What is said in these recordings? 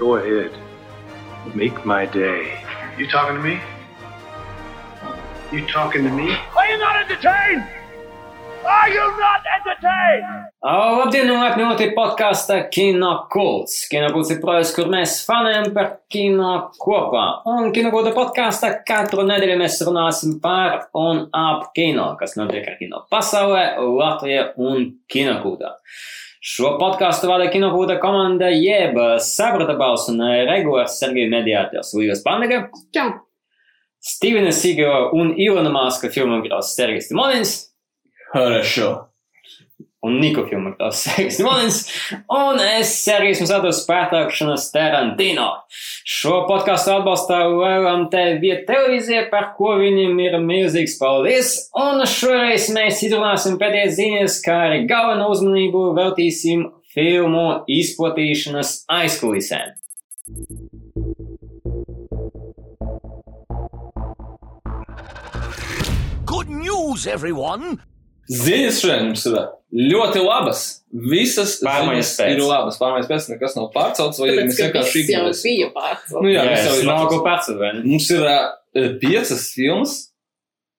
Go ahead. Make my day. You talking to me? You talking to me? Are you not entertained? Are you not entertained? Labdien, un laipni lūgti podkāstā Kino Kults. Kino Kults ir projekts, kur mēs fanējam par kino kopā. Un Kino Kulta podkāstā katru nedēļu mēs runāsim par un ap kino, kas notiek ar kino pasaulē, Latvijā un Kino Kultā. Šo podkāstu vada Kino Kulta komanda jeb Sabrata Bals un regulārs Sergija mediātors Līgas Pandega. Čau! Stīvena Sigela un Ilona Maska filmogrāfs Sergijs Timonins. Хорошо. un Niko filmu tās Sergejs Timons, un es Sergejs mums ados pētākšanas Tarantino. Šo podkāstu atbalstā Lielam TV televīzija, par ko viņam ir milzīgs paldies, un šoreiz mēs izrunāsim pēdējās ziņas, kā arī galveno uzmanību veltīsim filmu izplatīšanas aizkulisēm. Good news, everyone! Ziņas šodien mums ir ļoti labas. Visas Pārmaiņas pēc. ir labas. Pārmaiņas pēc nekas nav pārcelts, vai Tāpēc, mēs vienkārši viss jau bija pārcelts. Nu, jā, Jā, jau nav ko ne? Mums ir uh, piecas filmas,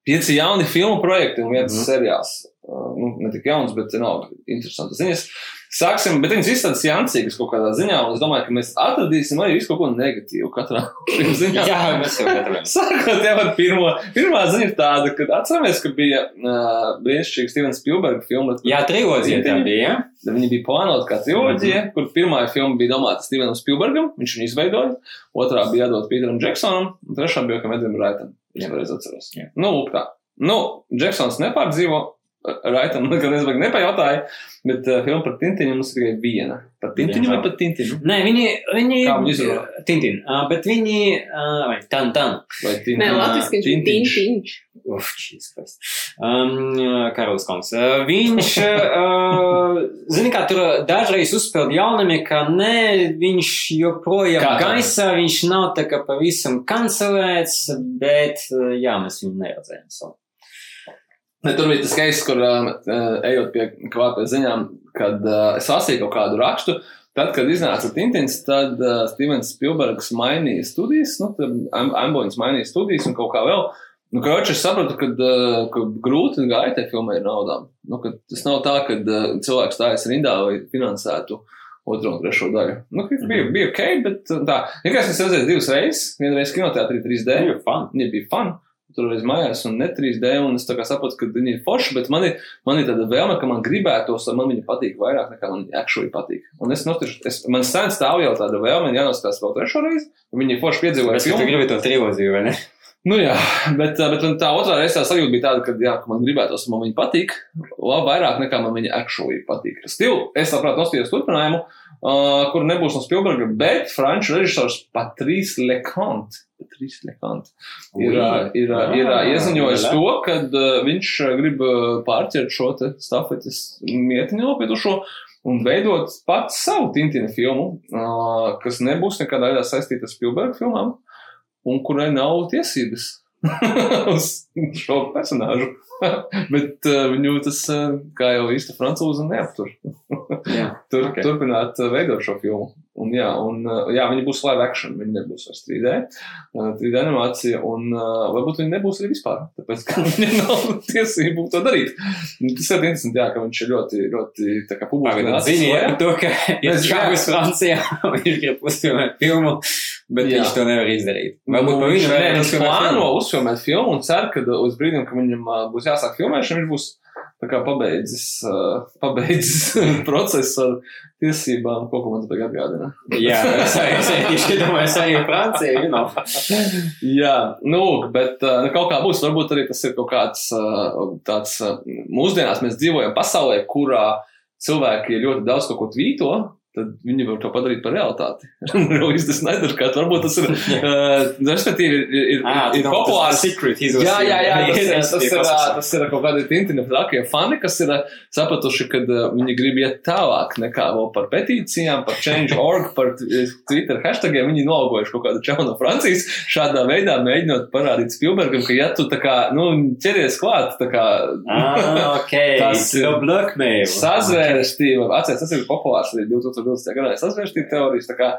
pieci jauni filmu projekti un viens mm. seriāls. Uh, nu, ne tik jauns, bet nav interesantas ziņas. Sāksim, bet viņas izstāsta jancīgas kaut kādā ziņā, un es domāju, ka mēs atradīsim arī visu kaut ko negatīvu katrā ziņā. Jā, mēs jau gatavojam. Sākot jau ar pirmo. Pirmā ziņa ir tāda, ka atceramies, ka bija uh, brīnišķīga Stevena Spielberga filma. Jā, trilogija tā bija. ja? Viņa bija plānota kā triloģija, mm. -hmm. kur pirmā filma bija domāta Stevenam Spielbergam, viņš viņu izveidoja, otrā bija jādod Pīteram Džeksonam, un trešā bija kam Edvim Raitam. Jā. pareizi atceros. Jā. Nu, lūk tā. Nu, Džeksons nepārdzīvo, Raitam nekad nezinu, nepajautāja, bet uh, filma par Tintiņu mums ir tikai viena. Par Tintiņu vai par Tintiņu? Nē, viņi, viņi Kā viņi izrunā? Tintin, uh, bet viņi, uh, vai tan, tan. Vai Nē, Tintiņu? latviski viņš ir Tintiņš. Uf, šīs kas. Um, Karols Kongs. Uh, viņš, uh, zini, kā tur dažreiz uzspēled jaunami, ka nē, viņš joprojām Kā gaisā, viņš nav tā kā pavisam kancelēts, bet, uh, jā, mēs viņu neredzējām. So. Ne, tur bija tas case, kur uh, ejot pie kvāpē ziņām, kad uh, es lasīju kaut kādu rakstu. Tad, kad iznāca Tintins, tad uh, Stevens Spielbergs mainīja studijas, nu, tad Am- Ambulance mainīja studijas un kaut kā vēl. Nu, Kroči, es sapratu, ka, uh, ka grūti gāja tai filmai ar naudām. Nu, tas nav tā, ka uh, cilvēks stājas rindā, lai finansētu otro un trešo daļu. Nu, bija, Mhm. bija ok, bet tā. Vienkārši es redzēju divas reizes, vienreiz kinoteātrī 3D. Ir fun. Viņa bija fun. Tur reiz mājās, un ne 3D, un es saprotu, ka viņi ir forši, bet man ir, man ir tāda vēlme, ka man gribētos, lai man viņa patīk vairāk nekā man actually patīk. Un es notišu, es, man sen stāv jau tāda vēlme, jānoskatās vēl trešo reizi, un viņi ir forši ka tu filmu. gribi to trilogiju, vai ne? Nu jā, bet, uh, bet tā otrā reize tā sajūta bija tāda, ka, jā, ka man gribētos, man viņa patīk, labi vairāk nekā man viņa actually patīk. Stilu, es labprāt noskatījos turpinājumu, uh, kur nebūs no Spielberga, bet franču režisors Patrice Leconte. Leconte ir, ir, ir ieziņojis to, ka viņš grib pārķert šo te stafetes mietiņu nopietušo un veidot pats savu Tintina filmu, kas nebūs nekādā veidā saistīta ar Spielberga filmām un kurai nav tiesības uz šo personāžu. Bet uh, viņu tas, uh, kā jau īsta francūza, neaptur. Turpināt uh, veidot šo filmu. Un, jā, un, uh, jā, viņi būs live action, viņi nebūs vairs 3D. Uh, 3D animācija, un uh, varbūt viņi nebūs arī vispār. Tāpēc, ka viņiem nav tiesību to darīt. Un Tas ir interesanti, jā, ka viņš ir ļoti, ļoti tā kā publiski. Nācis ziņa ir par to, ka ir čavis Francijā, viņš grib uzfilmēt filmu, bet Jā. viņš to nevar izdarīt. Varbūt Nu, pa viņu nevar viņš plāno filmu. uzfilmēt filmu un cer, ka uz brīdim, kad viņam būs jāsāk filmēšana, viņš būs tā kā pabeidzis, ā, pabeidzis procesu ar tiesībām, ko, man tagad atgādina. Jā, es tieši domāju, es arī Francija, you know. Jā, nu, bet nu, kaut kā būs, varbūt arī tas ir kaut kāds ā, tāds, ā, mūsdienās mēs dzīvojam pasaulē, kurā cilvēki ļoti daudz kaut ko tvīto, tad viņi var to padarīt par realitāti. Rūjas tas nedarkārt, varbūt tas ir, uh, respektīvi, ir, ir, Ah, ir, populārs. secret. Jā, jā, jā, tas, ir, tas, ir, tas ir kaut kādi tintina trakie fani, kas ir ā, sapratuši, ka ā, viņi grib iet tālāk nekā vēl par petīcijām, par change.org, par Twitter hashtagiem. Viņi nolgojuši kaut kādu čaunu no Francijas, šādā veidā mēģinot parādīt Spielbergam, ka ja tu tā kā, nu, ķeries klāt, tā kā Ah, ok. Tas ir blackmail. sazvērestība, atcerieties, tas ir populārs arī 2000. Tur ļoti garā sasvērstību teorijas. Tā kā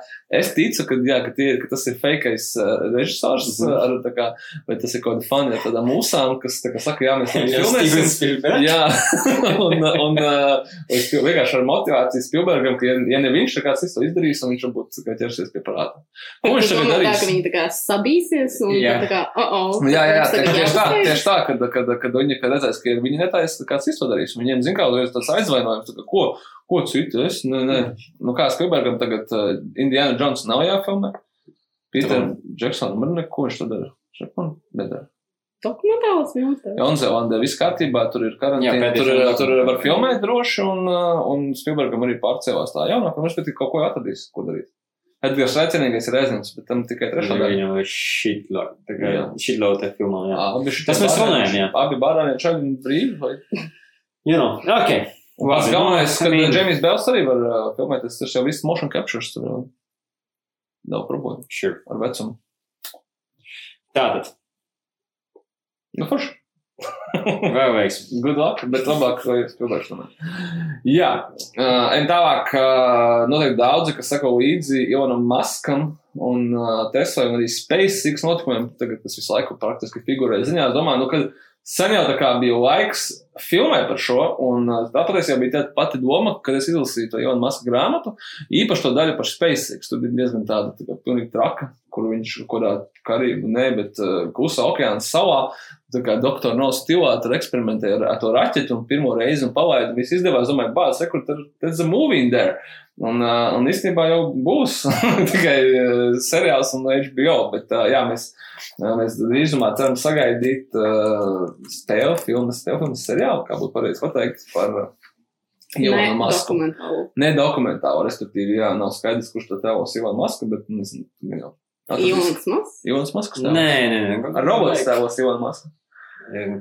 es ticu, ka, jā, ka, tie, ka tas ir fakeais uh, režisors, Mhm. uh, ar, tā kā, vai tas ir kaut kāda fani ar tādām mūsām, kas tā kā saka, jā, mēs Jā, filmēsim. Jā, un, un uh, es pil- vienkārši ar motivāciju Spielbergam, ka, ja, ja ne viņš, kāds to izdarīs, un viņš tā kā ķersies pie parāda. Ko viņš tagad Tā, darīs? ka viņi tā kā sabīsies un Jā. tā kā, oh, oh. Jā, jā, jā tagad tieši, tā, tieši tā, kad, kad, kad viņi redzēs, ka viņi netaisa, kāds cits to darīs. Viņiem, zin kā, tāds aizvainojums, tā kā, ko, ko citu es, ne, ne. Nu, kā Spielbergam tagad uh, Indiana Jones nav jāfilmē. Peter Jackson, man neko viņš to dara. Man nedara. Dokumentāls filmas. tev. Jaunzēlandē viss kārtībā, tur ir karantīna, Jā, tur, pēdējais tur var filmēt droši, un, un Spielbergam arī pārcēlās tā jaunākā, viņš pat kaut ko atradīs, ko darīt. Edgars Raicinīgais ir aizņemts, bet tam tikai trešā daļa. Viņam ir Jā. te filmā, jā. Abi šitie Tas mēs runājam, jā. Abi bārāņi čaļi brīvi, vai You know, ok. Labi, galvenais, ka Džemijs Bels arī var uh, filmēties, tas jau viss motion captures, tur jau nav problēmu Sure. ar vecumu. Tātad, Nu, forši. vēl veiks. Good luck, bet labāk, lai es pilnīgi tomēr. Jā, uh, un tālāk, uh, noteikti daudzi, kas sako līdzi Ilonam Maskam un uh, Teslai un arī SpaceX notikumiem, tagad tas visu laiku praktiski figurē ziņā. Es domāju, nu, ka sen jau tā kā bija laiks filmēt par šo, un tā patiesībā bija tā pati doma, kad es izlasīju to Ilona Maska grāmatu, īpaši to daļu par SpaceX. Tur bija diezgan tāda, tā kā pilnīgi traka, kur viņš kurā Karību, ne, bet uh, Klusā okeāna salā tā kā doktora no stilā tur eksperimentēja ar, ar to raķeti un pirmo reizi un palaida. Viss izdevās, domāju, bāc, rekur, tur, there's a movie in there. Un, uh, un īstenībā jau būs tikai uh, seriāls un HBO, bet uh, jā, mēs, uh, mēs drīzumā ceram sagaidīt uh, stēlu filmas, stēlu filmas seriālu, kā būtu pareizi pateikt, par uh, Ne, Ilonu Masku. dokumentālu. Ne dokumentālu, respektīvi, jā, nav skaidrs, kurš to tēlos Ilonu Masku, bet nezinu, jau. Ilons Mas. Ilons Masks Nē, nē, nē. Ar robots tēlos Ilonu Masku.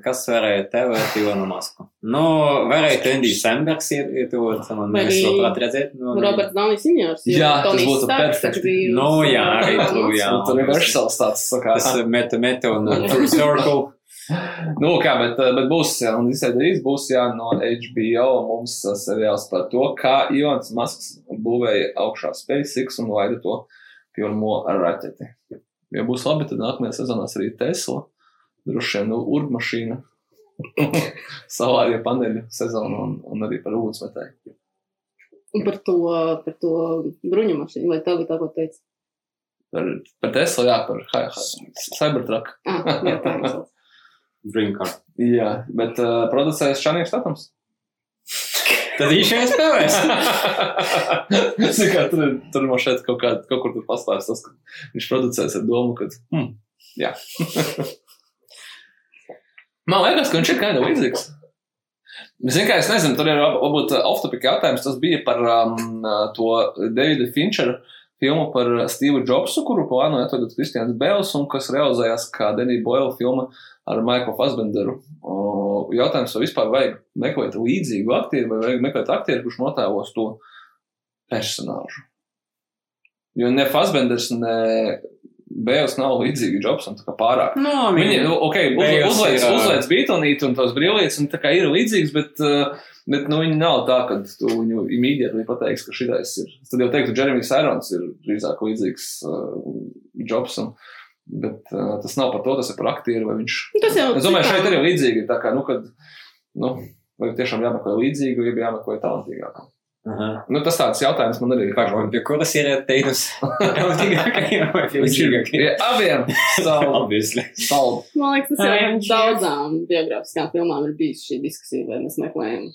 Kas varēja tevēt Ilonu Masku? Nu, varēja Tendijs Sandbergs ietuvot, Vai mēs arī labprāt redzēt. Nu, Roberts Downis Juniors. jo Jā, tas būtu perfekti. Nu, jā, arī tu, jā. Un Tur ir versals tāds, tā kā. Tas ir meta, meta un uh, full circle. Nu, kā, bet, bet būs, jā, un visai drīz būs, jā, no HBO mums uh, seriāls par to, kā Ilons Masks būvēja augšā SpaceX un laida to pirmo raķeti. Ja būs labi, tad nākamajā sezonās arī Tesla, droši vien, nu, urbmašīna, salārie paneļu sezonu un, un arī par ūdensmetēju. Un par to, par to bruņu mašīnu, vai tā bija tā, ko teica? Par, par Tesla, jā, par Cybertruck. Ah, jā, tā ir. Dream car. Jā, bet uh, producējas Šanīgs Statams. Tad viņš jau spēlēs. Zini, kā tur, ir- tur man šeit kaut, kā, kaut kur tur pastāstīs tas, ka viņš producēs ar domu, ka, hmm, jā. man liekas, ka viņš ir kāda līdzīgs. Zini, kā es nezinu, tur ir varbūt off-topic jautājums. Tas bija par um, to Davida Finčera filmu par Steve'u Jobsu, kuru plānoja atvedot Kristians Bēls un kas realizējās kā Denija Boila filma ar Maiklu Fasbenderu. Jautājums, vai vispār vajag meklēt līdzīgu aktieru, vai vajag meklēt aktieru, kurš notēlos to personāžu. Jo ne Fasbenders, ne Bēls nav līdzīgi Jobsam, tā kā pārāk. No, Viņi, nu, ok, uzliec, ā, uzliec bītonīti un tos brīvlietas, un tā kā ir līdzīgs, bet, uh, bet nu, viņi nav tā, ka tu viņu imīdieti pateiks, ka šitais ir. Tad jau teiktu, Jeremijs Irons ir drīzāk līdzīgs uh, Jobsam. Bet uh, tas nav par to, tas ir par aktieru, vai viņš. Tas jau Es domāju, šeit arī līdzīgi. Tā kā, nu, kad, nu, vai tiešām jāmeklē līdzīgu, ja jāmeklē talantīgāku. Aha. Nu, tas tāds jautājums man arī ir. Pagaidām, pie kuras ir teikus? Tautīgākajiem vai filzīgākajiem? Ja abiem stāv Obviously. stāv. Man liekas, tas jau daudzām biogrāfiskām filmām ir bijis šī diskusija, vai mēs meklējam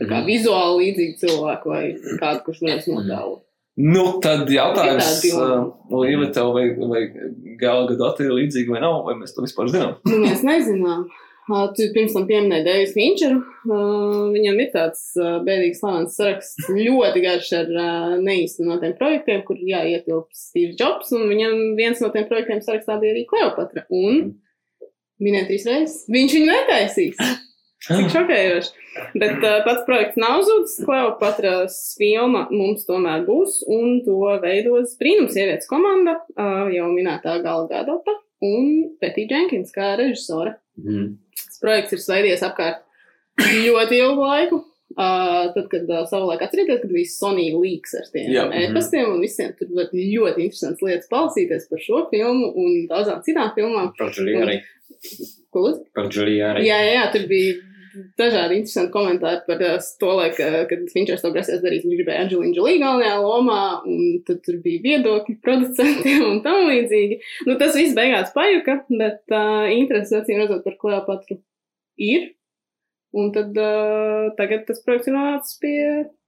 tā kā Mhm. vizuāli līdzīgu cilvēku vai kādu, kurš varēs notēlot. Nu, tad jautājums, Ir tādi uh. Līva, tev vai, vai Gala Gadot ir līdzīga vai nav, vai mēs to vispār zinām? Nu, mēs nezinām. Uh, Tu pirms tam pieminēji Deivisu Finčeru. Uh, viņam ir tāds uh, bēdīgs slavens saraksts, ļoti garš ar uh, neīstenotiem projektiem, kur jāietilps Steve Jobs, un viņam viens no tiem projektiem sarakstā bija arī Kleopatra. Un minēt trīs reizes, viņš viņu netaisīs. Cik šokējoši. Bet uh, pats projekts nav zudis. Kleopatras filma mums tomēr būs, un to veidos brīnums sievietes komanda, uh, jau minētā Gala Gadota un Petī Jenkins kā režisore. Mhm. Tas projekts ir sveidies apkārt ļoti ilgu laiku, Uh, tad, kad uh, savulaik atcerieties, kad bija Sony leaks ar tiem Jā, e-pastiem un visiem tur var ļoti interesants lietas palsīties par šo filmu un daudzām citām filmām. Par Džuliju arī. Ko? Par. Jā, jā, jā, tur bija dažādi interesanti komentāri par uh, to laiku, uh, kad Finčers to grasījās darīt. Viņš gribēja Angelīnu Džolī galvenajā lomā, un tad tur bija viedokļi producentiem un tam līdzīgi. Nu, tas viss beigās pajuka, bet uh, interesi acīm redzot par Kleopatru ir. Un tad uh, tagad tas projekts ir nonācis pie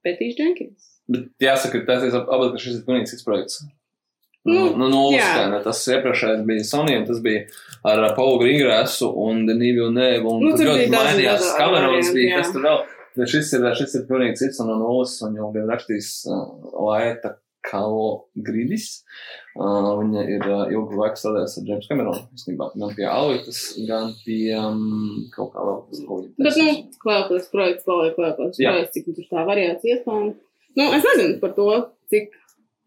Pētīs Jenkins. Bet jāsaka, ka tas ir abi, ka šis ir pilnīgi cits projekts. Nu, Nu, nu, nu jā. uzskana, tas iepriekšējais bija Sony, un tas bija ar Paulu Grīngresu un Denīvu Nēvu, un Nu, tur ļoti mainījās kamerons bija, kas tur vēl. Bet šis ir, šis ir pilnīgi cits un no nulles, un jau bija rakstījis uh, Laeta Kalo Gridis. Uh, viņa ir uh, ilgu laiku strādājusi ar James Cameronu, īstenībā, gan pie Alvitas, gan pie um, kaut kā vēl. Bet, nu. Kleopatras projekts paliek Kleopatras Jā. projekts, cik tur tā variācija iespējama. Nu, es nezinu par to, cik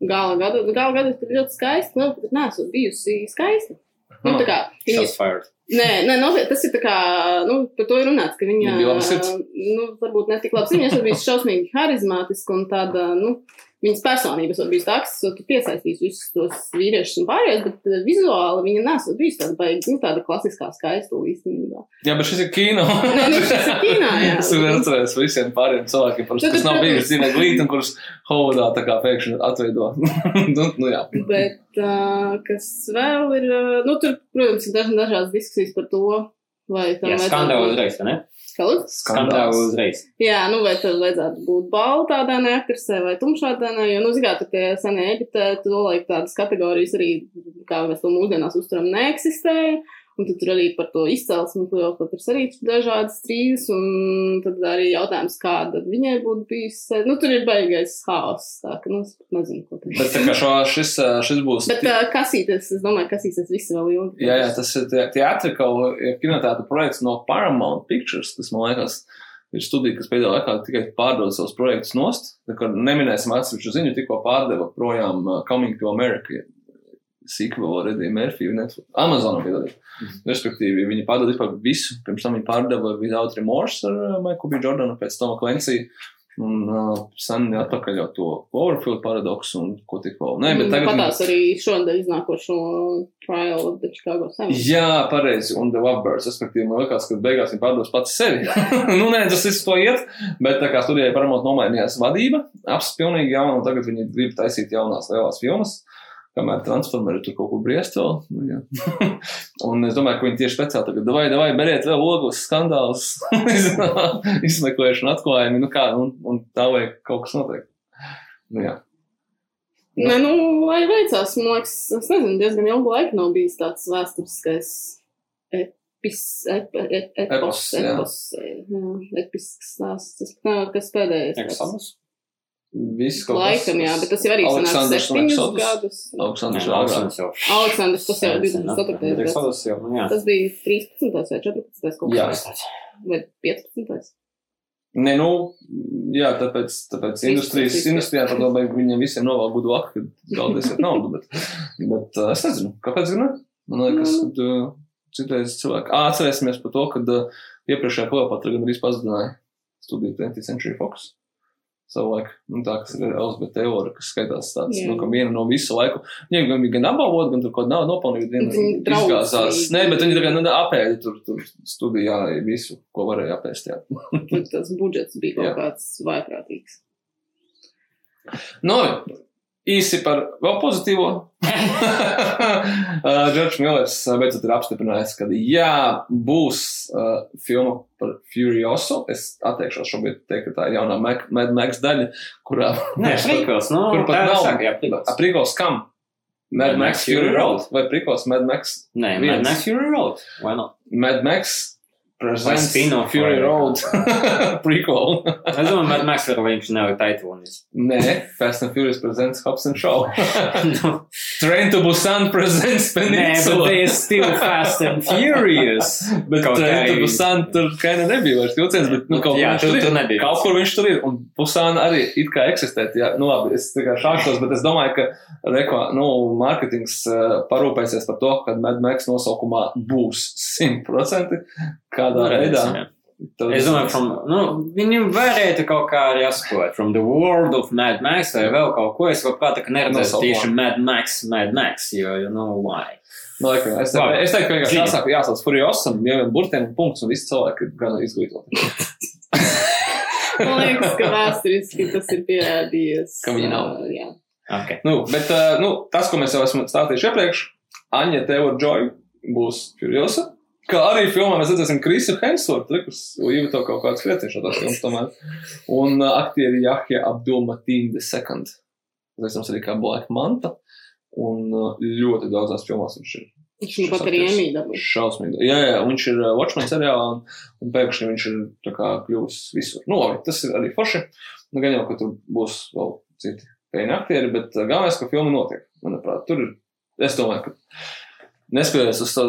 gala gada, gala gada tur ļoti skaisti. Kleopatra nesot bijusi skaista. Nu, tā kā viņa Shots fired. Nē, nē nopietni, tas ir tā kā, nu, par to ir runāts, ka viņa, bija nu, varbūt ne tik labs. Viņa esot bijusi šausmīgi harizmātiska un tāda, nu, viņas personība esot bijusi tā, kas esot piesaistījis visus tos vīriešus un pārējos, bet eh, vizuāli viņa nesot bijusi tāda, baigi, nu, tāda klasiskā skaistula īstenībā. Jā, bet šis ir kino. Nē, nu, šis ir kīnā, jā. Es varu atcerēties visiem pārējiem cilvēkiem, parasti, kas nav bijuši dzīvē glīti un kurus Hovudā tā kā pēkšņi atveido. nu, nu, jā. Bet, uh, kas vēl ir, uh, nu, tur, protams, ir daž, dažādas diskusijas par to, vai tam Jā, skandāli uzreiz, vai ne? Lūdzu? Skandāli uzreiz. Jā, nu, vai tad vajadzētu būt baltādainai aktrisē vai tumšādainai, jo, nu, zināt, tie senie Eģiptē, to laik tādas kategorijas arī, kā mēs to mūsdienās uzturam, neeksistēja. Un tad tur arī par to izcelsmi, ir arī dažādas strīdas, un tad arī jautājums, kāda viņai būtu bijis. Nu, tur ir baigais haoss, tā ka, nu, es pat nezinu, ko tur. Bet tā kā šo, šis, šis būs. Bet uh, kasīties, es domāju, kasīsies visi vēl ilgi. Jā, jā, tas ir teātrikāli kinotēta projekts no Paramount Pictures, kas man liekas ir studija, kas pēdējā laikā tikai pārdod savus projektus nost. Neminēsim atsevišķu ziņu, tikko pārdeva projām Coming to America. Sīkvelo Redija Netflix, Amazonam piedalīt. Respektīvi, viņi pārdeva vispār visu. Pirms tam viņi pārdeva Without Remorse ar uh, Michael B. Jordanu, pēc Toma Clancy. Un uh, sen atpakaļ jau to Cloverfield paradoksu un ko tik vēl. Nē, bet tagad. Patās arī šonadēļ iznākošo Trial of the Chicago Seven. Jā, pareizi, un The Lovebirds, respektīvi, man liekas, ka beigās viņi pārdos pats sevi. nu, nē, tas viss to iet, bet tā kā studijai paramot nomainījās vadība, apsis pilnīgi jauna, un tagad viņi grib taisīt jaunās lielās filmas, kamēr Transformeri tur kaut kur briest vēl. Nu, jā. un es domāju, ka viņi tieši speciāli tagad, vai, vai, beriet vēl ogles skandālus, izmeklēšanu atklājumi, nu kā, un, un tā vajag kaut kas notiek. Nu, jā. Nē, nu, lai veicās, man liekas, es nezinu, diezgan ilgu laiku nav bijis tāds vēsturiskais epis, ep, ep, epos, Epos, jā. epos, jā, episks stāsts, kas pēdējais. tāds. Viss kaut kas. Laikam, jā, bet tas jau arī un septiņus gadus. Aleksandrs jau. Aleksandrs, tas jau Sen, sen, 24. bet gads. Nu. Tas bija 13. vai 14. kaut Jā. kas. Vai 15. Nē, nu, jā, tāpēc, tāpēc industrijas, industrijā viss. tad vajag viņiem visiem novēl gudu aktu, kad zaudēsiet naudu, bet, bet uh, es nezinu, kāpēc gan ne? Man liekas, Mm. ka uh, citreiz cilvēki, ā, atcerēsimies par to, kad uh, iepriekšējā Kleopatra gan arī pazudināja studiju 20th Century Fox. Savulaik, nu, tā, kas ir Elizabete Taylor, kas skaitās tāds, Jā. nu, ka viena no visu laiku, viņiem gan bija gan apbalvot, gan tur kaut nav nopelnījumi, viena izgāzās. Nē, bet viņi kā nu, apēda tur, tur studijā visu, ko varēja apēst, jā. Tas budžets bija kaut Jā. kāds vaiprātīgs. Nu, īsi par vēl pozitīvo. Džordžs Millers uh, beidzot ir apstiprinājis, ka jā, būs uh, filma par Furioso. Es atteikšos šobrīd teikt, ka tā ir jaunā Mad Max daļa, kurā. Nē, prikls, nu, Kur pat nav? saka, jā, prikls. Aprīkos kam? Mad Max Fury Road vai Prikos Mad Max? Nē, viens. Mad Max Fury Road. Why not? Mad Max presents spin-off Fury Road prequel. Es domāju, Mad Max ir viņš nav taitvonis. Nē, Fast and Furious presents Hobbs and Shaw. Nu, Train to Busan presents Nē, bet Peninsula. they still fast and furious. Bet Kaut Train kā to Busan tur kaina nebija vairs vilciens, bet nu, kaut, Jā, kur tur- viņš tur nebija. kaut kur viņš tur ir. Un Busan arī it kā eksistē. Jā, nu labi, es tikai šāktos, bet es domāju, ka reko, nu, mārketings uh, parūpēsies par to, ka Mad Max nosaukumā būs 100% kādā veidā. Tad- Es domāju, from, nu, viņam varētu kaut kā arī apskot, from the world of Mad Max vai vēl kaut ko. Es labprāt, ka neredzēšu Nosaukumā. tieši Mad Max, Mad Max, jo, you know why. Man liekas, es teiktu, es teiktu, ka vienkārši jāsāk, jāsauc Furiosam, jau burtiem un punkts, un visi cilvēki gan izglītoti. Man liekas, ka vēsturiski tas ir pierādījies. Ka viņi nav. Uh, jā. Okay. Nu, bet uh, nu, tas, ko mēs jau esam stāstījuši iepriekš, Aņa Tevo Joy būs Furiosa. Kā arī filmā mēs redzēsim Krisu Hemswortu, kurš jau to kaut kāds krietni šādās filmās tomēr. Un uh, aktieri Jahja Abdulmatīn II. Redzams arī kā Black Manta. Un uh, ļoti daudzās filmās viņš ir Viņš nu pat arī iemīdabūs. Šausmīgi. Jā, jā, viņš ir uh, Watchmen seriālā, un, un pēkšņi viņš ir kļuvis visur. Nu, labi, tas ir arī forši. Nu, gan jau, ka tur būs vēl citi pēļņi aktieri, bet uh, galvenais, ka filma notiek. Manuprāt, tur ir, es domāju, ka nespēlēs uz to,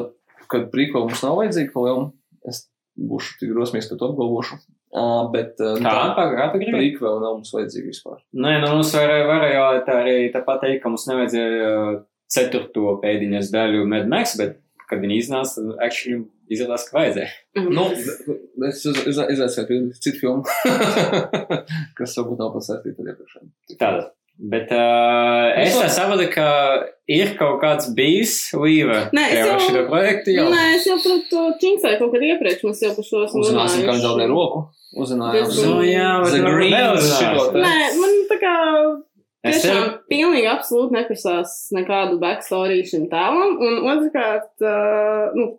ka prīko mums nav vajadzīga pa lielu. Es būšu tik drosmīgs, ka to apgalvošu. Uh, bet uh, Kā, kā, kā tu gribi? prīko vēl nav mums vajadzīga vispār. Nē, nu mums varēja, varēja tā arī tāpat teikt, ka mums nevajadzēja ceturto pēdiņas daļu Mad Max, bet, kad viņi iznāca, actually izrādās, ka vajadzēja. Nu, es izaicinājju citu filmu, kas varbūt nav pasaistīta ar iepriekšējiem. Tāda. Bet uh, es tā saprotu, ka ir kaut kāds bijis Līva. Nē, es jau šo projektu jau. Nē, es jau par to čingsēju kaut kad iepriekš. Mēs jau par šo esam Uzzināsim, kā viņš zaudē runājuši. roku. Uzzinājām. Diezgan- Nu, jā, bet The nu, vēl. Nē, man tā kā Es tiešām tev- pilnīgi absolūti neprasās nekādu backstory šim tēlam. Un otrkārt, uh, nu,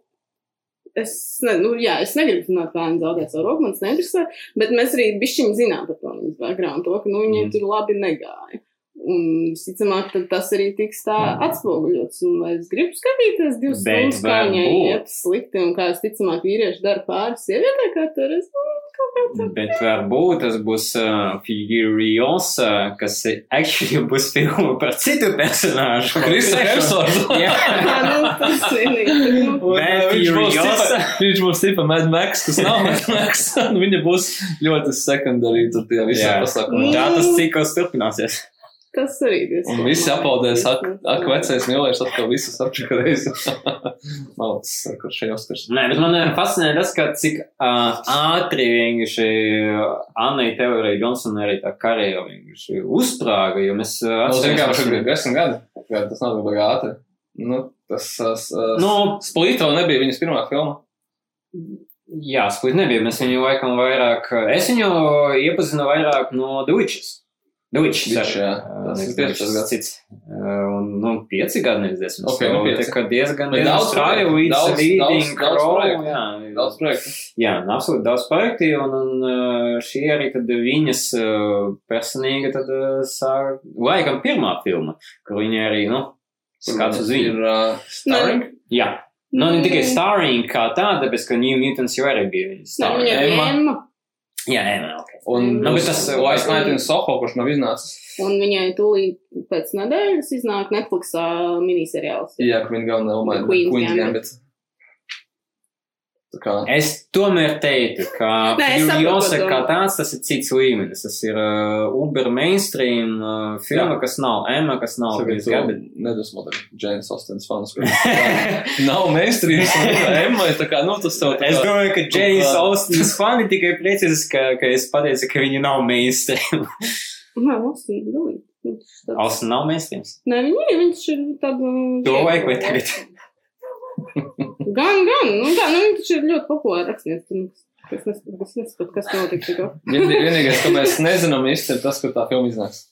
es, ne, nu, jā, es negribu zināt, kā viņi zaudē savu roku, man tas neinteresē, bet mēs arī bišķiņi zinām par to viņas background, to, ka, nu, viņiem Mm. tur labi negāja. Un, visticamāk, tad tas arī tiks tā atspoguļots. Un vai es gribu skatīties divas Bet stundas, kā viņai varbūt. iet slikti, un kā es ticamāk vīrieši dara pāri sievietē, kā tur es, nu, kaut kā tā. Bet varbūt tas būs uh, Furiosa, kas actually būs filma par citu personāžu. Krista Hemsworth. Jā. Jā, nu, tas vienīgi. Nu, Un, Bet uh, viņš būs Furiosa. tipa- Viņš būs tipa Mad Max, kas nav Mad Max. un Viņa būs ļoti secondary tur tajā visā Jā. pasākumā. Tā tas cikls turpināsies. Tas arī diezgan. Un visi aplaudēs, ak, ak vecais mīlēs atkal visus apčakarēs. Malts, kur šeit uzskars. Nē, bet man uh, fascinē tas, ka cik uh, ātri vienkārši Annai Teorija Johnsona arī tā karjera vienkārši uzsprāga, jo mēs uh, Tas vienkārši atceramies, ir desmit gadi. Tas nav tik ātri. Nu, tas, uh, Nu, Split vēl nebija viņas pirmā filma. Jā, split nebija. Mēs viņu laikam vairāk, es viņu iepazinu vairāk no The Uh, Tas ir gads. cits. Un, nu, pieci gadi nevis desmit. Ok, nu, pieci. Tā kā diezgan, Bet diezgan daudz projektu, līdz daudz- leading daudz- daudz crow, projektu. Jā, Daudz projektu. Jā, un absolūti daudz projektu, un, un uh, šī arī tad viņas uh, personīga tad uh, sāk, laikam pirmā filma, kur viņa arī, nu, skats uz viņu. Ir uh, starring. Jā. Nu, ne tikai starring kā tāda, bet ka New Mutants jau arī bija viņas starring. viņa Emma, Jā, Emma, ok. Un Nu, tas, uh, Night in Soho, kurš nav iznācis. un viņai tūlīt pēc nedēļas iznāk Netflixā miniseriāls. Jā, lomā ir Queen's Queen's Gambit. Kā. Es tomēr teiktu, ka Furiosa kā tāds, tas ir cits līmenis. Tas ir uh, uber mainstream uh, filma, Jā. kas nav Emma, kas nav Gambit. nedusmo tagad James Austens fans, kurš nav mainstream, un Emma ir tā kā, nu, tas tev tā Es kā. domāju, ka James kā- Austins fani tikai priecājas, ka, ka es pateicu, ka viņi nav mainstream. Nē, Austin, galīgi. Viņš tāds- Austin nav mainstream. Nē, viņi ir, viņš ir tāda. To vajag vai tagad? Gan, gan, nu tā, nu viņš ir ļoti populārs rakstnieks. tur, nu, Es nesaprotu, es nesaprotu, kas notiek tikko. Vien- Vienīgais, ko mēs nezinām īsti, ir tas, ka tā filma iznāks.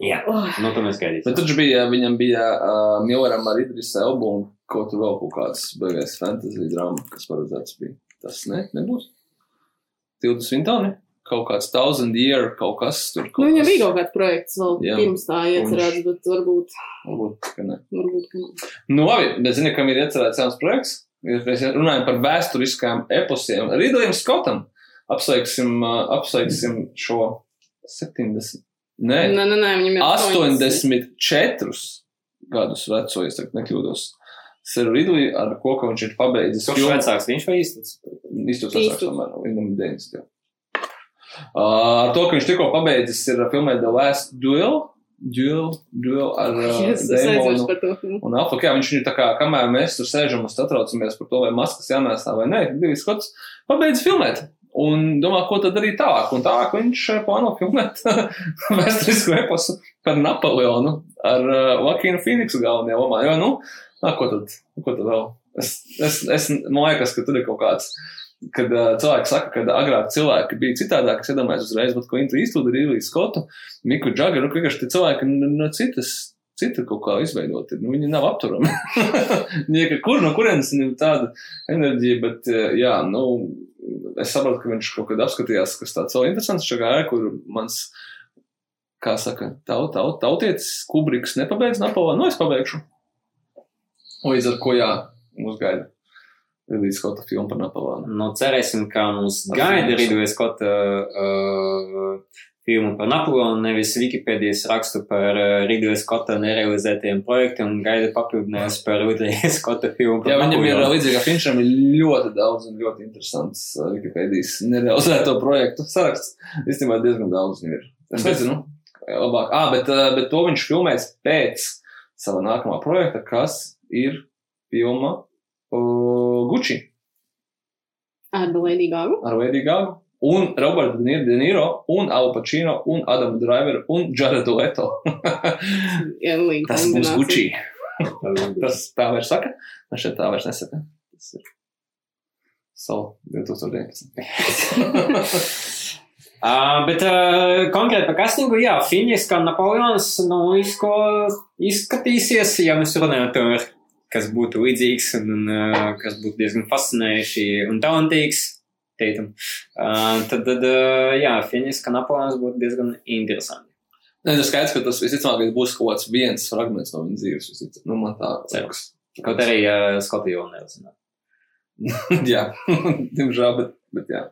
Jā, Oh, nu to mēs gaidīsim. Bet taču bija, viņam bija uh, Milleram ar Idris Elbu un ko tur vēl kaut kāds beigais fantasy drāma, kas paredzēts bija. Tas ne, nebūs. Tilda Svintoni? Kaut kāds thousand year, kaut kas tur. nu, Kaut viņam kas, bija kaut kāds projekts vēl Jā. pirms tā iecerēts, bet varbūt, Varbūt, ka ne. varbūt, ka nav. Nu, labi, bet zini, kam ir iecerēts jauns projekts? Mēs runājam par vēsturiskām eposiem. Ridleyam Skotam apsveiksim, apsveiksim šo 70. Nē, Nē, nē, nē, viņam ir 84 gadus veco, es tagad nekļūdos. Seru Ridley, ar ko viņš ir pabeidzis Kurš vecāks viņš vai īsts? Īstos vecāks, tomēr, viņam 90. Uh, ar to, ka viņš tikko pabeidzis ir filmēt The Last Duel, duel, duel ar Es es aizmirsu Damonu par to. filmu. un Affleck. Jā, viņš ir tā kā, kamēr mēs tur sēžam un satraucamies par to, vai maskas jānēsā vai nē, Divis Skots pabeidz filmēt. Un domā, ko tad darīt tālāk. Un tālāk viņš plāno filmēt vēsturisku eposu par Napoleonu ar uh, Vakīnu Phoenixu galvenajā lomā. Jo, nu, nā, ko tad, ko tad vēl? Es, es, es, man liekas, ka tur ir kaut kāds, kad uh, cilvēki saka, ka agrāk cilvēki bija citādāk, es iedomājos uzreiz, bet ko Intu Īstūda ir Ilijas Skotu, Miku Džagaru, vienkārši tie cilvēki no, citas, citur kaut kā izveidoti. Nu, viņi nav apturami. Nieka, kur, no kurienes viņam tāda enerģija, bet, jā, nu, es saprotu, ka viņš kaut kad apskatījās, kas tāds vēl interesants šajā ērā, kur mans, kā saka, taut, taut, tautietis Kubriks nepabeidz Napoleonu, nu, es pabeigšu. Līdz ar ko, jā, mums gaida Ridley Skotta filma par Napoleonu. Nu, cerēsim, ka mums Ar gaida filmu. Ridley Scotta uh, filmu par Napoleonu, nevis Wikipēdijas rakstu par uh, Ridley Scotta nerealizētiem projektiem un gaida papildinājums par Ridley Scotta filmu par Jā, viņam ir Napoleonu. līdzīgi kā Finčam, ir ļoti daudz un ļoti interesants uh, Wikipēdijas nerealizēto projektu saraksts. Īstenībā diezgan daudz viņu ir. Es nezinu, labāk. Ah, bet, uh, bet to viņš filmēs pēc sava nākamā projekta, kas ir filma uh, Gucci Ar Lady Gaga. ar Lady Gaga. Un Robertu De Niro, un Al Pacino, un Adamu Driveru, un Jaredu Leto. Jā, līdz Tas būs Gucci. Tas tā vairs saka? Man šeit tā vairs nesaka. Tas ir Sol 2019. Uh, bet uh, konkrēti par castingu, jā, Finis kā Napoleons, nu, izko, izskatīsies, ja mēs runājam tomēr, kas būtu līdzīgs un uh, kas būtu diezgan fascinējuši un talantīgs, teikam. Uh, tad, tad uh, jā, Finis kā Napoleons būtu diezgan interesanti. Nē, tas skaidrs, ka tas visticamāk būs kaut kāds viens fragments no viņa dzīves. visticamāk. Nu, man tā Cerams. Kaut arī uh, Skotija vēl nezināt. jā, diemžēl, bet, bet jā.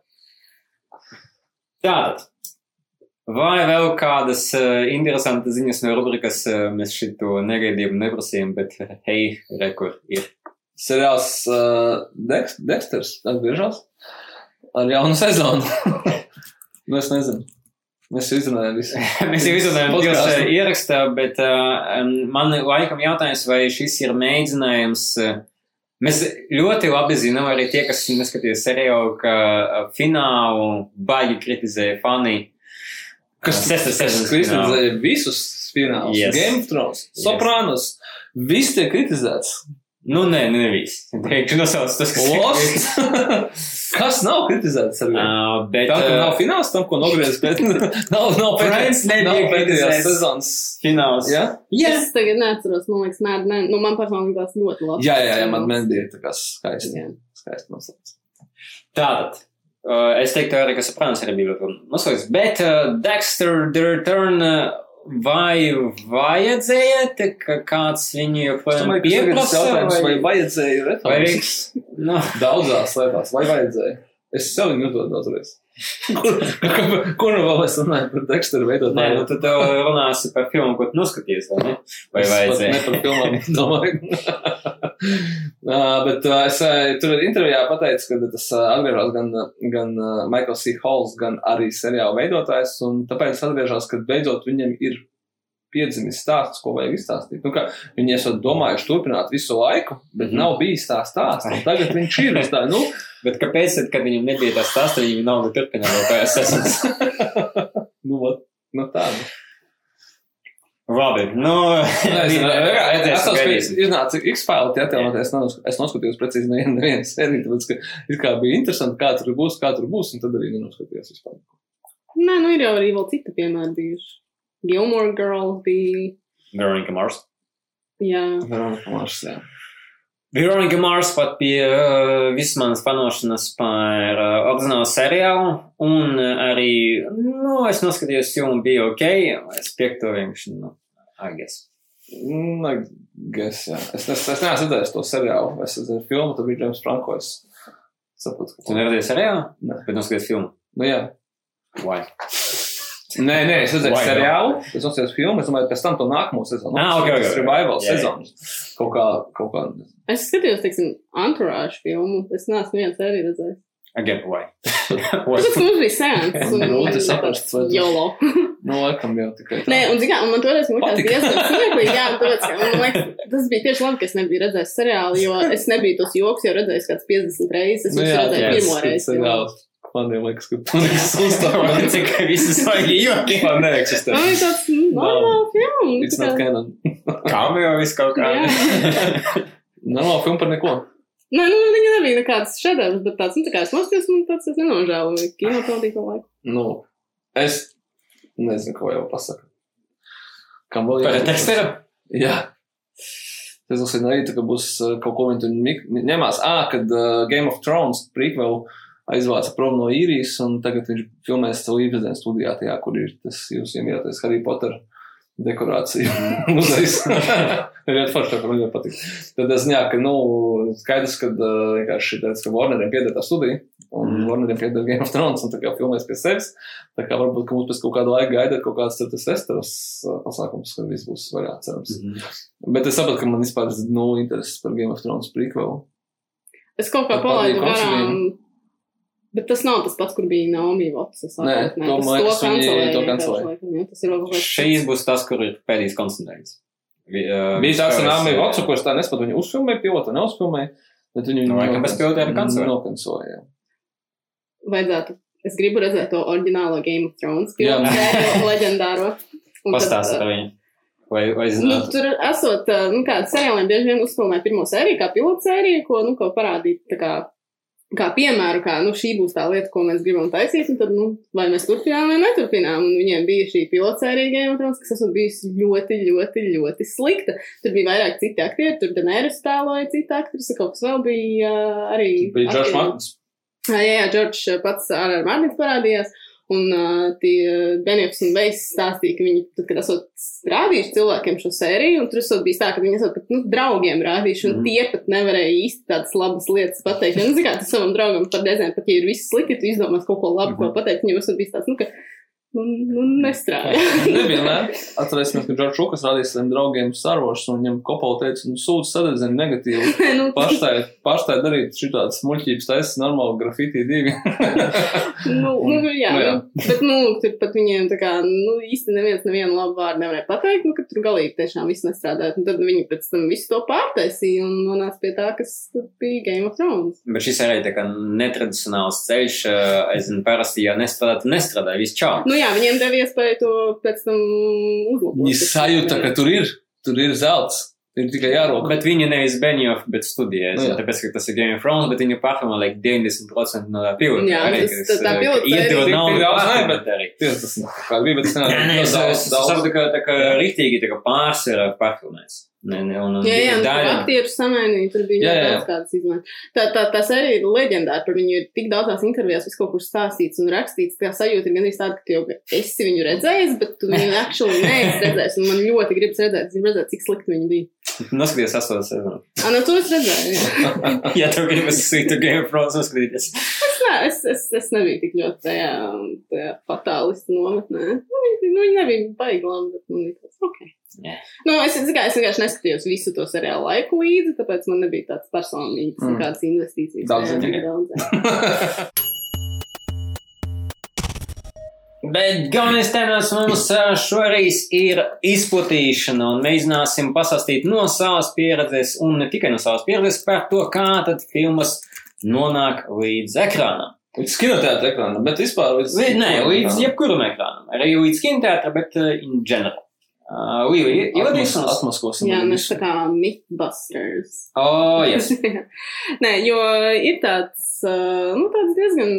Tātad. Vai vēl kādas uh, interesantas ziņas no rubrikas uh, mēs šito negaidījām, neprasījām, bet uh, hei, rekur ir. Seriāls uh, Dex, Dexters atgriežas ar jaunu sezonu. nu, es nezinu. Mēs izrunājām visu. Mēs jau izrunājām uh, ierakstā, bet uh, man laikam jautājums, vai šis ir mēģinājums. Uh, mēs ļoti labi zinām, arī tie, kas neskatījās seriālu, ka uh, finālu baigi kritizēja fani. Kas Sestas kas sezonas kritizēja visus finālus? Yes. Game of Thrones, Yes. Sopranos. Viss tiek kritizēts. Nu, nē, ne viss. Teikšu, nosauc tas, kas Lost. Kas nav kritizēts? Ar vienu? Uh, bet, Tā kā uh, nav fināls tam, ko nogriez pēc. nav, nav Friends nebija kritizēts. sezonas. fināls. Jā? Jā. Es tagad neatceros, man liekas, Mad Men. Nu, man personīgi tas ļoti labi. Jā, jā, jā, man, man bija tā kā skaisti. Jā. Skaisti noslēgts. Tātad. Uh, es teiktu, arī, ka Sopranos arī bija ļoti noslēgts. Bet uh, Dexter The Return uh, vai vajadzēja, te, ka kāds viņu joprojām ir pieprasa? vai Vai, vajadzēja vai reformas. Riks? Nu, Daudzās lietās, vai vajadzēja? Es sev viņu uzdodu daudzreiz. Kur nu vēl es runāju par tekstu nē, veidotāju? nu tad tev runāsi par filmu, ko tu noskaties, vai ne? Vai vajadzēja? Ne par filmām, domāju. uh, bet uh, es uh, tur intervijā pateicu, ka tas uh, atgriežas gan, gan uh, Michaels C. Halls, gan arī seriāla veidotājs, un tāpēc atgriežas, ka beidzot viņam ir piedzimis stāsts, ko vajag izstāstīt. Nu, viņi esat domājuši turpināt visu laiku, bet Mhm. nav bijis tā stāsts. Tagad viņš ir uz tā, nu, Bet kāpēc, tad, kad viņam nebija tā stāsta, viņi nav turpināja vēl pēc sezonas? nu, vat, nu tā. Nu. Labi, nu, Nē, es esmu iznāca X-File, tie atjaunoties, es, es noskatījos precīzi nevienu, nevienu sēriju, tāpēc, ka it kā bija interesanti, kā tur būs, kā tur būs, un tad arī nenoskatījos vispār. Nē, nu ir jau arī vēl citi piemēri bijuši. Gilmore Girls bija. Veronika Mars. Jā, Veronika Mars, jā. Veronika Mars pat pie uh, visas manas panošanas par uh, oriģinālu seriālu, un uh, arī, nu, es noskatījos filmu, bija ok, es piekto vienkārši, nu, I guess. Mm, I guess, jā. Es, es, es neesmu redzējis to seriālu, es redzēju filmu, tad bija James Franko, es saprotu, Tu neredzēji seriālu? Nē. Bet noskaties filmu. Nu jā. Why? Nē, nē, es redzēju seriālu, es noskatījos filmu, es domāju, pēc tam to nākamo sezonu. Ah, ok, ok, Tas. Revival sezonu. Kaut kā, kaut kā. es skatījos, teiksim, Entourage filmu. Es neesmu viens arī redzējis. Again, why? Tas mums bija sēns. un- Grūti saprast, vai tu- Jolo. Nu, laikam jau tikai. Nē, un, zin kā, un man toreiz Patika. diezgan smieklīgi, jā, un tāpēc, ka man liekas, tas bija tieši labi, ka es nebiju redzējis seriālu, jo es nebiju tos joks jau redzējis kāds 50 reizes, es Nu, viņus jā, redzēju pirmo tas reizi. Ir jo- jā. Man jau liekas, ka tu nekas uzstāvēji. Cik visi svaigi joki. Man neeksistē. Man ir tāds, nu, normāls films. It's not canon. Kā jau viss kaut kā. Normāli filma par neko. Nē, nu, viņa nebija nekāds šedevrs, bet tāds, nu, tā kā es nostājos, man tāds, es nenožēloju. Kino pavadīja to laiku. Nu, es nezinu, ko jau pasaka. Kam vēl Par jābūt? teksteru? Jā. Es rīta, ka būs uh, kaut ko viņi tur ņemās. Ā, kad uh, Game of Thrones prequel aizvāca prom no īrijas, un tagad viņš filmēs savu īpazīstinājumu studijā, tajā, kur ir tas jūs iemīļotais Harry Potter dekorācija muzejs. Ir ļoti forši, ka man ļoti patīk. Tad es ziņā, ka, nu, skaidrs, ka vienkārši tāds, ka Warneriem pieder tā studija, un Mhm. Warneriem pieder Game of Thrones, un tā kā filmēs pie sevis. Tā kā varbūt, ka mums pēc kaut kāda laika gaida kaut kāds tas uh, pasākums, kad viss būs vaļā, cerams. Bet es saprotu, ka man vispār ir nulle intereses par Game of Thrones prequel. Es kaut kā palaidu garām. Bet tas nav tas pats, kur bija Naomi Vots. es Nē, to, liekas, viņi to kas Šīs būs tas, kur ir pēdējais uh, Bija tāds es, Vatsu, kurš tā nespēja viņu uzfilmēt, pilotu neuzfilmēja, bet viņu Nu, laikam bez pilota arī kancelēja. Nokancelēja. vajadzētu. Es gribu redzēt to oriģinālo Game of Thrones filmu, sēriju, leģendāro. Un tad, Pastāsti par viņu. Vai, vai Nu, tur esot, nu, kāda seriāliem bieži vien uzfilmē pirmo sēriju, kā pilotu sēriju, ko, nu, ko parādīt, tā kā, kā piemēru, kā, nu, šī būs tā lieta, ko mēs gribam taisīt, un tad, nu, vai mēs turpinām vai neturpinām, un viņiem bija šī of Thrones, kas esot bijusi ļoti, ļoti, ļoti slikta. Tur bija vairāk citi aktieri, tur Daenerys tēloja cita aktrise, kaut kas vēl bija arī. Bija Džordžs. Martins. Jā, jā, Džordžs pats ar Mārtiņu parādījās. Un uh, tie Benjams un Veiss stāstīja, ka viņi, tad, kad esat rādījuši cilvēkiem šo sēriju, un tur esot bijis tā, ka viņi esat pat, nu, draugiem rādījuši, un Mhm. mm. tie pat nevarēja īsti tādas labas lietas pateikt. Jo, nu, zini, kā tu savam draugam par reizēm, pat ja ir viss slikti, tu izdomās kaut ko labu, mm. ko pateikt, viņam esot bijis tāds, nu, ka, nu, nu nestrādā. Nevienmēr. Atcerēsimies, ka Džordžs Lukas rādīja saviem draugiem Wars, un viņam Kopola teica, nu, sūdz sadedzina negatīvu. nu, Paštai, paštai darīt šitādas muļķības taisas normāli grafitī divi. Nu, nu, jā, Nu, jā. nu, bet, nu, tur pat viņiem tā kā, nu, īsti neviens nevienu labu vārdu nevarēja pateikt, nu, ka tur galīgi tiešām viss nestrādāja. Un tad viņi pēc tam visu to pārtaisīja un nonāca pie tā, kas tad bija Game of Thrones. Bet šis arī tā kā netradicionāls ceļš, uh, es zinu, parasti, ja nestrādā, tad nestrādā, viss čau. Nu, jā, viņiem deva iespēju to pēc tam uzlabot. Viņi sajūta, ka tur ir, tur ir zelts. Ir tikai jārok. Bet viņi nevis Benioff, bet studijā. Nu, Nu, tāpēc, ka tas ir Game of Thrones, bet viņi pārfilmē like 90% no tā pilota. Jā, arī, tas- tā uh, pilota iedod naudu Tik daudz ne, pārfilmēt bet- arī. 50. Kā bija, bet Nē, nē, es Daudz, es daudz. saprotu, tā kā, tā kā rītīgi tā kā pārsvarā pārfilmēts. Nē, nē, un, Jā, jā, tur daļa- aktierus samainīja, tur bija Jā, jā, jā. kādas izmaiņas. Tā, tā, tā sērija ir leģendāra, par viņu ir tik daudzās intervijās, viss kaut kur stāstīts un rakstīts. Tā sajūta ir gandrīz tāda, ka tu jau esi viņu redzējis, bet tu viņu actually neesi redzējis. Un man ļoti gribas redzēt, es gribu redzēt, cik slikti viņi bija. Noskaties astotas sezonu. Ah, nu, to es redzēju. Jā. Ja tev gribas sītu Game of Thrones, noskatīties. Es, nē, es, es, es nebiju tik ļoti tajā, tajā fatālistu nometnē. Nu, viņi, nu, viņi nebija baigi labi, bet man bija tāds, ok. Jā. Nu, es, kā, es vienkārši neskatījos visu to seriālu laiku līdzi, tāpēc man nebija tāds personīgs Mm. kādas investīcijas. Daudz jā. Bet galvenais temats mums šoreiz ir izplatīšana, un mēģināsim pastāstīt no savas pieredzes, un ne tikai no savas pieredzes, par to, kā tad filmas nonāk līdz ekrānam. Līdz kinoteātra ekrānam, bet vispār līdz. Nē, līdz jebkuram ekrānam, arī līdz kinoteātram, bet uh, in general. Uh, Līvi, ievadīsim uz... Atmaskosim. jā, viņu mēs visu. tā kā Mythbusters. Oh, yes. Nē, jo ir tāds, ā, nu, tāds diezgan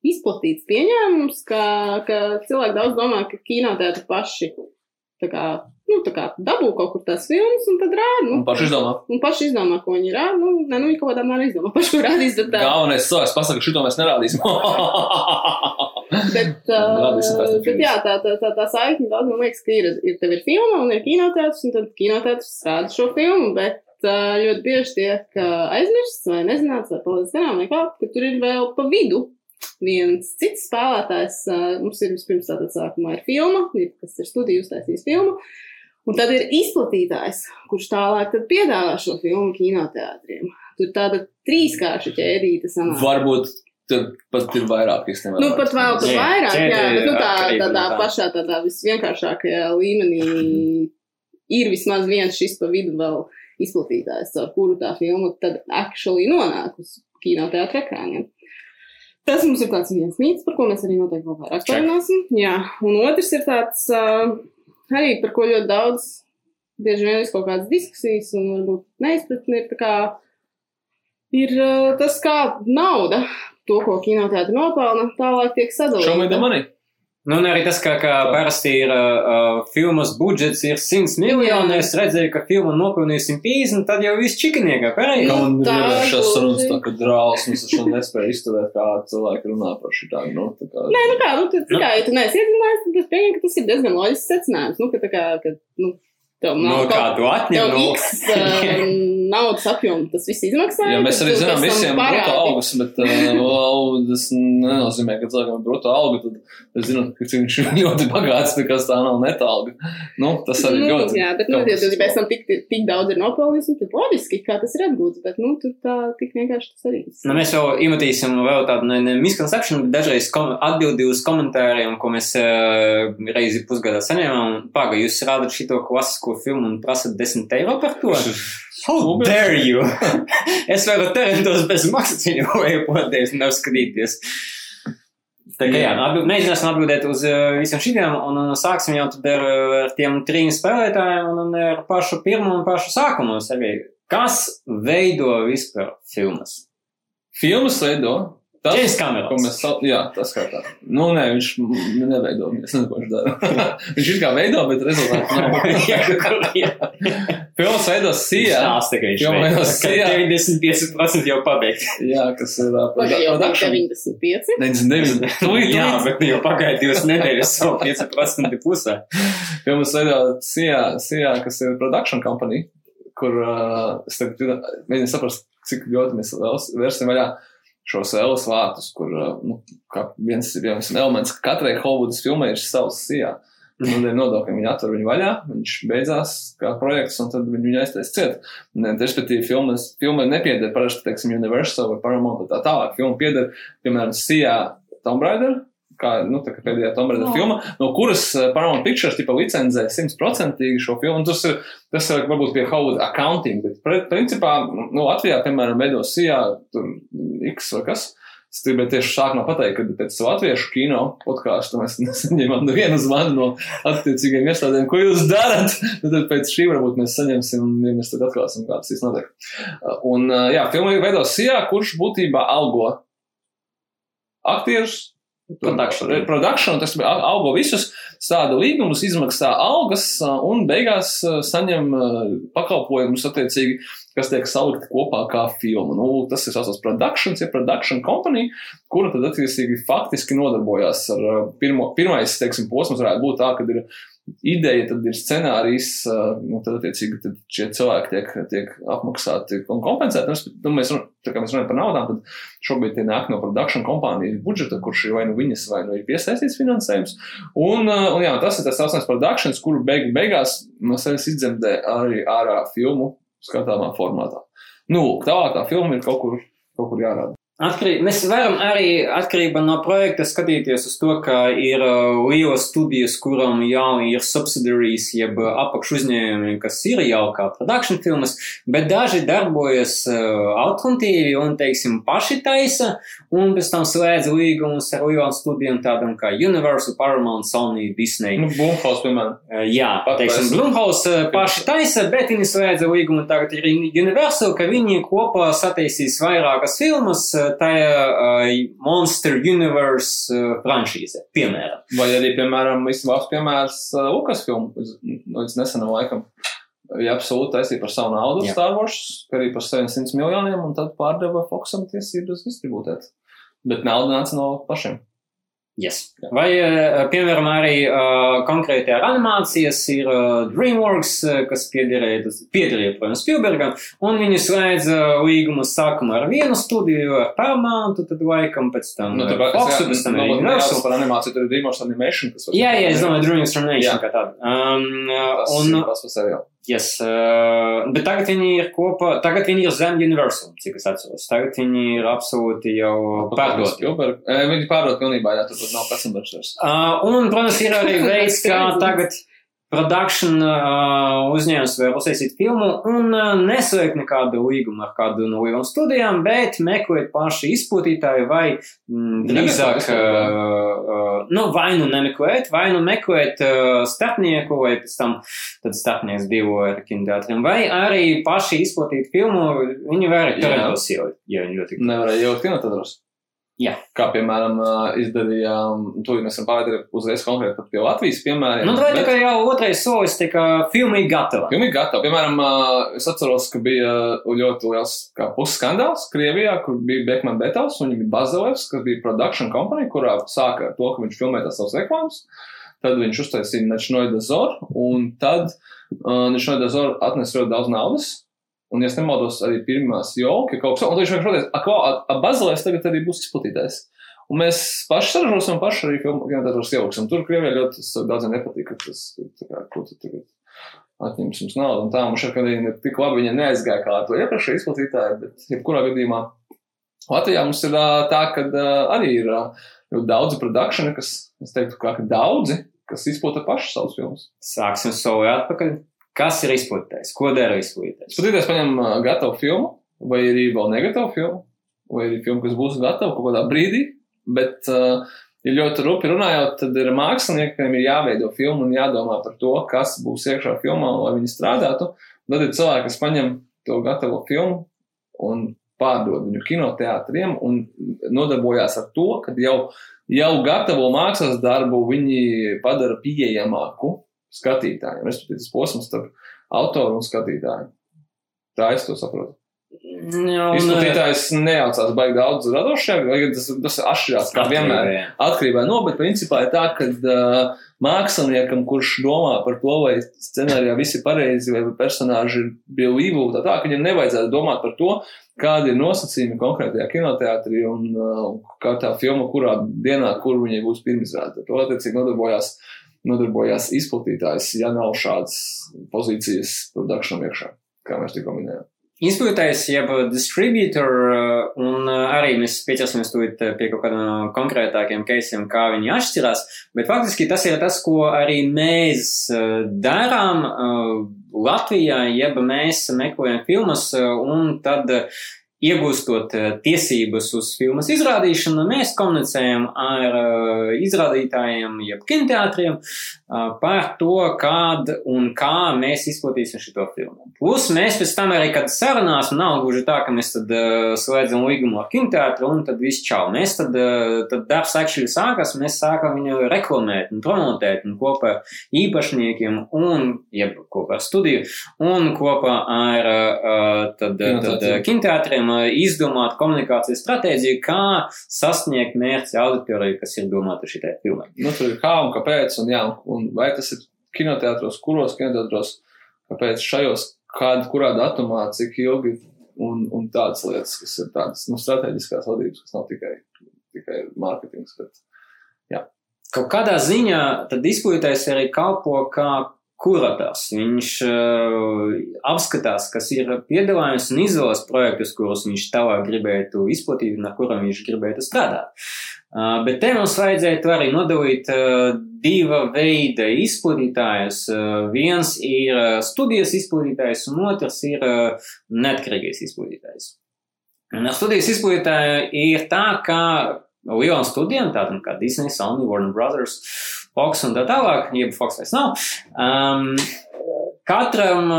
izplatīts pieņēmums, ka, ka cilvēki daudz domā, ka kinoteātri paši tā kā, nu, tā kā dabū kaut kur tās filmas un tad rāda. Nu, Un paši izdomā. Un paši izdomā, ko viņi rāda. Nu, ne, nu, viņi kaut kādā mērā izdomā paši, ko rādīs. Bet, tā, Galvenais cilvēks pasaka, ka šito mēs nerādīsim. bet, uh, bet jā, tā, tā, tā, tā saikne daudz man liekas, ka ir, ir tev ir filma un ir kinoteātris, un tad kinoteātris rāda šo filmu, bet uh, ļoti bieži tiek uh, aizmirsts vai nezināts vai palicis garām, vai kā, ka tur ir vēl pa vidu viens cits spēlētājs. Uh, mums ir vispirms tātad sākumā ir filma, kas ir studiju uztaisījis filmu. Un tad ir izplatītājs, kurš tālāk tad piedāvā šo filmu kinoteātriem. Tur tāda trīskārša ķēdīte sanāk. Varbūt Tad pat ir vairāk īstenībā. Nu, pat vēl pat Jā, vairāk, jā, ķēde bet nu, tā, tādā tā. pašā, tādā visvienkāršākajā līmenī ir vismaz viens šis pa vidu vēl izplatītājs, ar kuru tā filma tad actually nonāk uz kinoteātra ekrāniem. Tas mums ir tāds viens mīts, par ko mēs arī noteikti vēl vairāk parunāsim. Jā, un otrs ir tāds, uh, arī par ko ļoti daudz, bieži vien ir kaut kādas diskusijas un varbūt neizpratni ir kā, ir uh, tas, kā nauda, to, ko kinoteātra nopelna, tālāk tiek sadalīta. Nu, un arī tas, ka, ka parasti ir uh, filmas budžets ir 100 miljoni, es redzēju, ka filma nopelnīja 150, tad jau viss čikiniekā, pareizi? Nu, Un tā ir sarunas gluži. tā, ka drausmas es šo nespēju izturēt, kā cilvēki runā par šitā. Nu, tā kā, Nē, nu kā, nu, tad, kā, ja tu neesi iedzinājies, tad es pieņemu, ka tas ir diezgan loģisks secinājums. Nu, ka tā kā, ka, nu, tev No nav kā kaut tu atņem tev no... X uh, naudas apjomu, tas viss izmaksā. Jā, mēs arī zinām visiem bruto parādi. algas, bet uh, tas nenozīmē, ka cilvēkam ir bruto alga, tad es zinu, ka cik viņš ir ļoti bagāts, kā tā nav neta alga. Nu, tas arī Nu, ļoti. jā, bet, nu, ja tu pēc tam tik, tik daudz ir nopelnījis, nu, tad loģiski, kā tas ir atgūts, bet, nu, tur tā tik vienkārši tas arī. Nu, mēs jau iemetīsim vēl tādu ne, ne misconception, bet dažreiz kom, atbildi uz komentāriem, ko mēs uh, reizi pusgadā saņēmām. Pāga, jūs rādat šito klasisko filmu un prasat 10 eiro par to? How dare you? es varu terentos bez maksas viņu iepoties un apskatīties. Tā kā jā, atbild, mēģināsim atbildēt uz uh, visiem šiem, un, un sāksim jau tad ar, uh, ar tiem trim spēlētājiem, un, un ar pašu pirmo un pašu sākumu. Arī. Kas veido vispār filmas? Filmas veido. Tas, James ko Camerons. mēs saucam, jā, tas kā tā. Nu, nē, viņš neveido, es nezinu, ko viņš dara. viņš ir kā veido, bet rezultāts nav. Filmas veido Sijā. Stāsta, ka viņš veido, man ka jā. 95% jau pabeigts. Jā, kas ir uh, Pagaidām jau production. 95. 99. Tūlīt, Jā, bet jau pagāja divas nedēļas, jau 5% pusē. Filmas veido Sijā, Sijā, kas ir production company, kur uh, es tagad mēģinu saprast, cik ļoti mēs vēl vērsim vaļā šos Elas vārtus, kur uh, nu, viens viens elements, ka katrai Hollywoodas filmai ir savs Sijā. Nu, dēļ nodokļiem viņi atver viņu vaļā, viņš beidzās kā projekts, un tad viņu aiztais ciet. Eh, Respektīvi, filmas, filma nepieder parasti, teiksim, Universal vai Paramount vai tā tālāk. Filma pieder, piemēram, Sijā Tomb Raider, kā, nu, tā kā pēdējā Tomb Raider Jā. filma, no kuras eh, Paramount Pictures tipa licenzē simtprocentīgi šo filmu. Tas ir, tas ir varbūt pie Hollywood accounting, bet pre- principā, nu, Latvijā, piemēram, veido tur X vai kas. Es gribēju tieši sākumā pateikt, ka pēc latviešu kino podkāstu mēs nesaņēmām nevienu zvanu no attiecīgiem iestādēm, ko jūs darat. Nu, Tad pēc šī varbūt mēs saņemsim, ja mēs tad atklāsim, kā tas īsti notiek. Un, jā, filma veido Sijā, kurš būtībā algo aktierus. Production. Production, tas algo visus, stāda līgumus, izmaksā algas un beigās saņem pakalpojumus attiecīgi, kas tiek salikti kopā kā filma. Nu, tas ir saucams productions, ja production company, kura tad attiecīgi faktiski nodarbojās ar pirmo, pirmais, teiksim, posms varētu būt tā, ka ir ideja, tad ir scenārijs, nu, tad attiecīgi tad šie cilvēki tiek, tiek apmaksāti un kompensēti. Nu, Nu, mēs, tā kā mēs runājam par naudām, tad šobrīd tie nāk no production kompānijas budžeta, kurš ir vai nu viņas, vai nu ir piesaistīts finansējums. Un, un jā, tas ir tas saucamais productions, kuru beigu beigās no sevis izdzemdē arī ārā filmu skatāmā formātā. Nu, tālāk tā filma ir kaut kur, kaut kur jārāda. Atkarī, mēs varam arī atkarībā no projekta skatīties uz to, ka ir uh, lielas studijas, kurām jau ir subsidiaries, jeb uh, apakšu uzņēmumi, kas ir jau kā production filmas, bet daži darbojas uh, alternatīvi un, teiksim, paši taisa, un pēc tam slēdz līgumus ar lielām studijām tādām kā Universal, Paramount, Sony, Disney. Nu, Blumhaus, piemēram. Uh, Jā, Pat teiksim. Blumhouse uh, paši taisa, bet viņi slēdza līgumu tagad ir Universal, ka viņi kopā sataisīs vairākas filmas uh, tajā uh, Monster Universe franšīze, piemēram. Vai arī, piemēram, izcils piemērs Lukas filmu līdz nesenam laikam. Ja absolūti taisīja par savu naudu Jā. Star Wars, arī par 700 miljoniem, un tad pārdeva Foxam tiesības distribūtēt. Bet nauda nāca no pašiem. Yes. Vai, uh, piemēram, arī uh, konkrēti ar animācijas ir uh, DreamWorks, kas piederēja, tas protams, Spielbergam, un viņi slēdz uh, līgumu sākumā ar vienu studiju, ar Paramount, tad laikam pēc tam Nu, ar tā kā Foxu, pēc tam ar Universal. par animāciju, tur ir Dreamworks Animation, kas Jā, jā, es domāju, Dreamworks Animation Jā. kā tāda. Um, Tas un, pats par sevi jau. Yes, uh, bet tagad viņi ir kopā, tagad viņi ir zem Universal, cik es atceros. Tagad viņi ir absolūti jau pārdoti. Spielberg. E, Viņi pārdot pilnībā, jā, tur nav Katzenbergs vairs. Uh, un, protams, ir arī veids, kā tagad production uh, uzņēmums var uztaisīt filmu un uh, nesveikt nekādu līgumu ar kādu no lielām studijām, bet meklēt paši izplatītāju vai mm, drīzāk, uh, uh, nu, vai nu nemeklēt, vai nu meklēt uh, starpnieku, vai pēc tam tad starpnieks divu ar kinoteātriem, vai arī paši izplatīt filmu, viņi var arī talentos ielikt, ja viņi ļoti Nevarēja ielikt kinotētros. Jā. Kā, piemēram, izdarījām, to jau mēs esam pārēdējuši uzreiz konkrēti pie Latvijas piemēriem. Nu, tā bet- kā jau otrais solis, filma ir gatava. Pilnīgi gatavi. Piemēram, es atceros, ka bija ļoti liels pusskandāls Krievijā, kur bija Bekman Betovs un viņa bija Bazilevs, kas bija production company, kurā sāka to, ka viņš filmēja tās savas reklāmas. Tad viņš uztaisīja Nečnoja Dazor, un tad uh, Nečnoja Dazor atnesa ļoti daudz naudas. Un, ja nemaldos, arī pirmās jauki kaut kas tāds, un viņš vienkārši pateica, ka Bazilevs tagad arī būs izplatītājs. Un mēs paši saražosim, paši arī kinoteātros ieliksim. Tur Krievijā ļoti daudziem nepatīk, ka tas, kā, ko tu tagad atņems mums naudu. Un tā mums šeit, viņi tik labi viņa neaizgāja kā to iepriekšēju izplatītāju, bet jebkurā gadījumā Latvijā mums ir tā, ka arī ir ļoti daudzi produkšani, kas, es teiktu, ka daudzi, kas izplata paši savus filmus. Sāksim soli atpakaļ. Kas ir izplatītājs? Ko dara izplatītājs? Skatīties, paņem gatavu filmu, vai arī vēl negatavu filmu, vai arī filmu, kas būs gatava kaut kādā brīdī, bet, ja ļoti rupi runājot, tad ir māksliniekiem ir jāveido filmu un jādomā par to, kas būs iekšā filmā, lai viņi strādātu. Tad ir cilvēki, kas paņem to gatavo filmu un pārdod viņu kinoteātriem un nodarbojās ar to, ka jau, jau gatavo mākslas darbu viņi padara pieejamāku skatītājiem. Respektīvi, tas posms starp autoru un skatītāju. Tā es to saprotu. Izplatītājs nejaucās baigi daudz radošajā, lai gan tas, tas atšķirās kā vienmēr. Atkarībā no, bet principā ir tā, ka uh, māksliniekam, kurš domā par to, vai scenārijā viss ir pareizi, vai personāži ir believable, tā tā, ka viņam nevajadzētu domāt par to, kādi ir nosacījumi konkrētajā kinoteātrī un uh, kā tā filma, kurā dienā, kur viņai būs pirmizrāde. To attiecīgi nodarbojās, nodarbojās izplatītājs, ja nav šādas pozīcijas produkšanam iekšā, kā mēs tikko minējām. Izplatītājs, jeb distributor, uh, un uh, arī mēs pieķersimies tūlīt uh, pie kaut kādiem konkrētākiem keisiem, kā viņi atšķirās, bet faktiski tas ir tas, ko arī mēs darām Latvijā, jeb mēs meklējam filmas, un tad uh, iegūstot uh, tiesības uz filmas izrādīšanu, mēs komunicējam ar uh, izrādītājiem, jeb kinoteātriem uh, par to, kād un kā mēs izplatīsim šo filmu. Plus mēs pēc tam arī, kad sarunās, nav gluži tā, ka mēs tad slēdzam līgumu ar kinoteātru un tad viss čau. Mēs tad, tad darbs actually sākas, mēs sākam viņu reklamēt un promotēt un kopā ar īpašniekiem un, jeb kopā ar studiju un kopā ar tad, tad, Kinoteātriem. Uh, izdomāt komunikācijas stratēģiju, kā sasniegt mērķi auditoriju, kas ir domāta šitai filmai. Nu, tur ir kā un kāpēc, un, jā, un vai tas ir kinoteātros, kuros kinoteātros, kāpēc šajos, kāda, kurā datumā, cik ilgi, un, un tādas lietas, kas ir tādas nu, strateģiskās vadības, kas nav tikai, tikai mārketings. Bet, Kaut kādā ziņā tad izglītājs arī kalpo kā kurators. Viņš uh, apskatās, kas ir piedāvājums un izvēlas projektus, kurus viņš tālāk gribētu izplatīt un ar kuriem viņš gribētu strādāt. Uh, bet te mums vajadzētu arī nodalīt uh, diva veida izplatītājus. Uh, viens ir uh, studijas izplatītājs, un otrs ir uh, neatkarīgais izplatītājs. Studijas izplatītāju ir tā, ka lielām studijām, tādām kā Disney, Sony, Warner Brothers, Fox un tā tālāk, jeb Fox vairs nav. Um, katram,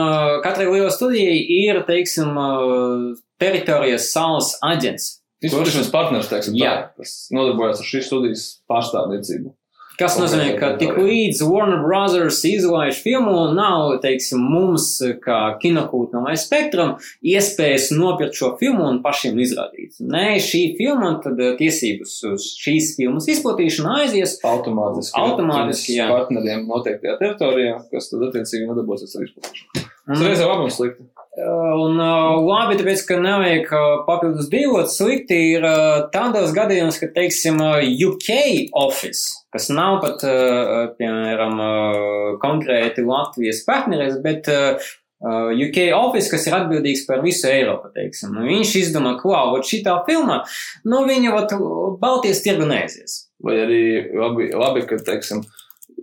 katrai lielai studijai ir, teiksim, uh, teritorijas salas aģents. Izplatīšanas partners, teiksim, tā, Jā. kas nodarbojas ar šīs studijas pārstāvniecību. Kas nozīmē, ka tik līdz Warner Brothers izlaiž filmu, nav, teiksim, mums, kā kinokūtnam vai spektram, iespējas nopirkt šo filmu un pašiem izrādīt. Nē, šī filma tad eh, tiesības uz šīs filmas izplatīšanu aizies Automātiski, Automātiski, jā. partneriem noteiktajā teritorijā, kas tad attiecīgi nodarbosies ar izplatīšanu. Tas reizē labums slikti. Un uh, labi, tāpēc, ka nevajag uh, papildus dzīvot slikti, ir uh, tādos gadījumos, ka, teiksim, uh, UK office, kas nav pat, uh, piemēram, uh, konkrēti Latvijas partneris, bet uh, uh, UK office, kas ir atbildīgs par visu Eiropu, teiksim. Viņš izdomā, wow, vot šitā filmā, nu, viņa, vot, Baltijas tirgu neaizies. Vai arī labi, labi ka, teiksim,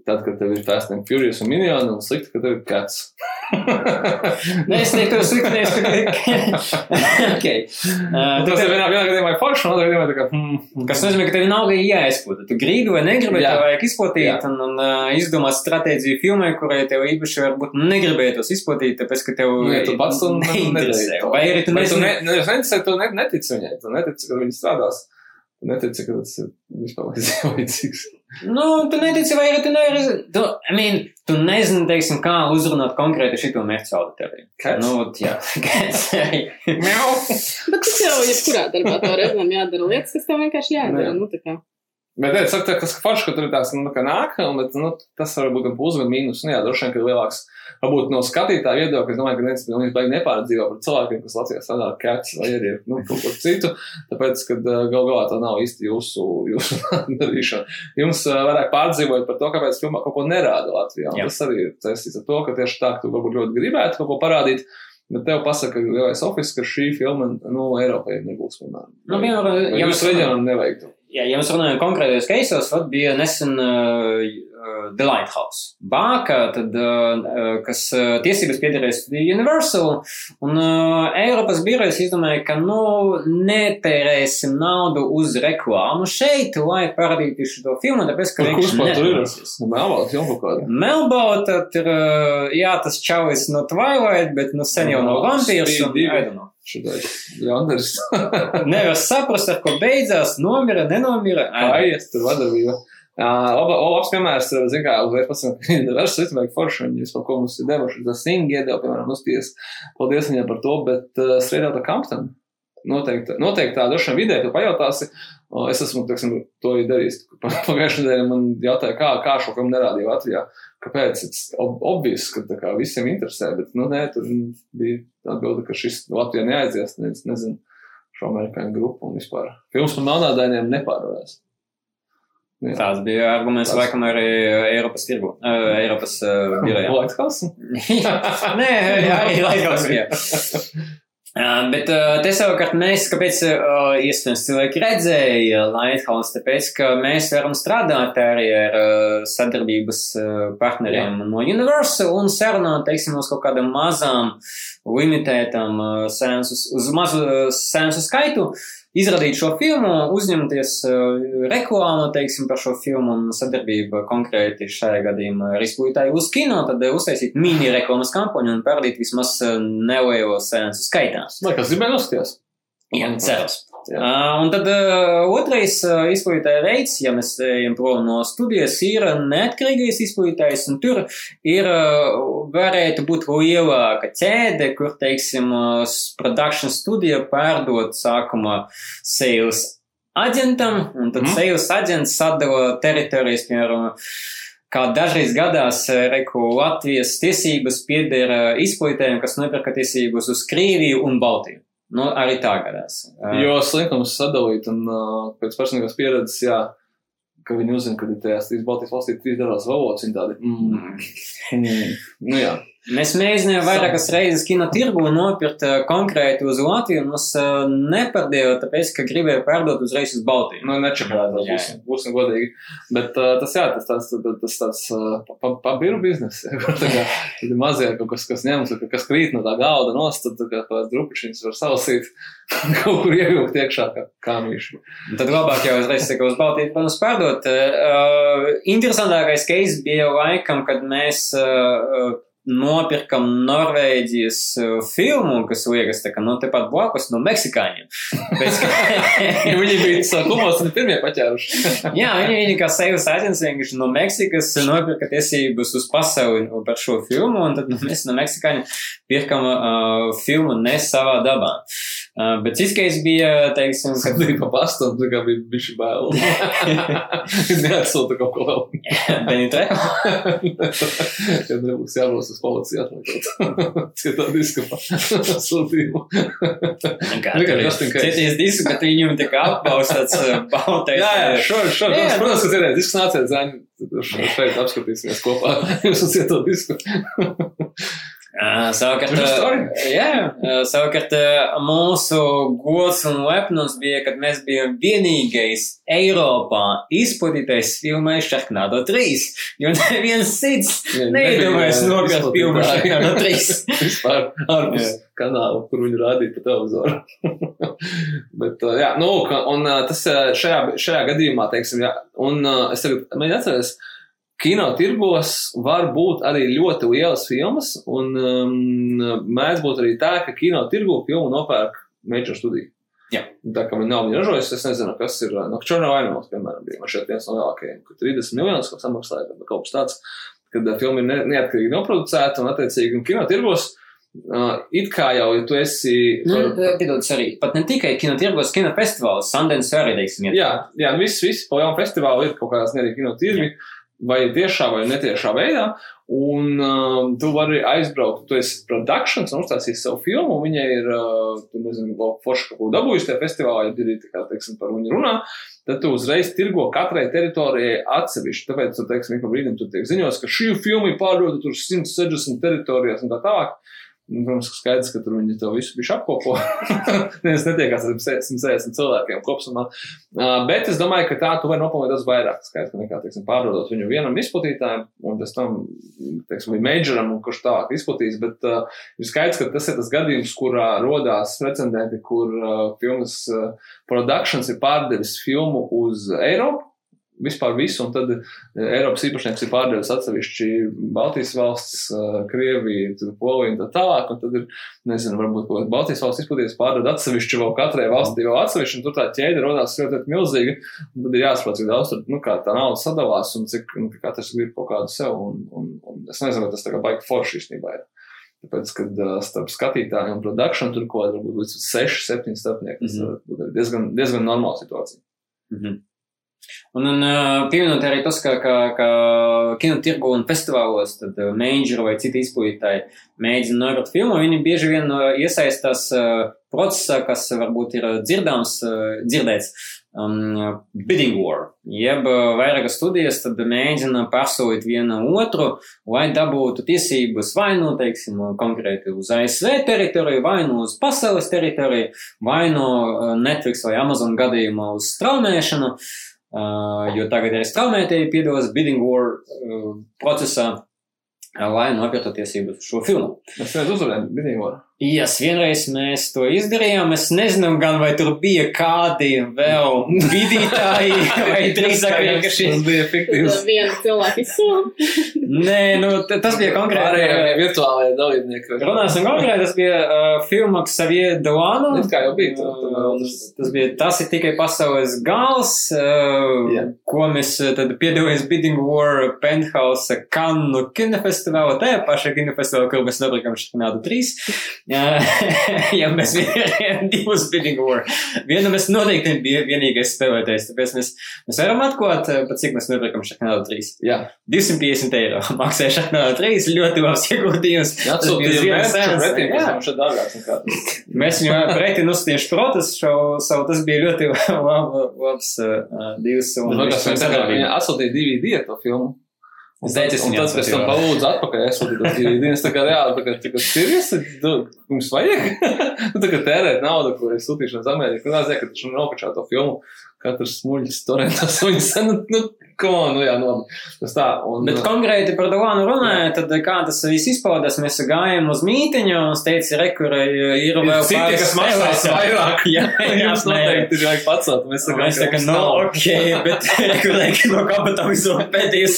tad, kad tev ir Fast and Furious un Minion, un slikti, ka tev ir cats. Nē, es teiktu, sliktais, ka. okay. Uh, Tas ir vienā, vienā gadījumā forši, un otrā gadījumā tā kā, hmm, Kas nozīmē, ka tev nav jāizpūta. Tu gribi vai negribi, tev vajag izplatīt Jā. un, un uh, izdomāt stratēģiju filmai, kurai tev īpaši varbūt negribētos izplatīt, tāpēc, ka tev Nu, ja tu pats to neinteresē. Vai arī tu Vai tu ne, ne, es neticu, tu ne, netici viņai, tu netici, ka viņi strādās. Tu netici, ka tas ir vispār vajadzīgs. nu, tu netici, vai arī tu nevari, tu, I mean, tu nezini, teiksim, kā uzrunāt konkrēti šito mērķu auditoriju. Cats? Nu, jā, kāds. Bet tas jau jebkurā darbā tev reizēm jādara lietas, kas tev vienkārši jādara. Nu, Nu, tā kā. Bet, ja saka, tas forši, ka tur ir tās, nu, tā nāk, bet, nu, tas var būt gan plus, gan mīnus. Nu, jā, droši vien, ka ir lielāks, varbūt no skatītāja viedokļa, es domāju, ka neviens pilnīgi baigi nepārdzīvo par cilvēkiem, kas Latvijā strādā cats vai arī, nu, kaut ko citu, tāpēc, ka uh, gal galā tā nav īsti jūsu, jūsu darīšana. Jums uh, vairāk pārdzīvojot par to, kāpēc filmā kaut ko nerāda Latvijā. Un Jā. Tas arī ir saistīts ar to, ka tieši tā, ka tu varbūt ļoti gribētu kaut ko parādīt, bet tev pasaka, ka lielais office, ka šī filma, nu, Eiropai nebūs, piemēram. Nu, piemēram, ja jūsu reģionam nevajag to. Jā, ja mēs runājam konkrētos keisos, tad bija nesen uh, uh, The Lighthouse. Bāka, tad, uh, kas uh, tiesības piederēs Universal, un uh, Eiropas birojas izdomāja, ka, nu, netērēsim naudu uz reklāmu šeit, lai parādītu šo filmu, tāpēc, ka nedarbosies. Melnbalts jau kaut kāda. Melbourne, tad ir, uh, jā, tas čalis no Twilight, bet, nu, sen jau no vampīrs, un. I don't know. Šitais Janders. Nevar saprast, ar ko beidzās, nomira, nenomira. Aies, tur vadarbība. Uh, labs piemērs, zin kā, uzreiz pats, ka Universal System vajag forši, viņi vispār ko mums ir devuši, tas Sing iedeva, piemēram, uzties. Paldies viņiem par to, bet uh, Straight Outta Compton. Noteikti, noteikti tā droši vien vidē, tu pajautāsi. O, Es esmu, teiksim, to arī darījis. Pagājušajā nedēļā man jautāja, kā, kā šo filmu nerādīja Latvijā. Kāpēc? Tas ob obvious, ka tā kā visiem interesē, bet, nu, nē, tur bija atbilde, ka šis Latvijā neaizies, nezinu, nezinu šo amerikāņu grupu un vispār. Films par melnādainiem nepārvarēs. Jā. Tāds bija arguments, Tas- laikam, arī Eiropas tirgu, uh, Eiropas uh, birojā. Laiks Nē, arī laikos bija. Uh, bet uh, te savukārt mēs, kāpēc uh, iespējams cilvēki redzēja Lighthouse, tāpēc, ka mēs varam strādāt arī ar uh, sadarbības uh, partneriem no Universal un sarunāt, teiksim, uz kaut kādām mazām, limitētām uh, sēnsu, uz mazu uh, sēnsu skaitu, izradīt šo filmu, uzņemties uh, reklāmu, teiksim, par šo filmu un sadarbību konkrēti šajā gadījumā ar izplatītāju uz kino, tad uh, uztaisīt mini reklāmas kampaņu un parādīt vismaz uh, nelielo sēnsu skaitā. Vai kas gribēja noskatīties? Jā, ceros. Jā. Un tad uh, otrais uh, izplatītāja veids, ja mēs ejam prom no studijas, ir neatkarīgais izplatītājs, un tur ir, uh, varētu būt lielāka ķēde, kur, teiksim, production studija pārdot sākumā sales aģentam, un tad mm. sales aģents sadala teritorijas, piemēram, kā dažreiz gadās, eh, reku Latvijas tiesības pieder eh, izplatītājiem, kas nopirka tiesības uz Krieviju un Baltiju. Nu, arī tā gadās. Jo slinkums sadalīt, un uh, pēc personīgās pieredzes, jā, ka viņi uzzina, ka ir tajās trīs Baltijas valstīs trīs dažādas valodas, viņi tādi, mm, mm, nu jā. Mēs mēģinājām vairākas reizes kino tirgu nopirkt uh, konkrēti uz Latviju, un mums uh, nepardēja, tāpēc, ka gribēja pārdot uzreiz uz Baltiju. Nu, jā. būsim, būsim godīgi. Bet uh, tas, jā, tas tāds, tas, tas tāds uh, pa- pabiru biznes, kur tā kā mazie kaut kas, kas ņems, ka- kas krīt no tā galda nost, tad tā kā tās drupišiņas var salasīt, kaut kur ievilkt iekšā kā kāmīši. Un Tad labāk jau uzreiz saka uz Baltiju, protams, pārdot. Uh, interesantākais case bija laikam, kad mēs uh, nopirkam Norvēģijas uh, filmu, kas liekas tā kā no tepat blakus no meksikāņiem. Pēc, ka, Viņi bija sākumos un pirmie paķēruši. Jā, viņi, viņi kā sales aģents vienkārši no Meksikas nopirka tiesības uz pasauli par šo filmu, un tad nu, mēs no Meksikāņa pirkam uh, filmu ne savā dabā. Uh, bet ciskais bija, teiksim, Kad bija pa pastu, un tā kā bija bišķi bail. Neatsūta kaut ko vēl. Benita. Kad nebūs jābrauc uz policiju atmeklēt. Cietā diskapā. Sūtījumu. Cieties disku, bet viņam tā kā apbaus tāds uh, bautais. Jā, jā, šodien. Jā, Protams, ka cerēt, disks nāciet zēni. Šeit apskatīsimies kopā. Jūs uz cieto disku. Savukārt, jā, savukārt mūsu gods un lepnums bija, kad mēs bijām vienīgais Eiropā izplatītais filmais Sharknado 3, jo neviens cits neiedomājas nopirkt filmu Sharknado 3. Vispār ārpus kanāla, kur viņu rādīja pa televizoru. Bet, uh, jā, nu, un uh, tas uh, šajā, šajā gadījumā, teiksim, jā, un es tagad mēģinu atcerēties, kino tirgos var būt arī ļoti lielas filmas, un um, mēdz būt arī tā, ka kino tirgu filmu nopērk major studija. Jā. Tā kā viņi nav viņa ražojusi, es nezinu, kas ir. uh, No Čorna Vainamals, piemēram, bija man šeit viens no lielākajiem, kur 30 miljonus kaut samaksāja, vai kaut kas tāds, kad uh, filma ir ne, neatkarīgi noproducēta un attiecīgi un kino tirgos. Uh, it kā jau, ja tu esi. Nu, par- piedod, arī pat ne tikai kinotirgos, kinofestivāls, Sundance arī, teiksim, iet. Jā, jā nu viss, viss pa jaunu festivālu ir kaut kādā ziņā arī kino tirgi, vai tiešā vai netiešā veidā. Un um, tu vari aizbraukt, tu esi productions un uztaisīsi savu filmu, un viņai ir, uh, tu nezinu, vēl forši kaut ko dabūjusi tajā festivālā, ja ir tā kā, teiksim, par viņu runā, tad tu uzreiz tirgo katrai teritorijai atsevišķi. Tāpēc, tu, teiksim, ik pa brīdim tu tiek ziņos, ka šī filma ir pārdota tur 160 teritorijās un tā tālāk. Un, Protams, ka skaidrs, ka tur viņi to visu bišķi apkopo. Neviens netiekās ar 160 cilvēkiem kopumā. Uh, bet es domāju, ka tā tu vari nopelnīt daudz vairāk. Skaidrs, ka nekā, teiksim, pārdodot viņu vienam izplatītājam, un pēc tam, teiksim, majoram, kurš tālāk izplatīs. Bet uh, ir skaidrs, ka tas ir tas gadījums, kurā rodās precedenti, kur uh, filmas uh, productions ir pārdevis filmu uz Eiropu. Vispār visu, un tad uh, Eiropas īpašnieks ir pārdevis atsevišķi Baltijas valsts, uh, Krieviju, Poliju un tā tālāk. Un tad ir, nezinu, varbūt kaut kāda Baltijas valsts izplatīties pārdod atsevišķi vēl katrai valstī vēl atsevišķi, un tur tā ķēde rodās ļoti milzīga. Un tad ir jāsaprot, cik daudz tur, nu, kā tā nauda sadalās un cik nu, ka katrs grib kaut kādu sev. Un, un, un es nezinu, vai tas tā kā baigi forši īstenībā ir. Tāpēc, kad uh, starp skatītāju un produkciju tur kaut kāda varbūt līdz 6, 7 starpnieki, tas Mhm. var būt arī diezgan, diezgan normāla situācija. Mhm. Un, un pieminot arī tas, ka, ka, ka kinotirgu un festivālos tad menedžeri vai citi izplatītāji mēģina nopirkt filmu, viņi bieži vien iesaistās procesā, kas varbūt ir dzirdāms, uh, dzirdēts. Um, bidding war, jeb vairākas studijas tad mēģina pārsūtīt vienu otru, lai dabūtu tiesības vai nu, teiksim, konkrēti uz ASV teritoriju, vai nu uz pasaules teritoriju, vai no uh, Netflix vai Amazon gadījumā uz straumēšanu. Uh, jo tagad arī straumētāji piedalās bidding war uh, procesā, uh, lai nopirktu tiesības uz šo filmu. Mēs vienreiz uzvarējām Bidīgo. Jā, yes, vienreiz mēs to izdarījām. Es nezinu, gan vai tur bija kādi vēl vidītāji, vai drīzāk vienkārši. Tas bija fiktīvs. Viena cilvēka izsola. Nē, nu, tas bija konkrēti. virtuālajie dalībnieki. Runāsim konkrēti, tas bija uh, filma Xavier Doano. It kā jau bija, Uh, tas bija, tas ir tikai pasaules gals, uh, Jā. ko mēs uh, tad piedalījāmies Bidding War Penthouse Kannu kinofestivālā, tajā pašā kinofestivālā, kur mēs nopirkām Šiknādu 3. Ja mēs vienojām divus Bidding War. Vienu mēs noteikti bija vienīgais spēlētājs, tāpēc mēs, mēs varam atklāt, uh, pat cik mēs nopirkām Šiknādu 3. Jā, 250 eiro maksāja Šiknādu 3, ļoti labs ieguldījums. Jā. tas. Mēs viņu pretī nosūtījām protas, šo savu, tas bija ļoti labs tagad- viņi atsūtīja DVD to filmu. Un tad, Zēķis un viņu tad pēc tam atsūtīja. palūdzu atpakaļ, es sūtīju to DVD. Es tā kā reāli, tā kā, tā kā sirds, jums vajag? nu, tā kā tērēt naudu, ko es sūtīšu uz Ameriku. Un es zinu, ka taču nokačā to filmu. Katrs muļķis torrentās viņas, nu, nu, ko, nu, jā, no, tas tā. Un, Bet konkrēti par Dolānu runājot, tad kā tas viss izpaudās, mēs gājām uz mītiņu un es teicu, re, kur ir vēl citi, pāris kas maksās vairāk. Jā, Jums noteikti ir vajag pacelt. Mēs Un Mēs mums no, ok, bet reku, reku, no kabatām izvēl pēdējais,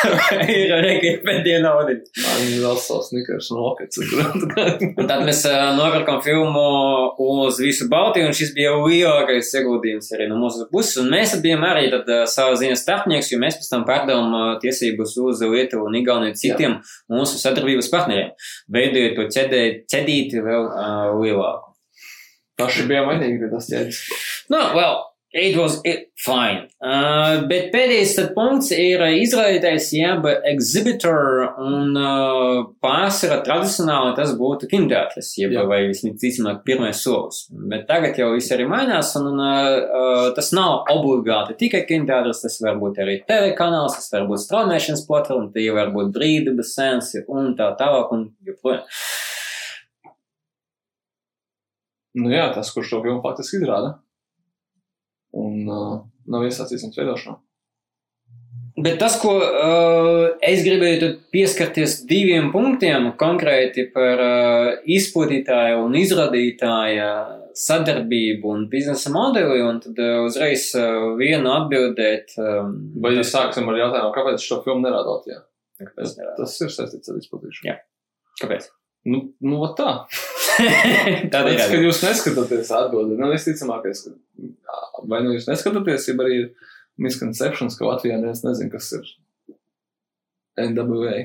ir reku, ir pēdējā nauda. Viņi vēl savus snikers un lokets. Un tad mēs uh, nopirkām filmu uz visu Baltiju, un šis bija lielākais ieguldījums arī no mūsu puses. Un mēs bijām arī tad, uh, savā ziņā starpnieks, jo mēs pēc tam pārdevām uh, tiesības uz Lietuvu un Igauniju citiem mūsu sadarbības partneriem, veidojot to ķedē, ķedīti vēl uh, lielāku. Paši bija vainīgi pie tas ķēdes. No, well, it was it, fine. Uh, bet pēdējais tad punkts ir uh, izrādītais jeb exhibitor un uh, pārsvarā tradicionāli tas būtu kinoteātris, jeb Jā. vai visticamāk pirmais solis. Bet tagad jau viss arī mainās un, un uh, uh, tas nav obligāti tikai kinoteātris, tas var būt arī TV kanāls, tas var būt straumēšanas platforma, tie var būt brīdības sensi un tā tālāk un joprojām. Nu jā, tas, kurš šo filmu faktiski izrāda. Un uh, nav iesaistīts viņas veidošanā. Bet tas, ko uh, es gribēju pieskarties diviem punktiem, konkrēti par uh, izplatītāju un izradītāja sadarbību un biznesa modeli, un tad uh, uzreiz uh, vienu atbildēt. Um, Vai ja sāksim ar jautājumu, kāpēc šo filmu nerādot? Jā? Kāpēc? nerāda? Tas ir saistīts ar izplatīšanu. Jā. Kāpēc? Nu, nu tā. Tāda ir. Kad jūs neskatāties atbildi, nav visticamākais, ka vai nu jūs neskatāties, ja arī ir misconceptions, ka Latvijā neviens nezin, kas ir NWA.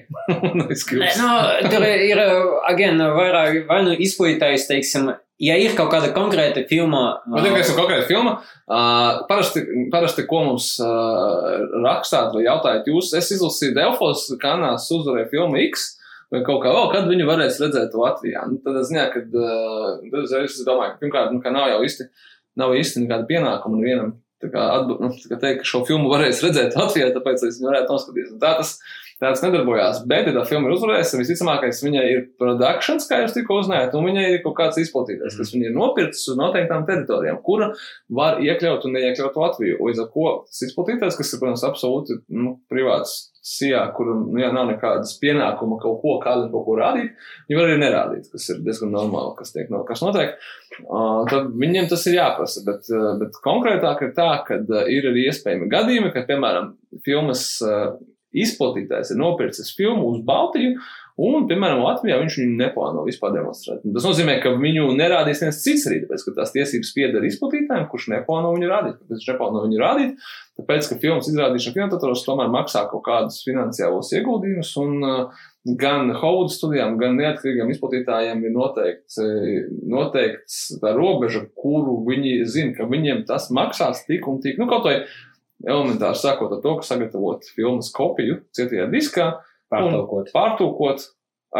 Neskrips. nu, tur ir, again, vairāk, vai nu izplatītājs, teiksim, ja ir kaut kāda konkrēta filma. Man liekas, ka konkrēta filma. Uh, parasti, parasti, ko mums uh, rakstāt vai jautājat, jūs, es izlasīju Delfos kanāls uzvarēju filmu X. Vai kaut kā, oh, kad viņi varēs redzēt Latvijā? Nu, tad es, zināju, kad, uh, tad uzreiz es domāju, ka pirmkārt, nu, ka nav jau īsti, nav īsti nekāda pienākuma nevienam tā kā, atb, nu, kā teikt, ka šo filmu varēs redzēt Latvijā, tāpēc es viņu varētu noskatīties. Un Tā tas, tā tas nedarbojās. Bet, ja tā filma ir uzvarējusi, visticamākais viņai ir produkcijas, kā jūs tikko uzzinājāt, un viņai ir kaut kāds izplatītājs, kas viņai ir nopircis uz noteiktām teritorijām, kura var iekļaut un neiekļaut Latviju. Līdz ar to tas izplatītājs, kas ir, protams, absolūti nu, privāts sijā, kuram nu, jā, nav nekādas pienākuma kaut ko, kādam kaut ko rādīt, viņi var arī nerādīt, kas ir diezgan normāli, kas tiek kas notiek. Uh, tad viņiem tas ir jāprasa, bet, uh, bet konkrētāk ir tā, ka uh, ir arī iespējami gadījumi, kad, piemēram, filmas uh, izplatītājs ir nopircis filmu uz Baltiju, un, piemēram, Latvijā viņš viņu neplāno vispār demonstrēt. Tas nozīmē, ka viņu nerādīs viens cits arī, tāpēc, ka tās tiesības pieder izplatītājiem, kurš neplāno viņu rādīt. Kāpēc viņš neplāno viņu rādīt? Tāpēc, ka filmas izrādīšana kinotētos tomēr maksā kaut kādus finansiālos ieguldījumus, un uh, gan Holivudas studijām, gan neatkarīgiem izplatītājiem ir noteikts, eh, noteikts tā robeža, kuru viņi zina, ka viņiem tas maksās tik un tik. Nu, kaut vai elementāri sākot ar to, ka sagatavot filmas kopiju cietajā diskā, Pārtulkot. pārtulkot,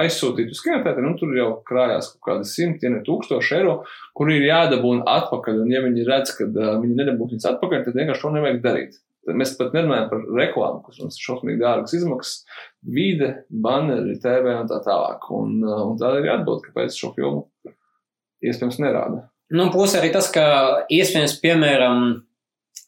aizsūtīt uz kinotētru, nu tur jau krājās kaut kādi simti, ja ne tūkstoši eiro, kur ir jādabūna atpakaļ, un ja viņi redz, ka uh, viņi nedabūs viņus atpakaļ, tad vienkārši to nevajag darīt. Tad mēs pat nerunājam par reklāmu, kas mums ir šausmīgi dārgas izmaksas, vide, banneri, TV un tā tālāk. Un, uh, un tā ir atbilde, kāpēc šo filmu iespējams nerāda. Nu, plus arī tas, ka iespējams, piemēram,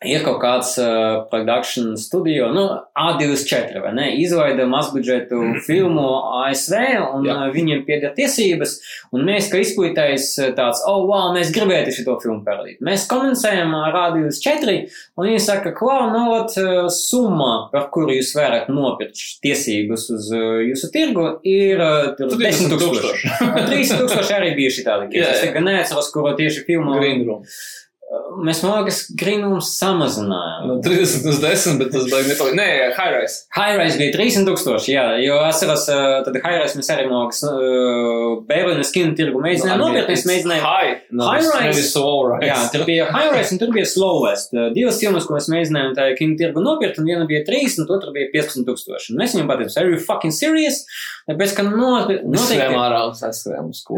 ir kaut kāds uh, production studio, nu, A24, vai ne, izvaida mazbudžetu filmu ASV, un Jā. uh, viņiem pieder tiesības, un mēs, kā izplatītājs, tāds, oh, wow, mēs gribētu šo filmu parādīt. Mēs komunicējam ar A24, un viņi saka, klau, nu, ot, uh, summa, par kuru jūs varat nopirkt tiesības uz uh, jūsu tirgu, ir uh, tur 10 tūkstoši. 30 tūkstoši arī bija šī tāda. Es tagad neatceros, kuru tieši filmu. Green Room. Mēs, man liekas, Grīnums samazinājām. No 30 uz 10, bet tas baigi nepalīdz. Nē, High Rise. Highrise bija 300 tūkstoši, jā, jo atceros, tad Highrise mēs arī no Berlīnas kino tirgu mēģinājām nopirkt, mēs mēģinājām. High. No, High it's Rise. maybe slow rise. Jā, tur bija Highrise un tur bija Slowest. Divas filmas, ko mēs mēģinājām tā kino tirgu nopirkt, un viena bija 3, un otra bija 15 tūkstoši. Un mēs viņam pateicām, are you fucking serious? Tāpēc, ka noteikti.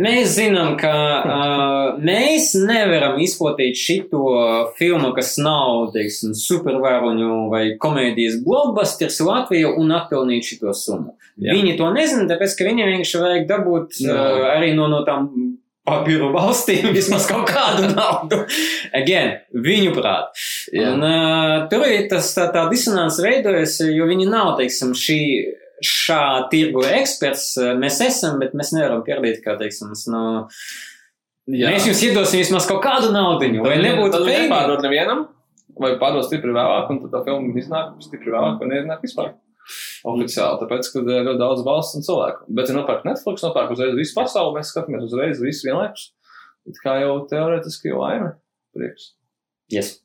Mēs zinām, ka uh, mēs nevaram izplatīt šito filmu, kas nav, teiksim, supervēroņu vai komēdijas blockbusters Latviju un atpelnīt šito summu. Jā. Viņi to nezina, tāpēc, ka viņiem vienkārši vajag dabūt Jā. uh, arī no, no tām papīru valstīm vismaz kaut kādu naudu. Again, viņu prāt. Jā. Un, uh, tur ir tas tā, tā disonance veidojas, jo viņi nav, teiksim, šī šā tirgu eksperts. Mēs esam, bet mēs nevaram pierādīt, ka, teiksim, mēs, nu, Jā. mēs jums iedosim vismaz kaut kādu naudu, vai nebūtu viņi veidā. nepārdod nevienam, vai pārdod stipri vēlāk, un tad tā filma iznāk stipri vēlāk, vai neiznāk vispār. Oficiāli, tāpēc, ka ir ļoti daudz valsts un cilvēku. Bet, ja nopērk Netflix, nopērk uzreiz visu pasauli, mēs skatāmies uzreiz visu vienlaikus. It kā jau teorētiski jau laime. Prieks. Yes.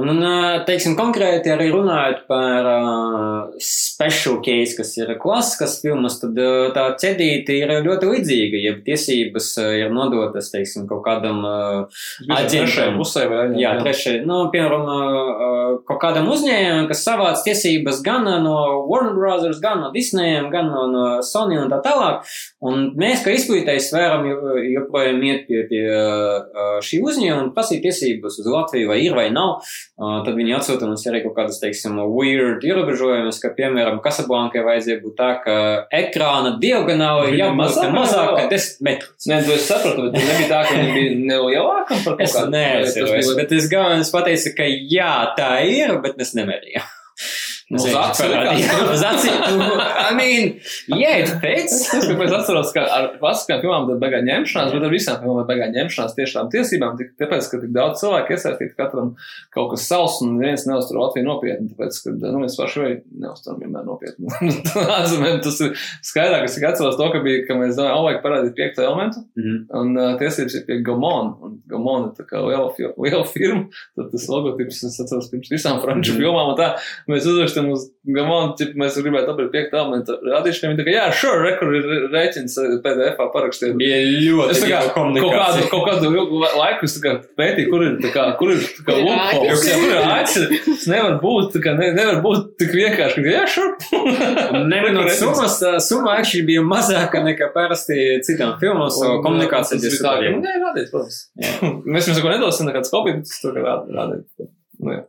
Un, teiksim, konkrēti arī runājot par uh, special case, kas ir klasiskas filmas, tad uh, tā ķedīte ir ļoti līdzīga, ja tiesības uh, ir nodotas, teiksim, kaut kādam uh, Trešajai aģentam. pusē vai Jā, trešais, nu, piemēram, uh, kaut kādam uzņēmumam, kas savāc tiesības gan no Warner Brothers, gan no Disneyiem, gan no, no Sony un tā tālāk. Un mēs, kā izglītējs, varam jo- joprojām iet pie, pie uh, šī uzņēmuma un prasīt tiesības uz Latviju, vai ir vai nav. Uh, tad viņi atsūta mums arī kaut kādas, teiksim, weird ierobežojumus, ka, piemēram, Kasablankai vajadzēja būt tā, ka ekrāna diagonāli Viņa jābūt mazāka mazāk vai kā 10 metrus. Nē, to es sapratu, bet nebija tā, ka viņi bija nelielāka par kaut Es kādu. neatceros, bet es galvenais pateicu, ka jā, tā ir, bet es nemērīju. Es atceros, ka ar klasiskām filmām tad beigā ņemšanās, bet ar visām filmām beigā ņemšanās tieši tām tiesībām, tik, tāpēc, ka tik daudz cilvēku iesaistīti katram kaut kas savs un neviens neuztur Latviju nopietni, tāpēc, ka, nu, mēs paši vai neuzturam vienmēr nopietni. Āzumiem tas ir skaidrāk, es tikai atceros to, ka bija, ka mēs domājam, o, vajag parādīt piekto elementu, Mhm. un uh, tiesības ir pie Gomon, un Gomon ir tā kā liela, liela firma, tad tas logotips, es atceros pirms visām franču filmām, un tā, mēs uzrakstam uz Gomon, tip, mēs gribētu apēt piekto elementu rādīšanai, viņi tā kā, jā, sure, rekur ir rēķins eh, PDF-ā parakstīt. Bija ļoti Es tā kā liela kaut kādu, komunikācija. kaut kādu ilgu la- laiku es tā kā pētīju, kur ir, tā kā, kur ir, tā kā, Kur ir loopholes, āķis. jā, kur ir āķis. Tas nevar būt, tā kā, ne, nevar būt tik vienkārši, ka, jā, sure. Neminot Rekur summas, tā summa actually bija mazāka nekā parasti citām filmām, so Un, komunikācija tas bija bija tā, ka, super. nē, rādīt, protams. Jā. Mēs jums neko nedosim, nekāds kopijas, bet tas to, ka rād- rādīt. Nu, jā.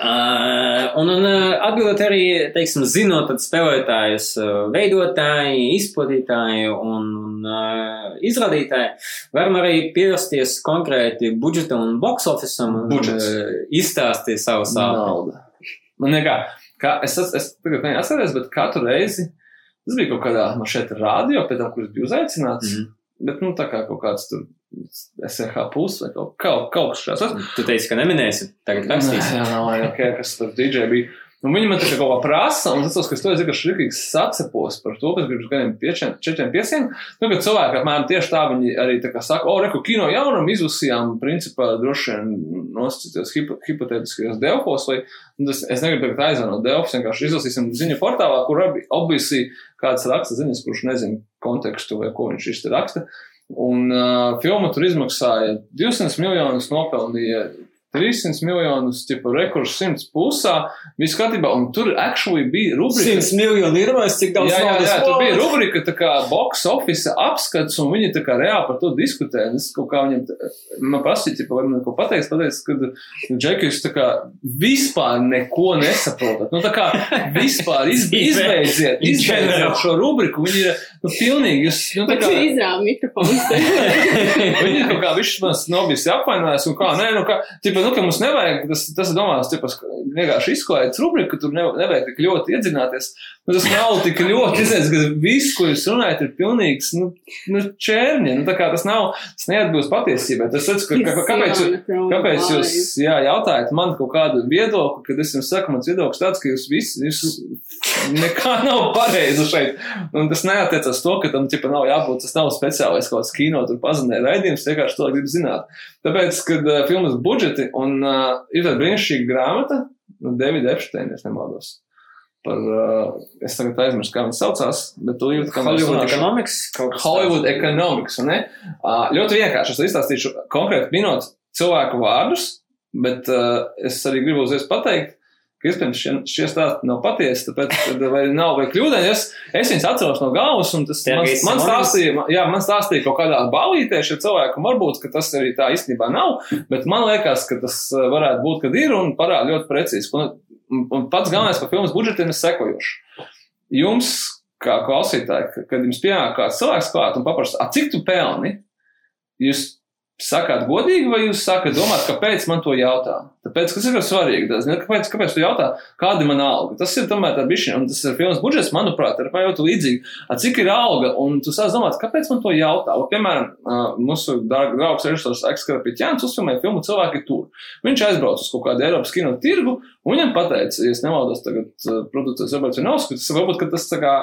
Uh, un, un atbildot arī, teiksim, zinot spēlētājus, veidotāji, izplatītāji un, un uh, izrādītāji, varam arī pievērsties konkrēti budžeta un box officeam un Budžets. uh, izstāstīt savu. Nauda. Man nekā, kā, es, es, es tagad neatceros, bet katru reizi, tas bija kaut kādā, man šeit rādio, pēc tam, kurš bija uzaicināts, mm. -hmm. bet, nu, tā kā kaut kāds tur SRH puls vai kaut, kaut, kaut kas šāds. Tu teici, ka neminēsi, tagad rakstīsi. Jā, nav arī ok, kas tur DJ bija. Un viņi man tā kā kaut kā prasa, un es atceros, ka es to esmu rīkīgs sacepos par to, pēc pirms gadiem piečiem, četriem, pieciem. Nu, kad cilvēki apmēram tieši tā viņi arī tā kā saka, o, reku, kino jaunam izlasījām, principā, droši vien nosacīties hipo, hipotētiskajos delfos, vai, un tas, es negribu tagad aizvanot delfus, vienkārši izlasīsim ziņu portālā, kur abi, obvisi kāds raksta ziņas, kurš nezina kontekstu vai ko viņš īsti raksta. Un uh, filma tur izmaksāja 200 miljonus, nopelnīja 300 miljonus, tipa rekurs 100 pusā, viss kārtībā, un tur actually bija rubrika. 100 miljoni ir vairs, cik daudz Jā, jā, jā, tur bija rubrika, tā kā box office apskats, un viņi tā kā reāli par to diskutē. Es kaut kā viņam, man prasīja, vai man ko pateiks, pateiks, ka Džekijs tā kā vispār neko nesaprotat. Nu, tā kā vispār iz, izbeidziet, izbeidziet šo rubriku, viņi ir, nu, pilnīgi, jūs, nu, tā kā. mikrofons. te. Viņi ir kaut kā viņš man nav bijis apvainojis, un kā, nē, nu, kā, tipa, nu, ka mums nevajag, tas, tas domās, tipa, vienkārši izklaides rubrika, ka tur ne, nevajag tik ļoti iedzināties. Nu, tas nav tik ļoti izējas, ka viss, ko jūs runājat, ir pilnīgs, nu, nu čērņi. Nu, tā kā tas nav, tas neatbilst patiesībai. Tas, redz, ka, ka, kāpēc, kāpēc jūs, jā, jautājat man kaut kādu viedokli, kad es jums saku, mans viedoklis tāds, ka jūs visi, jūs nekā nav pareizi šeit. Un tas neatiecas to, ka tam, tipa, nav jābūt, tas nav speciālais kaut kāds kino, tur pazinē raidījums, vienkārši to grib zināt. Tāpēc, kad uh, filmas budžeti un uh, ir tāda brīnišķīga grāmata, no Davida Epsteina, es nemaldos. Par, uh, es tagad aizmirsu, kā viņš saucās, bet tu jūti, ka Hollywood Economics Hollywood tāds. Economics, ne? Uh, ļoti vienkārši, es izstāstīšu konkrēti minot cilvēku vārdus, bet uh, es arī gribu uzreiz pateikt, iespējams šie, šie stāsti nav patiesi, tāpēc, vai nav vai kļūdaini, es, es viņus atceros no galvas, un tas man, man stāstīja, jā, man stāstīja kaut kādā balītē šie cilvēki, un varbūt, ka tas arī tā īstenībā nav, bet man liekas, ka tas uh, varētu būt, kad ir, un parāda ļoti precīzi. Un, un, pats galvenais par filmas budžetiem ir sekojošs. Jums, kā klausītāji, ka- kad jums pienāk kāds cilvēks klāt un paprasta, "A, cik tu pelni, jūs sakāt godīgi, vai jūs sākat domāt, kāpēc man to jautā? Tāpēc, kas ir svarīgi, tas, ne, kāpēc, kāpēc tu jautā, kāda ir mana alga? Tas ir tomēr tā bišķi, un tas ir filmas budžets, manuprāt, ir ļoti līdzīgi. A, cik ir alga, un tu sāc domāt, kāpēc man to jautā? Un, piemēram, mūsu dārga draugs režisors Ekskarpiķēns uzfilmēja filmu Cilvēki tur. Viņš aizbrauca uz kaut kādu Eiropas kino tirgu, un viņam pateica, ja es nemaldos tagad producents Roberts Vinovskis, varbūt, ka tas tā kā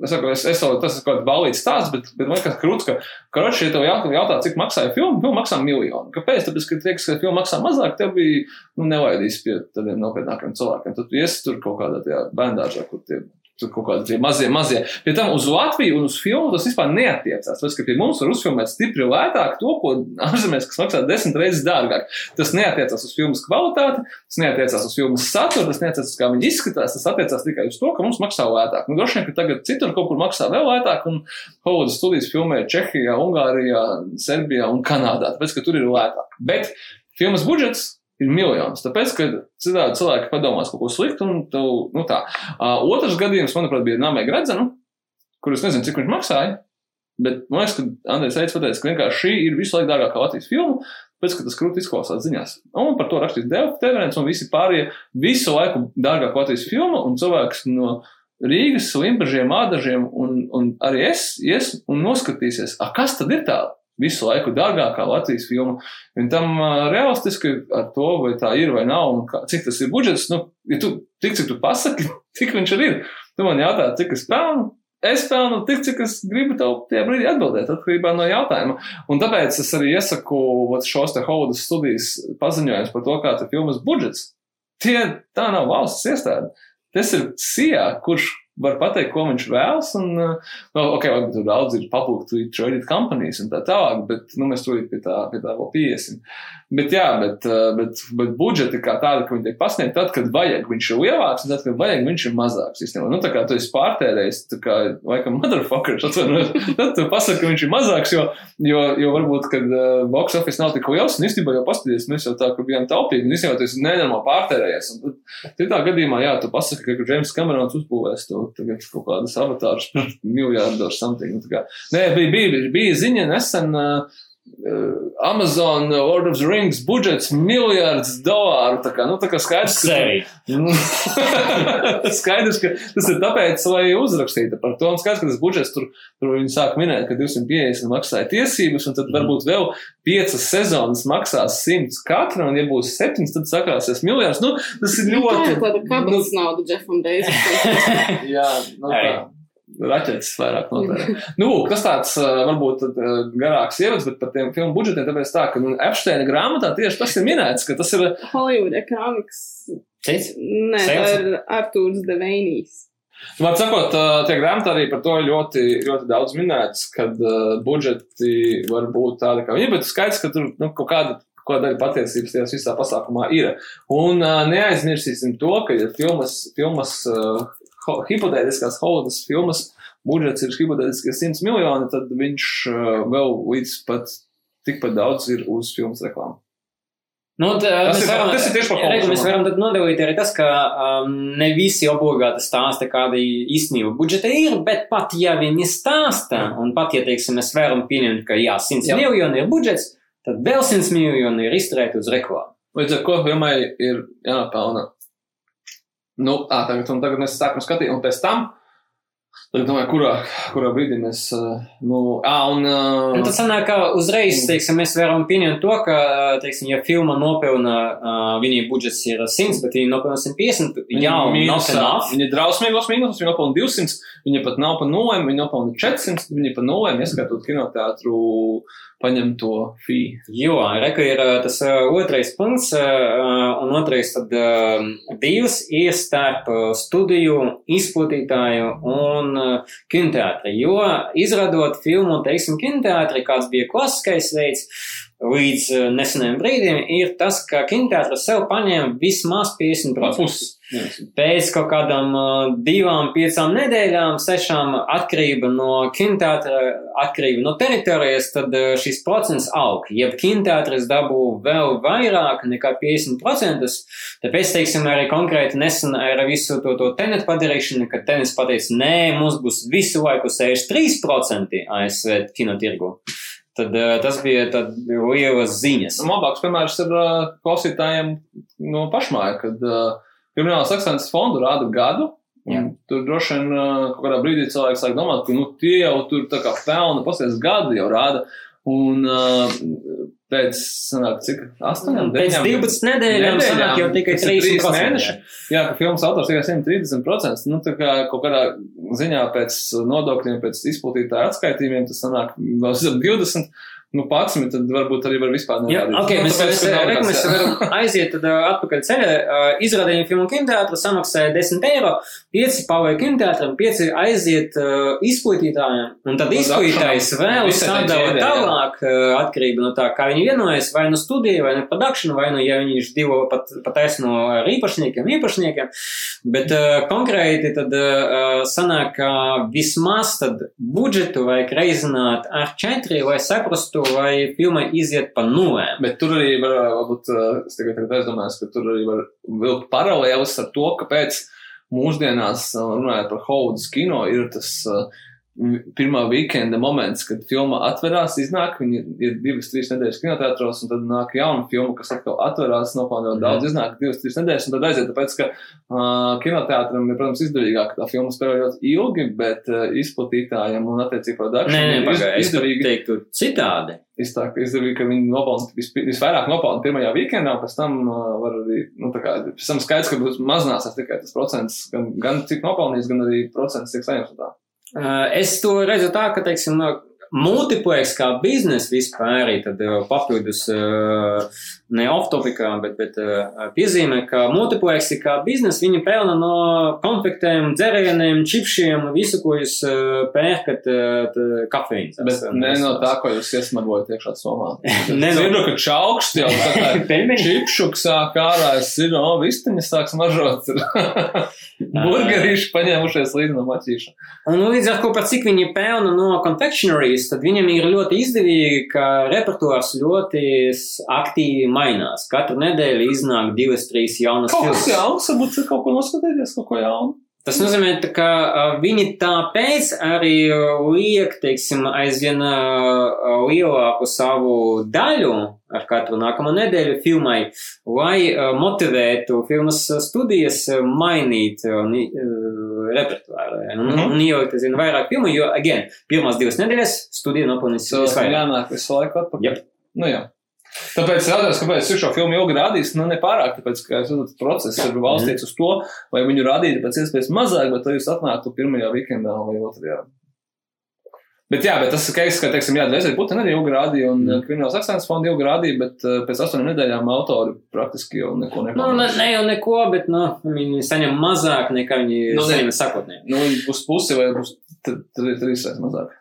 Es saku, es, es tas ir kaut kāds balīts stāsts, bet, bet man liekas, krūts, ka, karoči, ja tev jautā, cik maksāja filma, filma maksā miljonu. Kāpēc? Tāpēc, ka, tieks, ka filma maksā mazāk, tev bija, nu, nevajadīs pie tādiem nopietnākiem cilvēkiem. Tad tu iesi tur kaut kādā tajā bērndāžā, kur tie Tur kaut kādi tie mazie, mazie. Pie tam uz Latviju un uz filmu tas vispār neatiecās. Tāpēc, ka pie mums var uzfilmēt stipri lētāk to, ko ārzemēs, kas maksā desmit reizes dārgāk. Tas neatiecās uz filmas kvalitāti, tas neatiecās uz filmas saturu, tas neatiecās uz kā viņi izskatās, tas attiecās tikai uz to, ka mums maksā lētāk. Nu, droši vien, ka tagad citur kaut kur maksā vēl lētāk, un Holivudas studijas filmē Čehijā, Ungārijā, Serbijā un Kanādā, tāpēc, ka tur ir lētāk. Bet filmas budžets ir miljons. Tāpēc, ka citādi cilvēki padomās kaut ko sliktu, un tu, nu tā. Uh, otrs gadījums, manuprāt, bija Nāmē Gradzenu, kur es nezinu, cik viņš maksāja. Bet man liekas, ka Andrejs Eits pateica, ka vienkārši šī ir visu laiku dārgākā Latvijas filma, pēc ka tas krūti izklausās ziņās. Un par to rakstīs Dēlķis Teverens un visi pārējie visu laiku dārgākā Latvijas filma, un cilvēks no Rīgas, Limbažiem, Ādažiem un, un arī es ies un noskatīsies, a, kas tad ir tāda? Visu laiku dārgākā Latvijas filma. Un tam uh, realistiski ar to, vai tā ir vai nav, un kā, cik tas ir budžets, nu, ja tu tik, cik tu pasaki, tik viņš arī ir. Tu man jautā, cik es pelnu. Es pelnu tik, cik es gribu tev tajā brīdī atbildēt, atkarībā no jautājuma. Un tāpēc es arī iesaku šos te Haudas studijas paziņojumus par to, kāds ir filmas budžets. Tie tā nav valsts iestāde. Tas ir SIA, kurš var pateikt, ko viņš vēlas. Un, uh, nu, ok, varbūt tur daudz ir publicly traded companies un tā tālāk, bet nu, mēs tur pie tā, pie tā vēl piesim. Bet, jā, bet, uh, bet, bet budžeti kā tādi, ka viņi tiek pasniegti tad, kad vajag, viņš ir lielāks, un tad, kad vajag, viņš ir mazāks. Īstenībā. Nu, tā kā tu esi pārtērējis, tā kā, laikam, motherfuckers, atvainojiet, tad tu pasaki, ka viņš ir mazāks, jo, jo, jo varbūt, kad uh, box office nav tik liels, un īstenībā jau paskaties, mēs jau tā, ka bijām taupīgi, un īstenībā tu esi nenormāli pārtērējies. Un tad, citā gadījumā, jā, tu pasaki, ka James Camerons uzbūvēs to tagad kaut kādas avatārus par miljārdu ar something. Nu, kā, nē, bija, bija, bija ziņa nesen. Uh, Amazon Lord of the Rings budžets miljards dolāru. Tā kā, nu, tā kā skaidrs, ka, nu, skaidrs, ka tas ir tāpēc, lai uzrakstītu par to. Un skaidrs, ka tas budžets tur, tur viņi sāk minēt, ka 250 maksāja tiesības, un tad mm. varbūt vēl piecas sezonas maksās 100 katra, un ja būs septiņas, tad sakrāsies miljards. Nu, tas ir ļoti. Tā ir tāda kabatas nu, nauda Jeffam Bezosam. jā, nu tā raķetes vairāk noteikti. nu, kas tāds varbūt garāks ievads, bet par tiem filmu budžetiem, tāpēc tā, ka nu, Epsteina grāmatā tieši tas ir minēts, ka tas ir Hollywood Economics. Cits? Nē, tā ir Artūrs Deveinijs. Man sakot, tiek grāmatā arī par to ļoti, ļoti daudz minēts, kad budžeti var būt tādi, kā viņi, bet skaidrs, ka tur nu, kaut kāda ko daļa patiesības tajā visā pasākumā ir. Un uh, neaizmirsīsim to, ka ja filmas, filmas uh, hipotētiskās Holivudas filmas budžets ir hipotētiski 100 miljoni, tad viņš uh, vēl līdz pat tikpat daudz ir uz filmas reklāmu. Nu, tā, tas, mēs ir, varam, tas ir tieši par Reiku, mēs varam nodalīt arī tas, ka um, ne visi obligāti stāsta, kāda īstenība budžeta ir, bet pat ja viņi stāsta, un pat ja, teiksim, mēs varam pieņemt, ka jā, 100 jā. miljoni ir budžets, tad vēl 100 miljoni ir izturēti uz reklāmu. Līdz ar ko filmai ir jāpelna Nu, tā, tagad, tagad mēs sākam skatīt, un pēc tam Tad domāju, kurā, kurā brīdī mēs. Nu, ā, un, uh, un tas sanāk, ka uzreiz teiksim, mēs varam pieņemt to, ka, teiksim, ja filma nopelna, uh, viņa budžets ir 100, bet viņa nopelna 150, jau enough. Viņa ir drausmīgos mīnus, viņa nopelna 200, viņa pat nav pa nulēm, viņa nopelna 400, viņa pa nulēm, ieskatot kinoteātru paņemto fee. Jo, reka ir tas otrais punkts, un otrais tad divs ir starp studiju izplatītāju un kinoteātri. Jo izradot filmu, teiksim, kinoteātri, kāds bija klasiskais veids, līdz nesenajam brīdim, ir tas, ka kinoteātris sev paņēma vismaz 50%. Pēc kaut kādām uh, divām, piecām nedēļām, sešām atkarība no kinoteātra, atkarība no teritorijas, tad uh, šis procents aug. Ja kinoteātris dabū vēl vairāk nekā 50%, tāpēc, teiksim, arī konkrēti nesen ar visu to, to tenet padarīšanu, kad tenis pateica, nē, mums būs visu laiku 63% ASV kinotirgu. Tad uh, tas bija lielas ziņas. Labāks piemērs ir uh, klausītājiem no pašmāja, kad uh, Kriminālas akcents fondu rāda gadu. Tur droši vien kaut kādā brīdī cilvēks sāk domāt, ka nu, tie jau tur tā kā pelna, pasies gadu jau rāda. Un uh, pēc, sanāk, cik, 8, Pēc 12 nedēļām sanāk jau tikai tas ir 30 trīs mēneši. Jā, ka filmas autors tikai 130%. Nu, tā kā kaut kādā ziņā pēc nodokļiem, pēc izplatītāja atskaitījumiem, tas sanāk vēl zem 20. Nu, 11, tad varbūt arī var vispār Jā, nerādīt. ok, nu, mēs, tāpēc, mēs, nav re, kāds- mēs varam aiziet tad, ā, atpakaļ ceļā. Ā, Izrādījuma filmu kinoteātra samaksāja 10 eiro, 5 pavai kinoteātram, 5 aiziet uh, izplatītājiem, un tad izplatītājs vēl sadala jā. tālāk uh, atkarība no tā, kā viņi vienojas, vai nu studija, vai nu produkšana, vai nu, ja viņi ir divu pat, pat taisno ar īpašniekiem, īpašniekiem, bet uh, konkrēti tad uh, sanāk, ka vismaz tad budžetu vajag reizināt ar 4, lai saprastu, vai filma iziet pa nulēm. Bet tur arī var, varbūt, uh, es tikai tagad aizdomājos, ka tur arī var vilkt paralēlis ar to, kāpēc mūsdienās, uh, runājot par Hovudas kino, ir tas uh, pirmā weekenda moments, kad filma atverās, iznāk, viņi ir divas, trīs nedēļas kinoteātros, un tad nāk jauna filma, kas atkal atverās, nopelnot daudz, iznāk divas, trīs nedēļas, un tad aiziet, tāpēc, ka uh, kinoteātram ir, protams, izdevīgāk, ka tā filma spēlē ļoti ilgi, bet uh, izplatītājiem un produkcijai nē, ir izdevīgi. teiktu citādi. Iztāk, izdevīgi, ka viņi nopelna vis, visvairāk nopelna pirmajā weekendā, un pēc tam uh, var arī, nu, tā kā, pēc tam skaidrs, ka būs mazinās tikai tas procents, gan, gan cik nopelnīs, gan arī procents tiek saņemts Es to redzu tā, ka, teiksim, no multiplex kā biznesa vispār arī tad papildus uh, ne off-topikā, bet, bet uh, piezīmē, ka multiplex kā biznesa viņi pelna no konfektēm, dzērieniem, čipšiem, visu, ko jūs uh, pērkat, uh, kafīnas. Bet ne no tā, ko jūs iesmagojat iekšā somā. Ne no- Zinu, ka čaukšs jau tā kā čipšuks sāk ārā, es zinu, o, vistiņas sāks mažot. Burgerīši paņēmušies līdzi no maķīša. Un līdz ar to, par cik viņi pelna no confectionaries, tad viņam ir ļoti izdevīgi, ka repertuārs ļoti aktīvi mainās. Katru nedēļu iznāk divas, trīs jaunas Kaut kas filmas. jauns, varbūt kaut ko noskatīties, kaut ko jaunu. Tas nozīmē, ka viņi tāpēc arī liek, teiksim, aizvien lielāku savu daļu ar katru nākamo nedēļu filmai, lai motivētu filmas studijas mainīt ā, ni- ā, repertuāru. ja. Un, Mhm. un ielikt, aizvien vairāk filmu, jo, again, pirmās divas nedēļas studija nopelnīs Tas visvairāk. jānāk visu laiku atpakaļ. Jep. Nu jā. Tāpēc jautājums, kāpēc es šo filmu ilgi rādīju, nu nepārāk, tāpēc, ka tas process ir balstīts uz to, lai viņu rādītu pēc iespējas mazāk, bet lai jūs atnāktu pirmajā weekendā vai otrajā. Bet jā, bet tas ir keis, ka, teiksim, jā, Dvēseli Putina arī ilgi rādīja, un mm. Krimināls akcents fonda ilgi rādīja, bet uh, pēc astoņām nedēļām autori praktiski jau neko Nu, ne, ne jau neko, bet, nu, viņi saņem mazāk nekā viņi Nu, ne. saņem sakotnē. Nu, būs pusi vai tr- trīs reizes mazāk.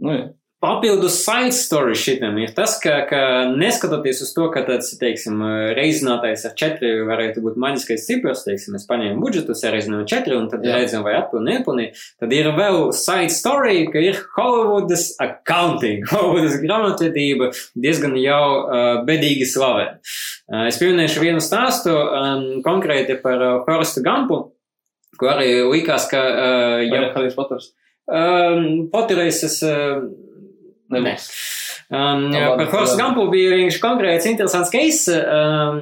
Nu, jā. Papildus side story šitam ir tas, ka, ka neskatoties uz to, ka tāds, teiksim, reizinātais ar četri varētu būt maģiskais cipars, teiksim, mēs paņēmām budžetu, sareizinām četri un tad redzam, vai atpilni, nepilni, tad ir vēl side story, ka ir Hollywoodas accounting, Hollywoodas grāmatvedība diezgan jau uh, bedīgi slavē. Uh, es pieminēšu vienu stāstu um, konkrēti par uh, Forrestu Gampu, kur arī likās, ka uh, Ja. ja, Harijs Poters. um, Potteris es. Uh, Nebūs. Um, Tā jā, labi, par Forstu jā. Gampu bija vienkārši konkrēts, interesants case, um,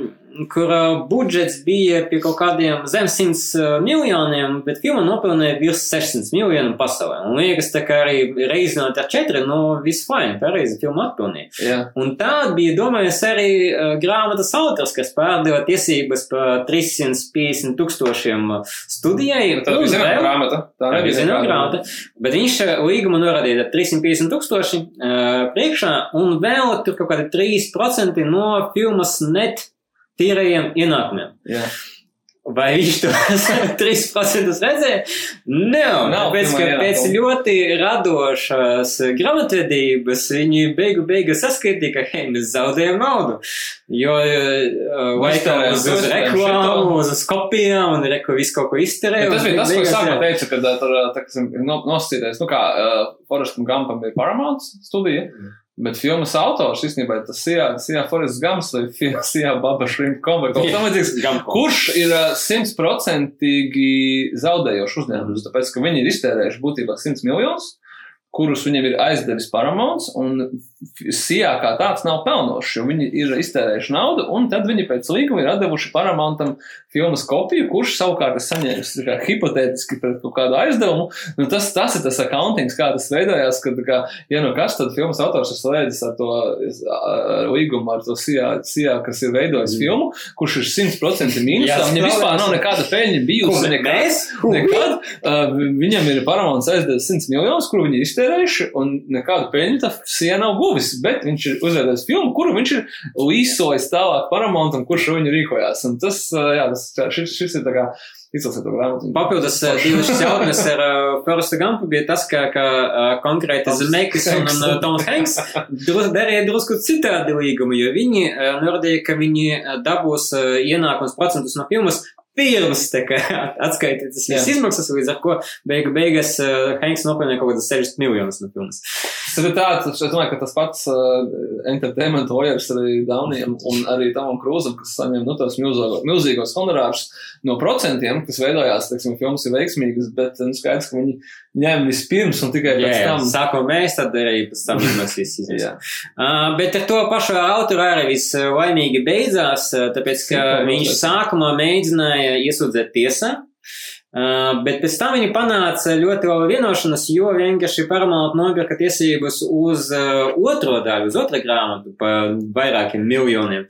kur uh, budžets bija pie kaut kādiem zem 100 uh, miljoniem, bet filma nopelnīja virs 600 miljoniem pasaulē. Un liekas, tā kā arī reizinot ar 4, nu, viss fine, pareizi filma atpelnīja. Jā. Un tāda bija domājis arī uh, grāmatas autors, kas pārdeva tiesības par 350 tūkstošiem uh, studijai. Tā un bija zināma grāmata. Tā Tā bija zināma grāmata, bet viņš līgumu norādīja ar 350 tūkstoši uh, priekšā, un vēl tur kaut kādi 3% no filmas net tīrajiem ienākumiem. Jā. Vai viņš to 3% redzēja? Nav tāpēc, ka pēc ļoti radošās grāmatvedības viņi beigu beigu saskaitīja, ka, hei, mēs zaudējam naudu. Jo, tā Iztērējām uz, uz reklāmu, šito. uz kopijām, un reko visu kaut ko izterēja. Tas bija tas, ko es sākumā teicu, kad ā, tur ā, tā, no, nosacītais, nu kā Forestam Gampam ir Paramount studija, Mm. Bet filmas autors īstenībā ir tas Sijā, Forests Gams vai Sijā Baba Shrimp Com vai kaut kas tamlīdzīgs. Kurš ir simtprocentīgi zaudējošs uzņēmums, tāpēc, ka viņi ir iztērējuši būtībā 100 miljonus, kurus viņiem ir aizdevis Paramounts, un Sijā kā tāds nav pelnošs, jo viņi ir iztērējuši naudu, un tad viņi pēc līguma ir devuši Paramountam filmas kopiju, kurš savukārt ir saņēmis hipotētiski pret kaut kādu aizdevumu. Nu, tas, tas ir tas accounting, kā tas veidojās, kad, kā, ja nu kas, tad filmas autors ir slēdzis ar to ar līgumu, ar to Sijā, Sijā kas ir veidojis mm. filmu, kurš ir 100% mīnusā. Viņam vispār nav nekāda peļņa bijusi. Nekad, nekad. Uh, viņam ir Paramounts aizdevis 100 miljonus, kur viņi iztērējuši, un nekādu peļņu tā Sijā nav guvusi guvis, bet viņš ir uzvedis filmu, kuru viņš ir līsojis tālāk Paramountam, kurš viņu rīkojās. Un tas, jā, tas, šis, šis ir tā kā. Papildus divas jautnes ar uh, Foresta Gampu bija tas, ka, ka konkrēti Zemekis un, Toms Hanks darīja drusku citādi līgumu, jo viņi norādīja, ka viņi dabūs ienākums procentus no filmas pirms atskaitīt tas visas izmaksas, līdz ar ko beigu beigās uh, Hanks nopelnīja kaut kādas 60 miljonus no filmas. Tas ir tāds, es domāju, ka tas pats uh, entertainment lawyers arī Dauniem un arī Tamam Krūzam, kas saņem, nu, tos milzīgos, milzīgos honorārus no procentiem, kas veidojās, teiksim, filmas ir veiksmīgas, bet, nu, skaidrs, ka viņi ņem vispirms un tikai pēc jā, tam. Sākumā mēs, tad arī pēc tam izmaksīs. uh, bet ar to pašu autoru arī viss laimīgi beidzās, tāpēc, ka viņš sākumā mēģināja iesūdzēt tiesā. Uh, bet pēc tam viņi panāca ļoti labu vienošanos, jo vienkārši Paramount nopirka tiesības uz uh, otro daļu, uz otru grāmatu par vairākiem miljoniem.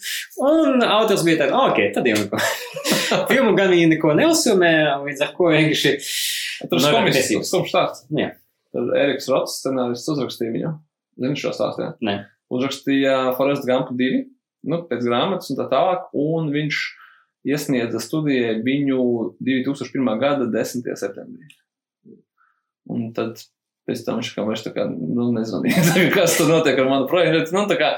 Un autors bija tāds, ok, tad jau neko. Filmu gan viņi neko neuzsumē, līdz ar ko vienkārši. Tur ir komisijas, kurš stāsts. Jā. Tad Eriks Rots, scenārists, uzrakstīja viņu. Zini šo stāstu? Nē. Uzrakstīja Forest Gump 2, nu, pēc grāmatas un tā tālāk, un viņš iesniedza studijai viņu 2001. gada 10. septembrī. Un tad pēc tam viņš kā vairs tā kā, nu, nezvanīja, kas tur notiek ar manu projektu. Nu, tā kā,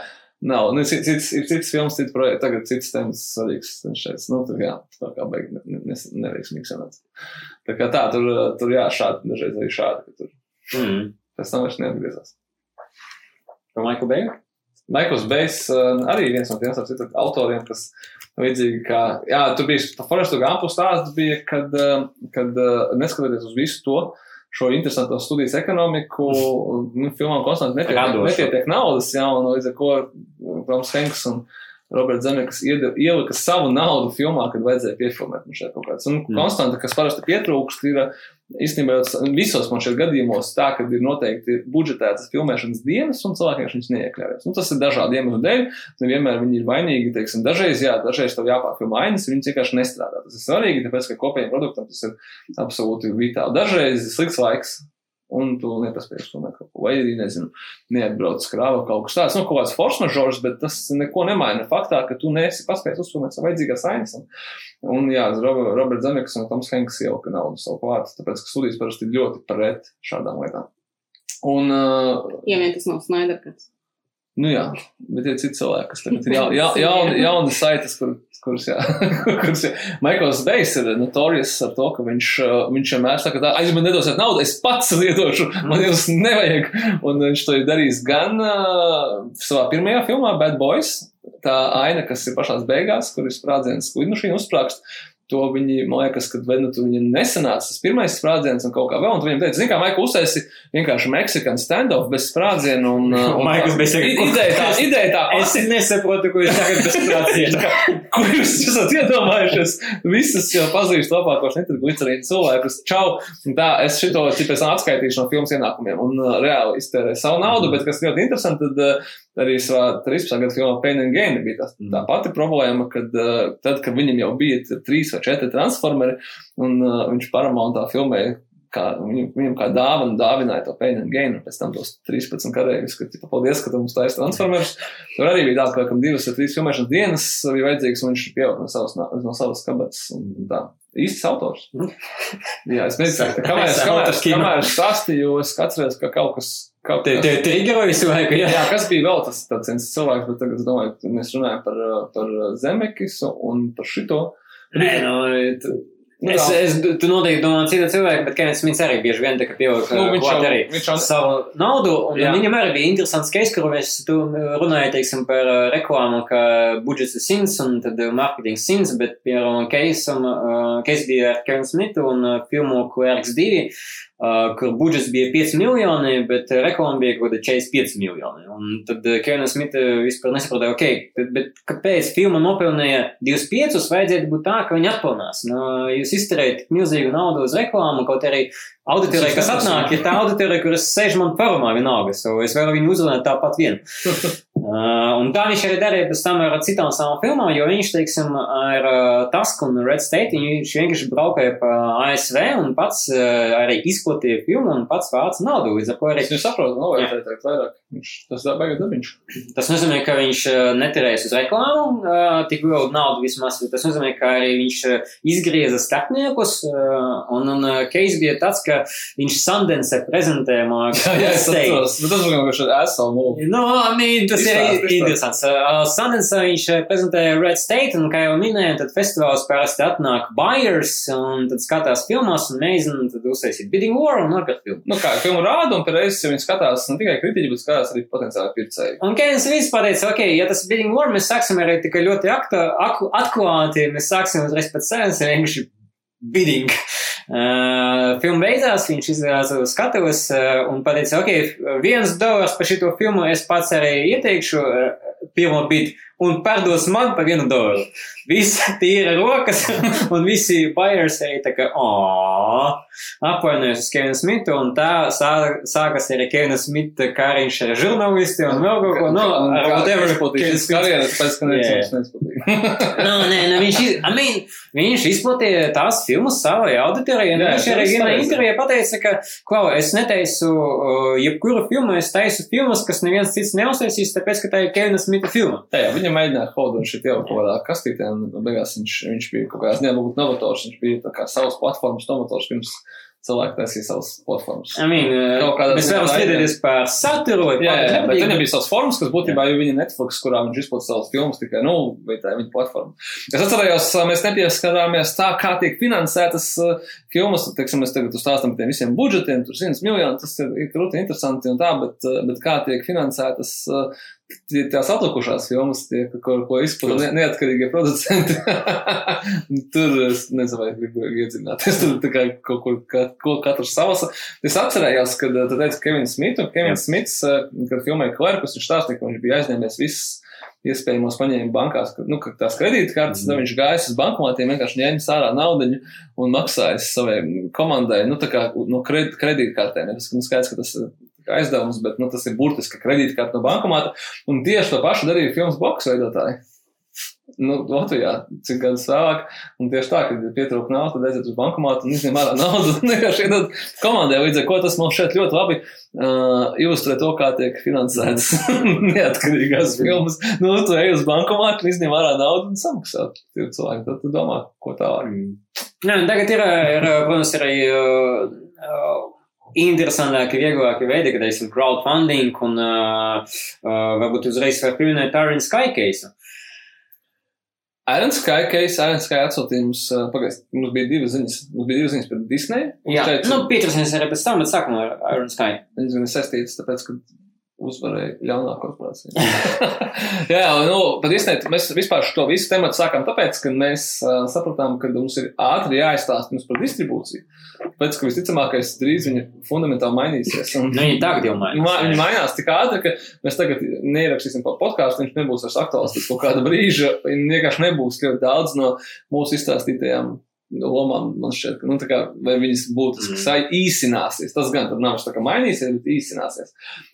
nav, nu, cits, cits, ir cits films, cits projekts, tagad cits tēmas svarīgs. Viņš šeit, nu, tā kā, tā kā beig, ne, ne, neveiksmīgi sanāca. Tā kā tā, tur, tur jā, šādi, dažreiz arī šādi, ka tur Mm. pēc tam vairs neatgriezās. Par Maiku Bēgu? Maikls Bejs uh, arī viens no tiem starp citu autoriem, kas līdzīgi kā, jā, tur bija pa Forestu Gampu stāsts bija, kad, uh, kad uh, neskatoties uz visu to, šo interesanto studijas ekonomiku, nu, filmām konstanti nepietiek, Radošo. nepietiek naudas, jā, un līdz ar ko Toms Henks un Roberts Zemekas ielika savu naudu filmā, kad vajadzēja piefilmēt man šeit kaut kāds. Un Mm. konstanta, kas parasti pietrūkst, ir īstenībā jau visos man šeit gadījumos tā, ka ir noteikti budžetētas filmēšanas dienas un cilvēki viņas neiekļaujas. Nu, tas ir dažādu iemeslu dēļ, nevienmēr viņi ir vainīgi, teiksim, dažreiz, jā, dažreiz tev jāpārfilmē ainas, viņi vienkārši nestrādā. Tas ir svarīgi, tāpēc, ka kopējiem produktam tas ir absolūti vitāli. Dažreiz ir slikts laiks. Un tu nepaspēji kaut ko, vai arī, nezinu, neatbrauc krāva kaut kas tāds, nu, kaut kāds force mažors, bet tas neko nemaina faktā, ka tu neesi paspējis uzfilmēt savu vajadzīgās ainas. Un, un jā, Rob- Roberts Zemeks un Toms Henks ielika naudu savu klāt, tāpēc, ka studijas parasti ļoti pret šādām lietām. Un, uh, Ja vien tas nav Snyderkats. Nu jā, bet ir citi cilvēki, kas tagad ir ja, ja, jauni, jauni saites, kur, kurus, jā, kurus, jā. Maikls Bejs ir notorijas ar to, ka viņš, uh, viņš vienmēr saka, tā, aiz man nedosiet naudu, es pats liedošu, man jūs nevajag. Un viņš to ir darījis gan uh, savā pirmajā filmā, Bad Boys, tā aina, kas ir pašās beigās, kur ir sprādziens lidmašīna uzsprāgst. To viņi, man liekas, kad vai nu tur viņam nesanāca tas pirmais sprādziens un kaut kā vēl, un viņam teica, zini, kā Maikls uztaisi vienkārši Mexican stand-off bez sprādzienu un, uh, un Maikls bez I- Ideja tā, ideja tā Es nesaprotu, ko jūs sakat bez prātiem. Ko jūs esat iedomājušies? Visas jau pazīstu labākos netriglycerīnu cilvēkus. Čau! Tā, es šito tipu esmu atskaitīšu no filmas ienākumiem un uh, reāli iztērēju savu naudu, bet kas ļoti interesanti, tad uh, arī savā 13. gadu filmā Pain and Gain bija tā, tā pati problēma, kad uh, tad, kad viņam jau bija trīs vai četri transformeri un uh, viņš Paramountā filmēja kā, viņam, viņam kā dāvana dāvināja to Pain and Gain, un pēc tam tos 13 karēvis, ka, tipa, paldies, ka tu mums taisi transformers. Tur arī bija tā, ka, kam divas vai trīs filmēšanas dienas bija vajadzīgs, un viņš pieauga no savas, no savas kabatas. Īsts autors. Jā, es nezinu, kamēr es, kamēr, kamēr es stāstīju, es atceros, ka kaut kas, kaut te trigero visu laiku, jā. Jā, kas bija vēl tas tāds viens cilvēks, bet tagad es domāju, mēs runājam par, par Zemekisu un par šito. Nē, nu, tu, Nu, es, es, tu noteikti domā citu cilvēku, bet Kevins Smits arī bieži vien tā kā pievilk Nu, viņš jau- arī viņš jau- savu naudu, un Jā. viņam arī bija interesants case, kur mēs tu runāja, teiksim, par uh, reklāmu, ka budžets ir simts un tad uh, marketings simts, bet, piemēram, case, um, case bija ar Kevinu Smitu un filmu Clerks 2, uh, kur budžets bija 5 miljoni, bet reklāma bija kaut kāda 45 miljoni. Un tad uh, Kevina Smita vispār nesaprata, ok, bet, bet kāpēc filma nopelnīja 25, vajadzētu būt tā, ka viņi atpelnās. Nu, jūs izterējat milzīgu naudu uz reklāmu, kaut arī auditorija, kas atnāk, ir tā auditorija, kuras sēž man parumā vienalga, so es varu viņu uzrunāt tāpat vien. Uh, un tā viņš arī darīja pēc tam ar citām savām filmām, jo viņš, teiksim, ar uh, Tusk un Red State, viņš vienkārši braukāja pa ASV un pats uh, arī izplatīja filmu un pats vāca naudu. Līdz ar ko arī. Es saprotu, novērtēt tā vairāk. Viņš, tas tā baigi dabiņš. Tas nozīmē, ka viņš uh, neterēs uz reklāmu uh, tik lielu naudu vismaz, tas nozīmē, ka arī viņš uh, izgrieza starpniekus un, un case bija tāds, ka viņš Sundance prezentējumā. Jā, jā, es saprotu. Bet tas vienkārši esmu. No, I mean, tas ir interesants. Uh, Sundance viņš prezentēja Red State, un, kā jau minēju, tad festivāls parasti atnāk buyers, un tad skatās filmās, un mēģina tad uztaisīt bidding war un nopirkt filmu. Nu kā, filmu rāda, un pēc ja viņi skatās ne tikai kritiķi, bet skatās arī potenciāli pircēji. Un Kevins Vīts pateica, ok, ja tas bidding war, mēs sāksim arī tikai ļoti akta, ak, atklāti, mēs sāksim uzreiz pēc cenas, vienkārši bidding. Uh, filma beidzās, viņš izrādās uz skatuves uh, un pateica, ok, viens dolārs par šito filmu es pats arī ieteikšu uh, pirmo bid un pārdos man par vienu dolāru. Viss tīra rokas un visi buyers arī tā kā, oh, apvainojas uz Kevinu Smitu un tā sā, sākas arī Kevina Smita kāriņš ar žurnālisti un vēl kaut ko, nu, ar whatever. Kevins karjeras, tāpēc, ka Jā. neviens neizpatīk. Nu, nē, nē, viņš, iz, I mean, viņš izplatīja tās filmas savai auditorijai. un Jā, Viņš tas arī ir vienā pareizi. intervijā pateica, ka, klau, es netaisu uh, jebkuru filmu, es taisu filmas, kas neviens cits neuztaisīs, tāpēc, ka tā ir Kevina Smita filma. Jā, jā, viņa mēģināja holdot šī jau kaut kādā kastītē, un beigās viņš, viņš bija kaut kādās nebūt novators, viņš bija kā savas platformas novators, pirms cilvēki taisīja savas platformas. I mean, uh, mēs varam strīdēties par saturu vai Jā, jā, jā, bet viņam bija savs formas, kas būtībā ir viņa Netflix, kurā viņš izplatīja savus filmus tikai, nu, vai tā viņa platforma. Es atcerējos, mēs nepieskarāmies tā, kā tiek finansētas uh, filmas, teiksim, mēs tagad stāstam par tiem visiem budžetiem, tur 100 miljoni, tas ir, ir krūti interesanti un tā, bet, uh, bet kā tiek finansētas tās atlikušās filmas, tie, ko, ko izplatīja ne, neatkarīgie producenti. tur es nezinu, vai gribu iedzināties, tur kā ko, kā, ko katrs savas. Es atcerējos, kad tu teici Kevins Smits, un Kevins Smits, kad filmēja Klerkus, viņš stāstīja, ka viņš bija aizņēmies visas iespējamos paņēma bankās, ka, nu, ka tās kredītkartes, mm. viņš gājas uz bankomātiem, vienkārši ņēma sārā naudiņu un maksāja savai komandai, nu, tā kā no kred, kredītkartēm. Tas, nu, skaidrs, ka tas aizdevums, bet, nu, tas ir burtiski kredītkarte no bankomāta. Un tieši to pašu darīja filmas boks veidotāji. Nu, Latvijā, cik gadus vēlāk, un tieši tā, kad pietrūka nauda, tad aiziet uz bankomātu un izņem ārā naudu un vienkārši iedod komandai. Līdz ar to tas mums šeit ļoti labi uh, ilustrē to, kā tiek finansētas neatkarīgās filmas. Nu, tu ej uz bankomātu, izņem ārā naudu un samaksā tie cilvēki. Tad tu domā, ko tālāk. Nē, tagad ir, ir protams, arī uh, uh, interesantāki, vieglāki veidi, kad esam crowdfunding un uh, uh, varbūt uzreiz var pieminēt Iron Sky case. Iron Sky case, Iron Sky atsūtījums, uh, pagaist, mums bija divas ziņas. Mums bija divas ziņas par Disney. Jā, Teicu, nu, pieturēsimies arī pēc tam, bet sākumā ar Iron Sky. Viņas ir saistītas, tāpēc, ka uzvarēja ļaunā korporācija. Jā, nu, pat īstenībā mēs vispār šo visu tematu sākām tāpēc, ka mēs uh, sapratām, ka mums ir ātri jāizstāsta mums par distribūciju. Tāpēc, ka visticamākais drīz viņa fundamentāli mainīsies. Un, Nu, viņi tagad jau Ma, mainās. viņi mainās tik ātri, ka mēs tagad neierakstīsim par podkāstu. Viņš nebūs vairs aktuāls pēc kaut kāda brīža. Viņa vienkārši nebūs ļoti daudz no mūsu izstāstītajām lomām. Man šķiet, ka nu, kā, viņas būtiski Mm. mm. īsināsies. Tas gan nav tā kā mainīsies, bet īsināsies.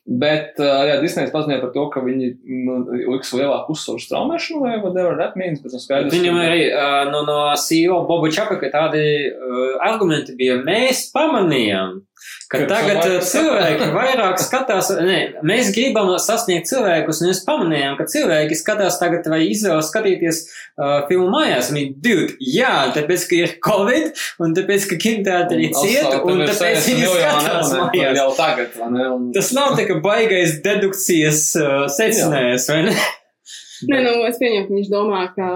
Bet, jā, Disneys paziņoja par to, ka viņi nu, liks lielāku uzsvaru uz traumēšanu, vai whatever that means. Skaidrs, Viņam ka- arī uh, no, no CEO Boba Čapaka tādi uh, argumenti bija. Mēs pamanījām, ka Ka tagad cilvēki cilvēki vairāk skatās, ne, mēs gribam sasniegt cilvēkus, un mēs pamanījām, ka cilvēki skatās tagad vai izvēlas skatīties uh, filmu mājās. Viņi, dude, jā, tāpēc, ka ir Covid, un tāpēc, ka kinoteātri Un ciet, atstāja, un ir tāpēc 60 viņi skatās mājās. Tagad, Tas nav tā kā baigais dedukcijas uh, secinājums, vai ne? Nē, nu, es pieņemu, ka viņš domā, ka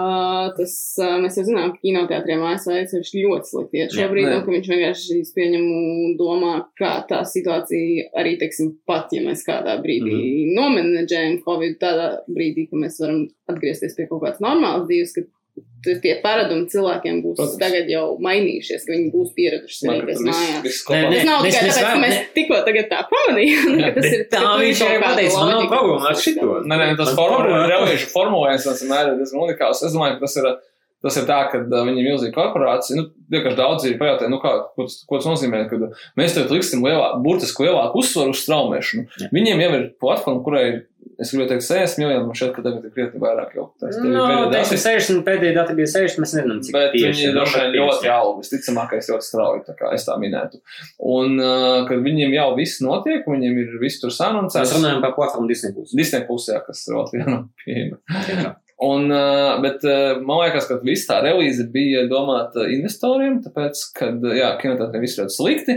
tas, mēs jau zinām, ka kinoteātriem ASV ir ļoti slikti iet šobrīd, un ka viņš vienkārši, pieņemu, domā, ka tā situācija arī, teiksim, pat, ja mēs kādā brīdī mm -hmm. nomenedžējam Covid tādā brīdī, ka mēs varam atgriezties pie kaut kādas normālas dzīves, ka tie paradumi cilvēkiem būs Protams. tagad jau mainījušies, ka viņi būs pieraduši svinēties mājās. Viss Nē, nē. Tas nav tikai tāpēc, ka mēs tikko tagad tā pamanījām, ka tas ir. Tā viņš kāda pateica, man nav problēma ar šito. Nē, nē, tas formulējums, formulējums, tas vienmēr ir diezgan unikāls. Es domāju, ka tas ir, tas ir tā, ka viņi ir milzīga korporācija. Nu, vienkārši daudz ir pajautā, nu, kā, ko, tas- ko tas nozīmē, ka mēs tagad liksim lielā, burtiski lielāku uzsvaru uz straumēšanu. Jā. Viņiem jau ir platforma, kurai ir, es gribēju teikt, 60 miljoni, šķiet, ka tagad ir krietni vairāk jau. Tev ir No, Nu, teiksim, dati. 60, pēdējā data bija 60, mēs nezinām, cik Bet tieši. viņi droši vien ļoti auga. Visticamākais ļoti strauji, tā kā es tā minētu. Un, uh, kad viņiem jau viss notiek, viņiem ir viss tur Mēs sanoncēts. runājam par platformu Disney. Plus. Disney pusē, kas ir Latvijā nav pieejama. Un, uh, bet uh, man liekas, ka viss tā relīze bija domāta investoriem, tāpēc, ka, jā, kinoteātriem viss ļoti slikti,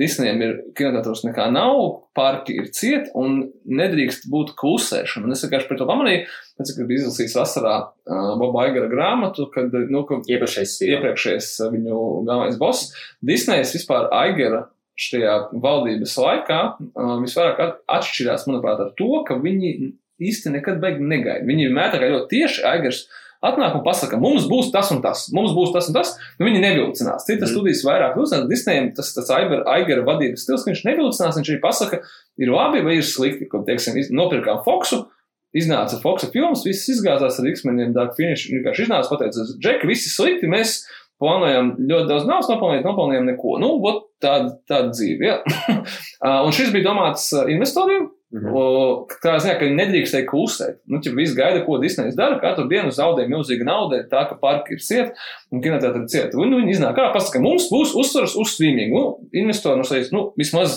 Disneyam ir kinoteātros nekā nav, parki ir cieti un nedrīkst būt klusēšana. Un es vienkārši par to pamanīju, pēc, kad biju izlasījis vasarā uh, Boba Aigara grāmatu, kad, nu, ka Iepriekšējais iepriekšējais viņu galvenais boss, Disneys vispār Aigara šajā valdības laikā uh, visvairāk at- atšķirās, manuprāt, ar to, ka viņi īsti nekad beig negaida. Viņi vienmēr tā kā ļoti tieši Aigars atnāk un pasaka, mums būs tas un tas, mums būs tas un tas, nu viņi nevilcinās. Citas Mm. studijas vairāk vilcinās, Disneyam tas, tas Aigara, vadības stils, ka viņš nevilcinās, viņš arī pasaka, ir labi vai ir slikti, ko, teiksim, nopirkām Foxu, iznāca Foxa filmas, viss izgāzās ar X-meniem, Dark Finish, vienkārši iznāca, pateica, Džeki, visi slikti, mēs plānojam ļoti daudz naudas nopelnīt, nopelnījām neko. Nu, tāda, tāda dzīve, jā. Uh, un šis bija domāts uh, investoriem, Mhm. O, Kā ziņā, ka viņi nedrīkstēja klusēt. Nu, ja viss gaida, ko Disneys dara, katru dienu zaudē milzīgu naudu, tā ka parki ir cieti un kinoteātri ir cieti. Un nu, viņi iznāk, kā pasaka, mums būs uzsvars uz streaming. Nu, investori no sevis, nu, vismaz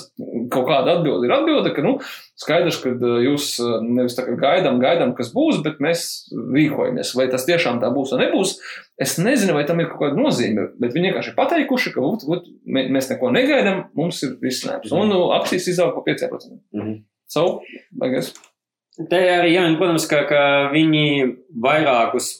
kaut kāda atbilde ir atbilde, ka, nu, skaidrs, ka uh, jūs uh, nevis tā kā gaidām, gaidām, kas būs, bet mēs rīkojamies. Vai tas tiešām tā būs vai nebūs, es nezinu, vai tam ir kaut kāda nozīme, bet viņi vienkārši pateikuši, ka, ot, mē- mēs neko negaidām, mums ir risinājums. Un nu, akcijas izaug pa 5%. Mhm. So, I guess. Te arī jāmin, protams, ka, ka viņi vairākus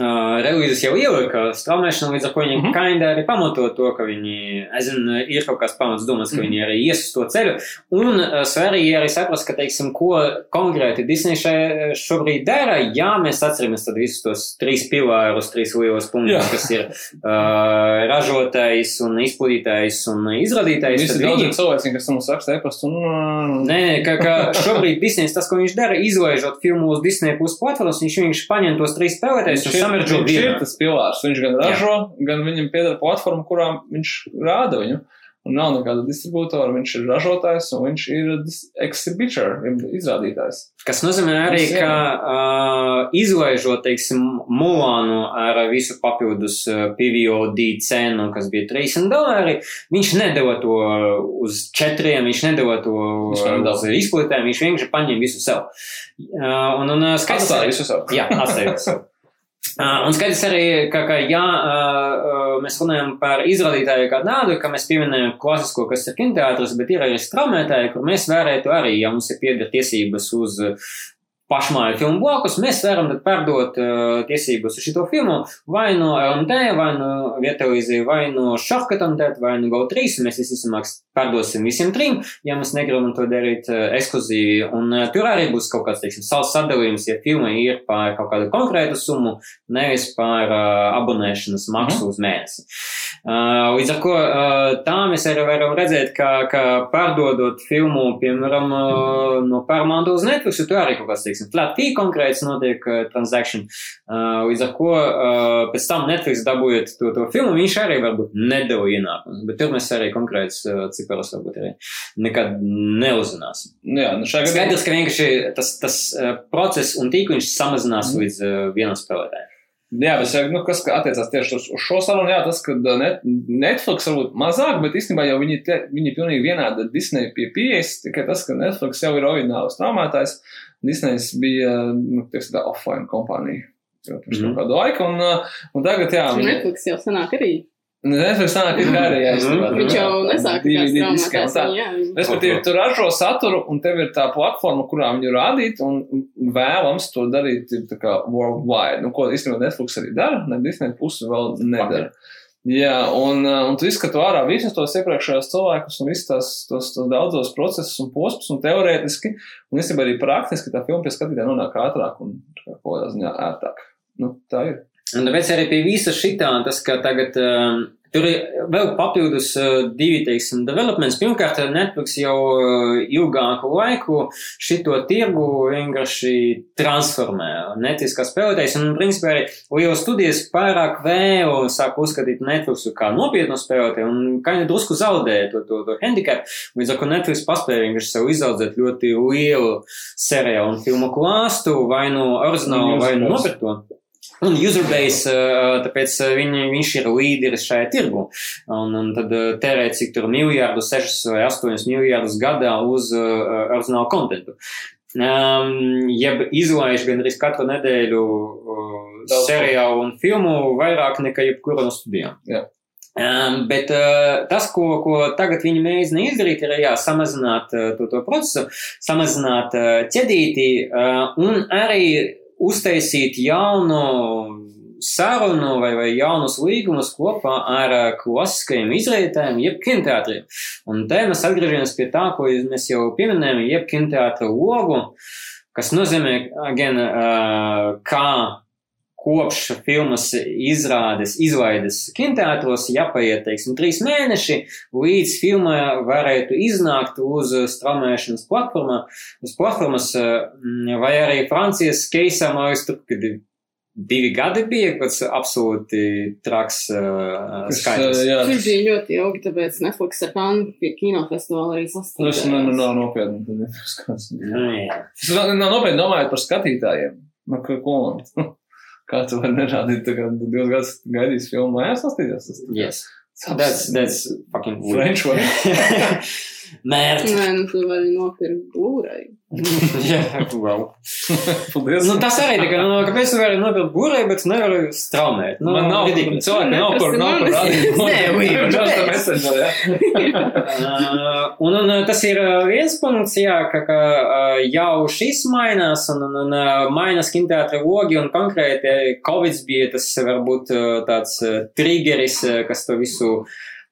uh, relīzes jau ielika straumēšanu, līdz ar ko viņi mm. -hmm. kinda arī pamato to, ka viņi, es zinu, ir kaut kāds pamats domās, ka Mhm. viņi arī ies uz to ceļu. Un uh, svarīgi arī saprast, ka, teiksim, ko konkrēti Disney še, šobrīd dara, ja mēs atceramies tad visus tos trīs pilārus, trīs lielos punktus, Jā. kas ir uh, ražotājs un izplatītājs un izradītājs. Visi viņi- cilvēki, kas mums raksta e-pastu, un. Nē, ka, ka šobrīd Disneys tas, ko viņš dara, izlaižot filmu uz Disney plus platformas, viņš vienkārši paņem tos trīs spēlētājus Viņš ir, viņš ir tas pilārs. Viņš gan ražo, gan viņam pieder platforma, kurām viņš rāda viņu. Un nav nekāda distribūtora, viņš ir ražotājs un viņš ir exhibitor, izrādītājs. Kas nozīmē arī, jā. ka uh, izlaižot, teiksim, Mulānu ar visu papildus PVOD cenu, kas bija 30 dolāri, viņš nedeva to uz četriem, viņš nedeva to uz izplatēm, viņš vienkārši paņem visu sev. Uh, un, un uh, skaidrs, Atstāja visu savu. Jā, atstājot sev. Un skaidrs arī, ka, ka ja mēs runājam par izrādītāju kā tādu, ka mēs pieminējam klasisko, kas ir kinoteātris, bet ir arī straumētāji, kur mēs vērētu arī, ja mums ir pieder tiesības uz pašmāju filmu blokus, mēs varam pārdot uh, tiesības uz šito filmu vai no LMT, vai no Vietelīzija, vai no Šafkatamtēt, vai no GO3, un mēs visticamāk pārdosim visiem trim, ja mēs negribam to darīt uh, ekskluzīvi, un uh, tur arī būs kaut kāds, teiksim, savs sadalījums, ja filma ir par kaut kādu konkrētu summu, nevis par uh, abonēšanas maksu uz mēnesi. Uh, līdz ar uh, tā mēs arī varam redzēt, ka, ka pārdodot filmu, piemēram, no Paramount uz Netflix, tur arī kaut kāds, teiksim, flat fee konkrēts notiek transaction. Līdz ar uh, pēc tam Netflix dabūjot to, to filmu, viņš arī varbūt nedeva ienākumus, bet tur mēs arī konkrēts ciparus varbūt arī nekad neuzzināsim. Nu Jā, nu šajā gadījumā. Skaidrs, ka vienkārši tas, tas process un tīkliņš samazinās līdz uh, vienam spēlētājam. Jā, bet nu, kas ka attiecās tieši uz, uz šo sarunu, jā, tas, ka net, Netflix varbūt mazāk, bet īstenībā jau viņi, te, viņi pilnīgi vienādi Disney pie pieejas, tikai tas, ka Netflix jau ir oriģināls traumētājs, Disneys bija, nu, tiesa tā offline kompānija. Pirms Mhm. kaut kādu laiku, un, un tagad, jā, Un Netflix jau sanāk arī. Netflix nāk ir arī, jā, īstenībā. Viņš jau nesāk kā DVD diskā un straumētājs. tā. jā. Respektīvi, tu ražo saturu, un tev ir tā platforma, kurā viņu rādīt, un vēlams to darīt ir tā kā worldwide. Nu, ko īstenībā Netflix arī dara, ne Disney pusi vēl nedara. Jā, un, uh, un tu izskatu ārā visus tos iepriekšējos cilvēkus un visus tās, tos, tos daudzos procesus un posmus, un teorētiski, un īstenībā arī praktiski tā filma pie skatītāja nonāk ātrāk un kaut kādā ziņā ērtāk. Nu, tā ir. Un tāpēc arī pie visa šitā tas, ka tagad um, tur ir vēl papildus uh, divi, teiksim, developments. Pirmkārt, Netflix jau uh, ilgāku laiku šito tirgu vienkārši transformē. Netiskā spēlētājs un, principā, arī lielas studijas pārāk vēlu sāk uzskatīt Netflixu kā nopietnu spēlētāju un kā viņi drusku zaudēja to, to, to handicap. Līdz ar to Netflix paspēja vienkārši sev izaudzēt ļoti lielu seriālu un filmu klāstu vai nu oriģinālu vai nu nopirkto. Un userbase, tāpēc viņi, viņš ir līderis šajā tirgu. Un, un tad tērē cik tur miljārdus, 6 vai 8 miljārdus gadā uz uh, oriģinālu kontentu. Um, jeb izlaiž gan arī katru nedēļu uh, seriālu un filmu vairāk nekā jebkura no studijām. Jā. Um, bet uh, tas, ko, ko tagad viņi mēģina izdarīt, ir jā, samazināt uh, to, to procesu, samazināt uh, ķedīti uh, un arī uztaisīt jaunu sarunu vai, vai jaunus līgumus kopā ar uh, klasiskajiem izrādēm, jeb kinoteātriem. Un te mēs atgriežamies pie tā, ko mēs jau pieminējām, jeb kinoteātra logu, kas nozīmē, gan, uh, kā kopš filmas izrādes, izlaides kinoteātros, jāpaiet, teiksim, trīs mēneši, līdz filma varētu iznākt uz straumēšanas platformā, uz platformas, vai arī Francijas keisam, tur, kad divi gadi bija, kas absolūti traks uh, skaidrs. Jā, Tas bija ļoti ilgi, tāpēc Netflix ar Kanu pie kinofestivāla arī tas sastādījās. nu, nu, nav nopietni. tad ir skats. Nu, nav nav nopietni domājot par skatītājiem. Nu, ka, ko man? Kā tu vari nerādīt, tā kā tu divus gadus gaidīsi filmu mājās sastīties? Tas Yes. That's, that's fucking weird. French way. Mērķi. Nē, nu tu vari nopirkt Blu-ray. Jā, wow. Paldies. Nu, tas arī tā kā, nu, kāpēc tu vari nopirkt būrē, bet tu nevari straumēt. Nu, Man nav ridiculous. cilvēki, nav kur, nav kur rādīt. Nē, jā. Uh, un, un tas ir uh, viens punkts, jā, ka, ka uh, jau šis mainās, un, un, un uh, mainās kinoteātra logi, un konkrēti Covid bija tas varbūt uh, tāds uh, triggeris, uh, kas to visu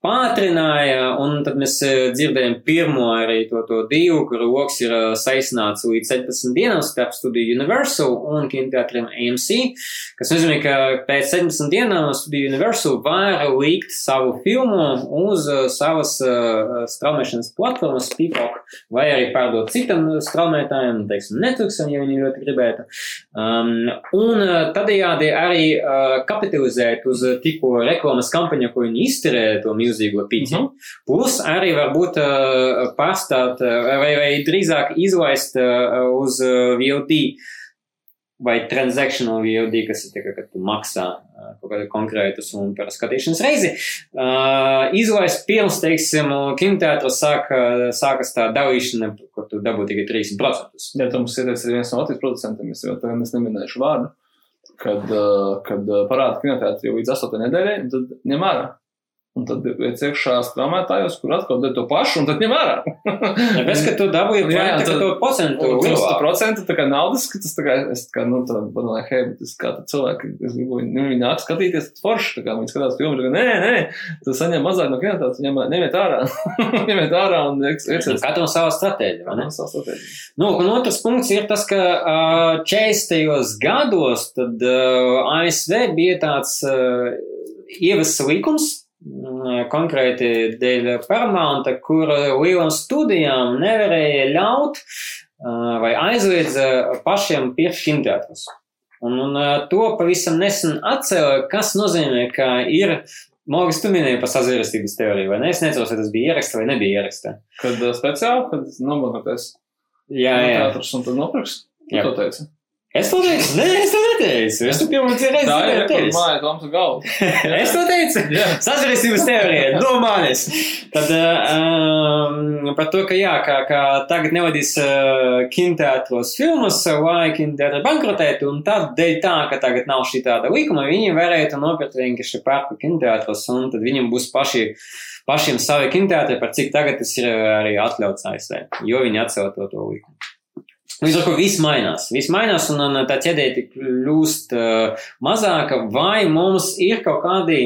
pātrināja, un tad mēs uh, dzirdējām pirmo arī to, to divu, kur loks ir uh, saistināts līdz 17 dienām starp studiju Universal un kinoteātriem AMC, kas nozīmē, ka pēc 17 dienām studiju Universal var likt savu filmu uz uh, savas uh, straumēšanas platformas Peacock, vai arī pārdot citam straumētājam, teiksim, Netflixam, ja viņi ļoti gribētu. Um, un tādējādi arī uh, kapitalizēt uz tikko reklāmas kampaņu, ko viņi izturēja to milzīgo pīci. Mhm. Plus arī varbūt uh, pārstāt uh, vai, vai drīzāk izlaist uh, uz uh, VOD vai transactional VOD, kas ir kā, kad tu maksā uh, kaut kādu konkrētu summu par skatīšanas reizi. Uh, izlaist pirms, teiksim, kinoteātros sāka, sākas tā dalīšana, kur tu dabū tikai 30%. Jā, tam mums ieteicis arī viens no Latvijas producentiem, es jau tagad neminēšu vārdu, kad, kad parāda kinoteātri jau līdz 8 nedēļai, tad ņem ārā. Un tad iet iekšā strāmētājos, kur atkal dara to pašu, un tad ņem ārā. Tāpēc, ka tu dabūji jā, tad- to procentu. Un tas tā procentu tā kā naudas, ka tas tā kā, es tā kā, nu, tā, domāju, hei, bet es kā cilvēki, es gribu, nu, viņi nāk skatīties, tad forši, tā kā viņi skatās filmu, tā kā, nē, nē, tu saņem mazāk no kinotāts, ņem, ņemiet ārā, ņemiet ārā un ieciet. Katram savā stratēģija, vai ne? Savu stratēģiju. Nu, un otrs punkts ir tas, ka uh, 40. gados tad uh, ASV bija tāds uh, ievests likums, konkrēti dēļ Paramounta, kur lielām studijām nevarēja ļaut vai aizliedz pašiem pirkt kinoteātrus. Un, un to pavisam nesen atcēla, kas nozīmē, ka ir, Mogas, tu minēji par sazvērestības teoriju, vai ne? Es nezinu, vai tas bija ieraksta vai nebija ieraksta. Kad speciāli, kad nomagoties Jā, jā. teātrus un tad nopirks, Jā. to teici. Es to teicu, nē, es to neteicu. Es to pirmo reizi Tā ir, kur teicu. māja Toms galvu. Es to teicu. Jā. Sazvērestības teorija, no manis. Tad um, par to, ka jā, kā, kā tagad nevadīs uh, kinoteātros filmas, lai kinoteātri bankrotētu, un tad dēļ tā, ka tagad nav šī tāda likuma, viņi varētu nopirkt vienkārši pārpa kinoteātros, un tad viņiem būs paši, pašiem savi kinoteātri, par cik tagad tas ir arī atļauts ASV, jo viņi atcēla to, to likumu. Līdz ar to viss mainās. Viss mainās, un, un tā ķēdēji kļūst uh, mazāka, vai mums ir kaut kādi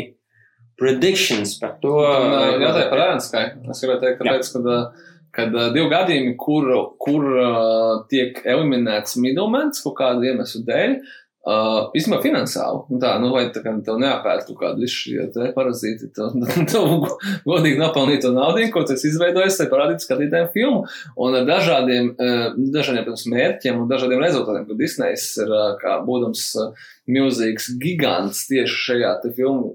predictions par to. Uh, Jautāju par ēniskai. Es gribēju teikt, tāpēc, kad, uh, kad divi gadījumi, kur, kur uh, tiek eliminēts middlemans kaut kādu iemeslu dēļ, Uh, Īstenībā finansiāli, un tā, nu, vai tā kā tev neapēst kaut kādu visu šie te parazīti, tev, tev godīgi nopelnīt to naudu, ko tu esi izveidojis, lai parādītu skatītājiem filmu, un ar dažādiem, uh, dažādiem, protams, mērķiem un dažādiem rezultātiem, ka Disneys ir, uh, kā būdams uh, milzīgs gigants tieši šajā filmu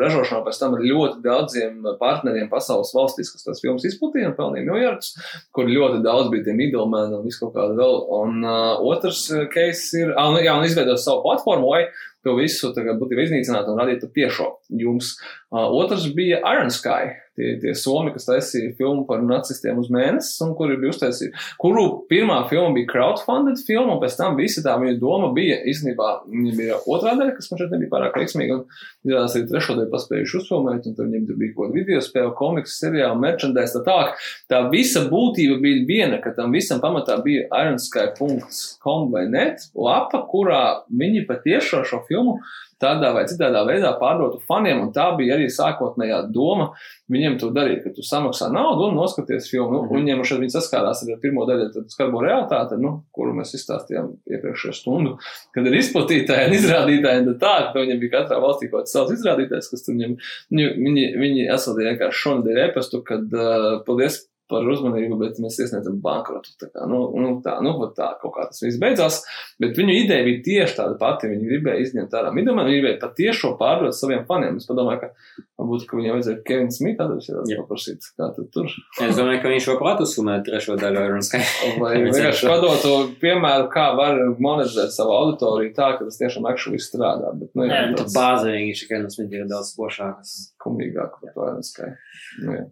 ražošanā, pēc tam ar ļoti daudziem partneriem pasaules valstīs, kas tās filmas izplatīja un pelnīja miljardus, kur ļoti daudz bija tie middlemeni un visu kaut kādu vēl. Un uh, otrs case ir, ah, nu, jā, un izveidot savu platformu, lai to visu tagad būtu iznīcināt un radīt tiešo jums. Uh, otrs bija Iron Sky, tie, tie somi, kas taisīja filmu par nacistiem uz mēnesi, un kuri bija uztaisīti, kuru pirmā filma bija crowdfunded filma, un pēc tam visa tā viņa doma bija, īstenībā, viņa bija otrā daļa, kas man šeit nebija pārāk veiksmīga, un izrādās arī trešo daļu paspējuši uzfilmēt, un tad viņiem tur bija kaut kāda video spēle, komiks, seriāli, merchandise, tā tālāk. Tā visa būtība bija viena, ka tam visam pamatā bija ironsky.com vai net lapa, kurā viņi patiešām šo filmu tādā vai citādā veidā pārdotu faniem, un tā bija arī sākotnējā doma viņiem to darīt, ka tu samaksā naudu un noskaties filmu. Nu, mm -hmm. Viņiem šeit viņi saskārās ar pirmo daļu, tad skarbo realitāti, nu, kuru mēs izstāstījām iepriekšējā stundu, kad ir izplatītāji un izrādītāji, un tā, ka viņiem bija katrā valstī kaut kāds savs izrādītājs, kas viņiem, viņi, viņi, viņi esot vienkārši šonadēļ ēpastu, kad, uh, paldies par uzmanību, bet mēs iesniedzam bankrotu. Tā kā, nu, nu, tā, nu, tā kaut kā tas viss beidzās. Bet viņu ideja bija tieši tāda pati. Viņi gribēja izņemt ārā midumā, viņi gribēja patiešo pārdot saviem faniem. Es padomāju, ka varbūt, ka viņiem vajadzēja Kevinu Smitu atrast, paprasīt, kā tad tur. Es domāju, ka viņš labprāt uzfilmē trešo daļu Iron Sky. Vai vienkārši padot to piemēru, kā var monetizēt savu auditoriju tā, ka tas tiešām actually strādā. Bet, nu, jā, jā, bāze viņš Kevinu Smitu ir daudz spošākas. Kumīgāk par to Sky. Nu, jā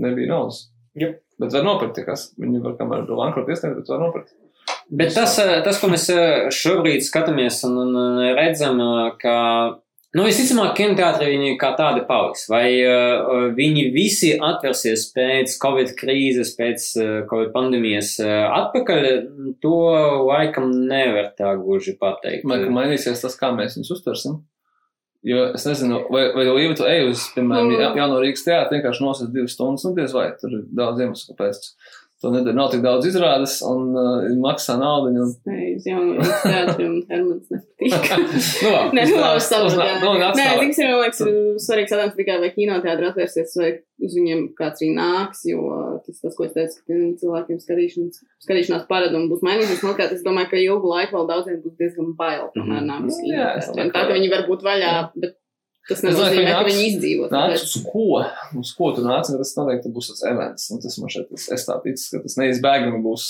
nebija naudas. Jā. Bet var nopirkt, kas viņi var kamēr bankrota iesniegt, bet var nopirkt. Bet tas, tas, ko mēs šobrīd skatāmies un, un redzam, ka nu, visticamāk, kinoteātri viņi kā tādi paliks. Vai uh, viņi visi atversies pēc Covid krīzes, pēc uh, Covid pandēmijas uh, atpakaļ, to laikam nevar tā gluži pateikt. Man, mainīsies tas, kā mēs viņus uztversim. Jo es nezinu, vai, vai jau ievietoju eju uz, piemēram, mm. jauno Rīgas teātri, vienkārši nosēst divas stundas, nu diez vai tur ir daudz iemeslu, kāpēc to nedara. Nav tik daudz izrādes un uh, maksā naudu. Un... Nē, uz jauno teātri un Hermans nepatīk. nu, labi. Nē, nu, labi, savu. Nu, Nē, cik es man liekas, ir svarīgs jautājums tikai, vai kinoteātri atvērsies, vai uz viņiem kāds arī nāks, jo tas, tas ko es teicu, ka cilvēkiem skatīšanās, skatīšanās paradumi būs mainījušies. Man liekas, es domāju, ka ilgu laiku vēl daudziem būs diezgan bail, kamēr nāks kinoteātri. Tā, ka viņi var būt vaļā, bet Tas nenozīmē, ka viņi izdzīvo. Nāc uz ko? Uz ko tu nāc? Tas noteikti būs tas events. Un tas man šeit, tas, es tā ticu, ka tas neizbēgami būs.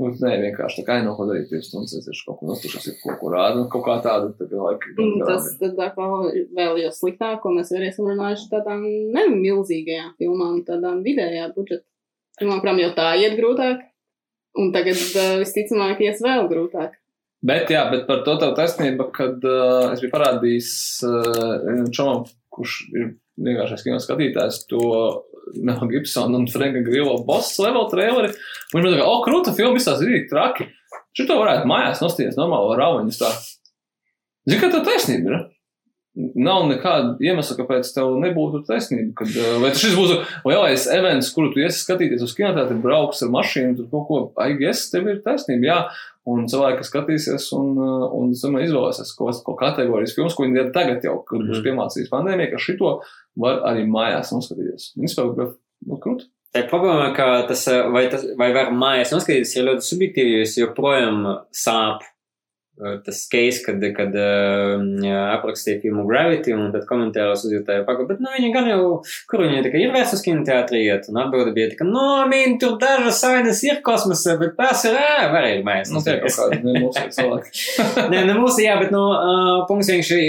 Nu, nē, vienkārši tā kā nav ko darīt, divas stundas, tieši kaut ko nostušos, ir kaut ko rādu, kaut kā tādu, tad laika. Mm, tas, tad kā vēl jau sliktāk, ko mēs esam runājuši tādām nemilzīgajām filmām, tādām vidējā budžeta kurām jau tā iet grūtāk. Un tagad visticamāk ies vēl grūtāk. Bet, jā, bet par to tev taisnība, kad uh, es biju parādījis uh, čomam, kurš ir vienkāršais kino skatītājs, to Mel Gibsona un Franka Grilo boss level traileri. Viņš man teica, o, krūta filma, visās ir traki. Šito varētu mājās nostīties normāli rauņus tā. Zini, kā tā taisnība ir? Nav nekāda iemesla, kāpēc tev nebūtu taisnība. Kad, vai šis būs lielais events, kuru tu iesi skatīties uz kinoteātri, brauks ar mašīnu, tur kaut ko, ai, es tev ir taisnība. Jā, Un cilvēki skatīsies un, uh, un domāju, izvēlēsies kaut ko kategorijas filmas, ko viņi dara tagad jau, kad būs mm. piemācījis pandēmija, ka šito var arī mājās noskatīties. Viņi spēlē, nu, krūt. Tā problēma, ka tas vai, tas, vai var mājās noskatīties, ir ļoti subjektīvi, jo joprojām sāp tas case, kad, kad uh, aprakstīja filmu Gravity, un tad komentāros uzjūtāja pakaļ, bet, nu, viņi gan jau, kur viņi tikai ir vērts uz kinoteātri iet, un atbildi bija, ka, nu, viņi tur dažas ainas ir kosmosā, bet tās ir, ā, var ir mēs. Nu, tie kaut kādi, ne mūsu cilvēki. Nē, ne mūsu, jā, bet, nu, uh, punkts vienkārši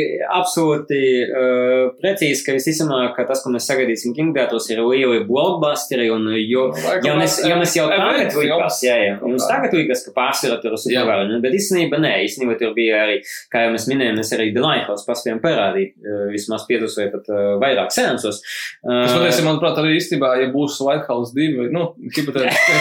absolūti uh, precīzi, ka visticamāk, ka tas, ko mēs sagaidīsim kinoteātros, ir lieli blockbusteri, un jo, ja mēs, ja mēs jau tagad likās, jā, jā, mums tagad likās, ka pārsvarā tur ir supervaru, bet īstenībā nē, īstenībā īstenībā tur bija arī, kā jau mēs minējām, mēs arī The Lighthouse paspējām parādīt, uh, vismaz piecus vai pat uh, vairāk. Uh, Tas patiesi, manuprāt, arī īstenībā, ja būs Lighthouse 2, nu, hipotētiski.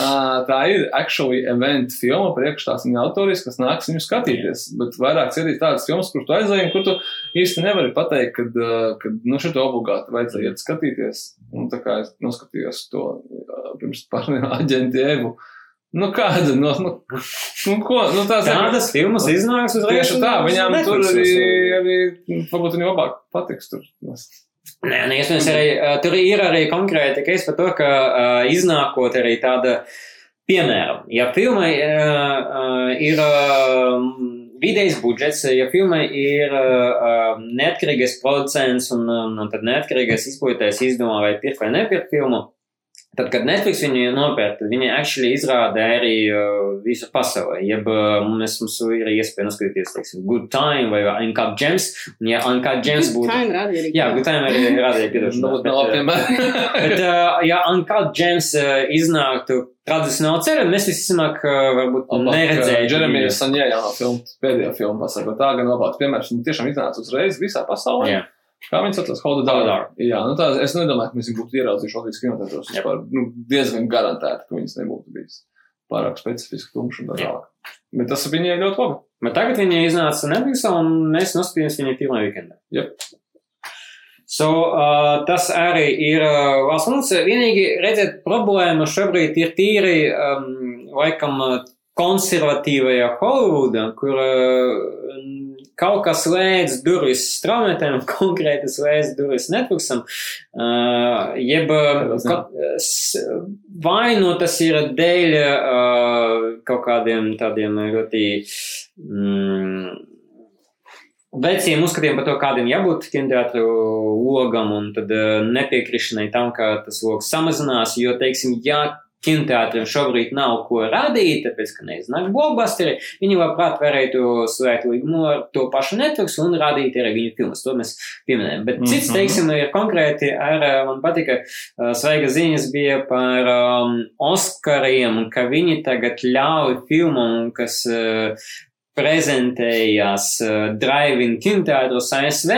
uh, tā ir actually event filma priekš tās viņa autorijas, kas nāks viņu skatīties, bet vairāk cietīt tādas filmas, kur tu aizēji, kur tu īsti nevari pateikt, kad, uh, kad nu, šito obligāti vajadzēja iet skatīties. Un tā kā es noskatījos to uh, pirms pārniem aģenti Evu. Nu, kāda, nu, nu, nu ko, nu, tās Tādas filmas iznāks uzreiz. Tieši tā, viņām tur arī, arī varbūt viņi labāk patiks tur. Nē, nē, iespējams, arī tur ir arī konkrēti case par to, ka uh, iznākot arī tāda, piemēram, ja filmai uh, uh, ir uh, vidējs budžets, ja filmai ir uh, neatkarīgais producents un, un, un tad neatkarīgais izpildītājs izdomā vai pirkt vai nepirkt filmu, Tad, kad Netflix viņu nopērk, tad viņi actually izrāda arī uh, visu pasauli. Jeb uh, mēs mums ir iespēja noskatīties, teiksim, Good Time vai Uncut Gems. Un ja Uncut Gems būtu. Ir rādīja arī. Jā, Good Time arī rādīja Nu, piedošanos. nav bet, uh. Bet, uh, ja Uncut Gems uh, iznāktu tradicionāli ceļā, mēs visticamāk uh, varbūt neredzējām. Jeremijas Sanjē jaunā filma, pēdējā filma pasaka, tā gan labāks piemērs. Viņa tiešām iznāca uzreiz visā pasaulē. Jā. Kā viņas saucās? Hold the Door. Jā, nu tā, es nedomāju, ka mēs viņu būtu ieraudzījuši Latvijas kinotētos. Jā. Vispār, nu, diezgan garantēti, ka viņas nebūtu bijis pārāk specifiski tumšs un tā tālāk. Bet tas viņai ļoti labi. Bet tagad viņa iznāca Netflixā un mēs noskatījāmies viņu pirmā weekendā. Yep. So, uh, tas arī ir uh, valsts. Vienīgi redzēt problēma šobrīd ir tīri, um, laikam, konservatīvajā Holivudā, kur uh, kaut kas slēdz durvis straumētēm, konkrēti slēdz durvis Netflixam, uh, jeb ka, vai nu tas ir dēļ uh, kaut kādiem tādiem ļoti mm, veciem uzskatiem par to, kādiem jābūt kinoteātru logam, un tad uh, nepiekrišanai tam, ka tas logs samazinās, jo, teiksim, ja kinoteātriem šobrīd nav ko radīt, tāpēc, ka neiznāk blockbusteri, viņi labprāt varētu slēgt līgumu ar to pašu Netflix un radīt arī viņu filmas. To mēs pieminējam. Bet cits, Mhm. teiksim, ir konkrēti ar, uh, man patika, uh, svaiga ziņas bija par um, Oskariem, ka viņi tagad ļauj filmam, kas uh, prezentējās uh, Drive-in kinoteātros ASV,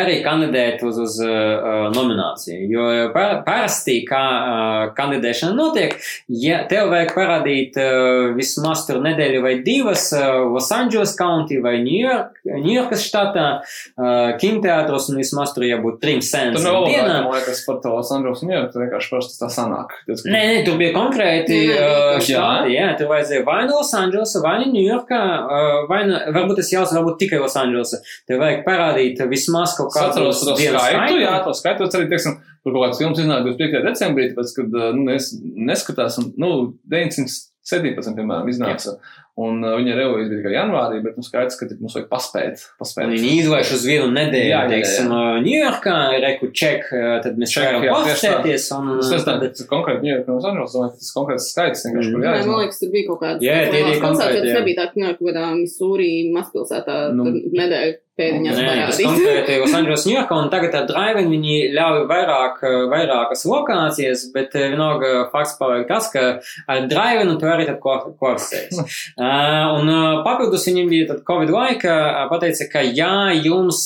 arī kandidēt uz, uz uh, nomināciju. Jo par, parasti, kā uh, kandidēšana notiek, ja tev vajag parādīt uh, vismaz tur nedēļu vai divas uh, Los Angeles County vai Ņujorkas štatā uh, kinoteātros un vismaz tur jābūt trim Tur sēnēm nav dienā. man liekas, par to Sandros un tur vienkārši parasti tā sanāk. Tas, Nē, nē, tur bija konkrēti uh, jā. štādi, jā, tur vajadzēja vai no Losandželsa, vai no Ņujorkā, uh, vai no, varbūt tas jāsaka, varbūt tikai Losandželsa. Tev vajag parādīt vismaz kaut Es atceros to skaitu, jā, to skaitu, arī, teiksim, tur kaut kāds films iznāk 25. decembrī, tāpēc, kad, nu, es neskatās, un, nu, 917, piemēram, iznāca, un uh, viņa revīzija bija tikai janvārī, bet, nu, skaidrs, ka tik mums vajag paspēt, paspēt. Un viņi izlaiž uz vienu nedēļu, Jā, teiksim, uh, Ņujorkā, reku ček, uh, tad mēs tieši tā. pasēties. Un, Es nezinu, tad- tas konkrēti Ņujorka un Sanžos, domāju, ka tas konkrēts skaits vienkārši, Mm. kur Nē, man jāizmanto. liekas, tur bija kaut kāds. Jā, tie bija konkrēti. Tas nebija tā, ka kaut kādā Misūrī mazpilsētā Nu. nu, nedēļu pēdiņās Nē, tas parādīt. konkrēti Losandželos, Ņujorkā, un tagad ar Drive viņi ļauj vairāk, uh, vairākas lokācijas, bet uh, vienalga fakts paliek tas, ka ar Drive tu arī tad korsēs. Un papildus viņiem bija tad Covid laika, pateica, ka jā, jums,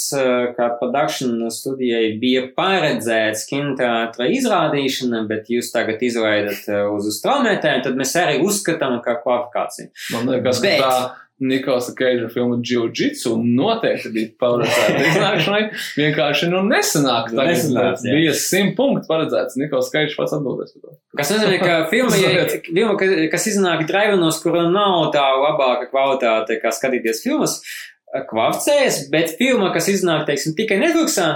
kā production studijai, bija paredzēts kinoteātra izrādīšana, bet jūs tagad izlaidat uh, uz straumētēm, tad mēs arī uzskatām, ka kvalifikācija. Man liekas, ka Bet- tā Nikolasa Keidža filma Jiu-Jitsu noteikti bija paredzēta iznākšanai. Vienkārši, nu, nesanāk. Tagad Nesanāca, jā. bija simt punktu paredzēts. Nikolas Keidžs pats atbildēs par to. Kas nozīmē, ka filma, ja, filma ka- kas iznāk draivenos, kur nav tā labāka kvalitāte, kā skatīties filmas, kvalificējas, bet filma, kas iznāk, teiksim, tikai Netflixā,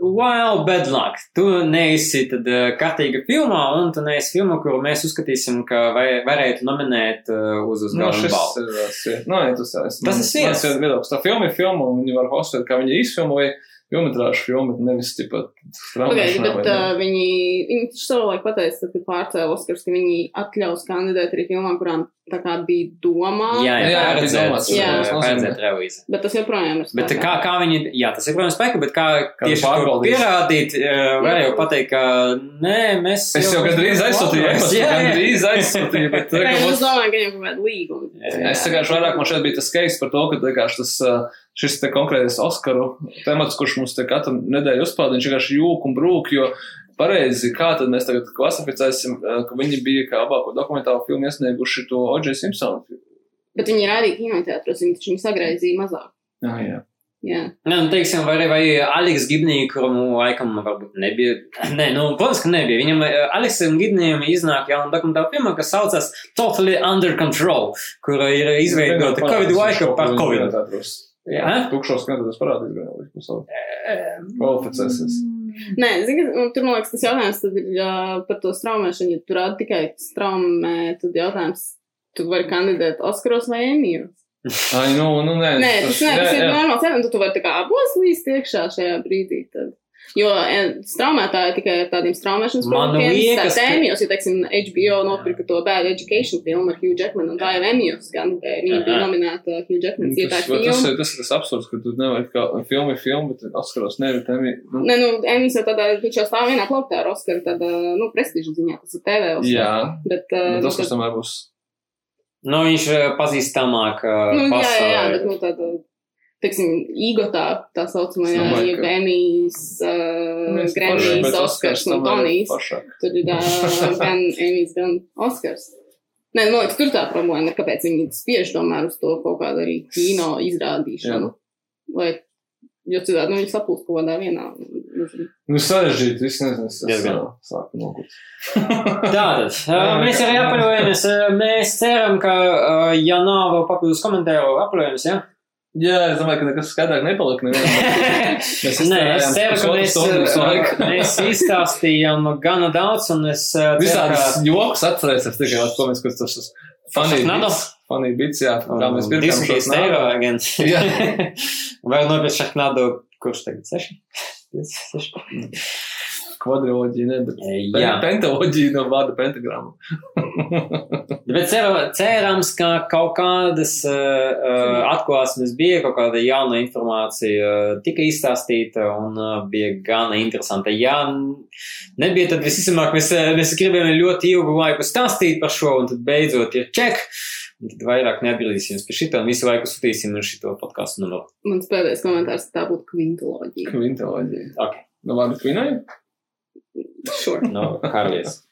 wow, bad luck. Tu neesi tad uh, kārtīga filmā, un tu neesi filma, kuru mēs uzskatīsim, ka vai, varētu nominēt uh, uz uz Nu, galvenu šis balvu. ir tas, ir- nu, tas, es, Tas ir viedoklis. Tā filma ir filma, un viņi var hostēt, kā viņi izfilmoja filmetrāžu filmu, nevis tipa Pagaidiet, straumēšanā. bet uh, viņi, viņi savulaik pateica, tad, kad pārcēla Oskars, ka viņi atļaus kandidēt arī filmām, kurām tā kā bija domā. Jā, jā, Jā, jā, domāts, jā, nozīmē. paredzēt revīzi. Bet tas joprojām ir. Bet kā, kā viņi, jā, tas ir, protams, spēka, bet kā Kā tieši to pierādīt, var jau pateikt, ka nē, mēs. Es jau gandrīz aizsūtīju, es Jā, jau jā. gandrīz aizsūtīju, bet es domāju, ka viņam kaut kāda līguma. Es vienkārši vairāk man šeit bija tas case par to, ka vienkārši tas, uh, šis konkrētais Oskaru temats, kurš mums te katru nedēļu uzpeld, viņš vienkārši jūk un brūk, jo pareizi, kā tad mēs tagad klasificēsim, uh, ka viņi bija kā labāko dokumentālu filmu iesnieguši to O.J. Simpsonu. Bet viņi rādīja kinoteātros, viņi sagraizīja mazāk. Jā, jā. Jā. Nē, nu, teiksim, vai vai Aleks Gibnija, kuram laikam varbūt nebija. Nē, nu, protams, ka nebija. Viņam, eh, Aleksam Gibnijam iznāk jauna dokumentāla filma, kas saucas Totally Under Control, kura ir izveidota Covid laika par Covid. Jā? Tukšos skatos parādīs, gan jau visu savu. Kvalificēsies. Nē, zini, tur man liekas, tas jautājums tad ir uh, par to straumēšanu. Ja tu rādi tikai straumē, tad jautājums, tu vari kandidēt Oskaros vai Emīros. Ai, nu, nu, nē. Nē, tas, nē, tas ir normāls jautājums, tu vari tā kā abos līst iekšā šajā brīdī. Tad. Jo straumētāji tikai ar tādiem straumēšanas produktiem ka- tēmijos, jo, teiksim, HBO nopirka to Bad Education filmu ar Hugh Jackmanu, un tā jau Emijos gan, viņa bija nominēta Hugh Jackmans Tas, ietāja tas, filmu. ir, tas ir tas absurds, ka tu nevari, kā filma ir filma, bet atskaros nevi, tēmi. Nu, Nē, nu, Emijs jau tādā, viņš jau stāv vienā plauktā ar Oskaru, tādā, nu, prestižu ziņā, tas ir TV Oskars. jā, Bet, uh, bet tas, tad- kas tomēr būs. Nu, viņš ir pazīstamāk uh, Nu, jā, jā, jā, bet, nu, tāda, teiksim, īgotā, tā saucamajā, Domāju, ja Emijs, uh, Gremijs, Oskars un Tonijs. Tur ir uh, gan Emīls, gan Oskars. Nē, man liekas, tur tā problēma ir, kāpēc viņi spiež tomēr uz to kaut kādu arī kino izrādīšanu. Lai, jo citādi, nu, viņi sapulst kaut kādā vienā. Nu, sarežģīti, viss nezinu, es Diezgan. sāku nogut. Tātad, uh, mēs arī apaļojamies. uh, Mēs ceram, ka, uh, ja nav vēl papildus komentāru, apaļojamies, ja? Jā, es domāju, ka nekas skaidrāk nepalika. Mēs Nē, es ceru, ka mēs, uh, mēs izstāstījām gana daudz, un es uh, Visādas joks atcerēsies tikai, ko mēs, kas tas ir. Funny bits, funny bits, jā, kā mēs pirkām Diski šos eiro, gan. Jā. Vai nopirkt šahnādu, kurš tagad seši? Seši? Kvadriloģija, ne, bet Jā. pentaloģija no vārda pentagrama. Bet ceru, cerams, ka kaut kādas uh, atklāsmes bija, kaut kāda jauna informācija uh, tika izstāstīta un uh, bija gana interesanta. Ja nebija, tad visticamāk mēs, mēs gribējām ļoti ilgu laiku stāstīt par šo, un tad beidzot ir ček. Tad vairāk neatgriezīsimies pie šitā un visu laiku sūtīsim uz šito podkāstu numuru. Mans pēdējais komentārs tā būtu kvintoloģija. Kvintoloģija. Ok, No vārda kvinoja? Sure. no Harvijas.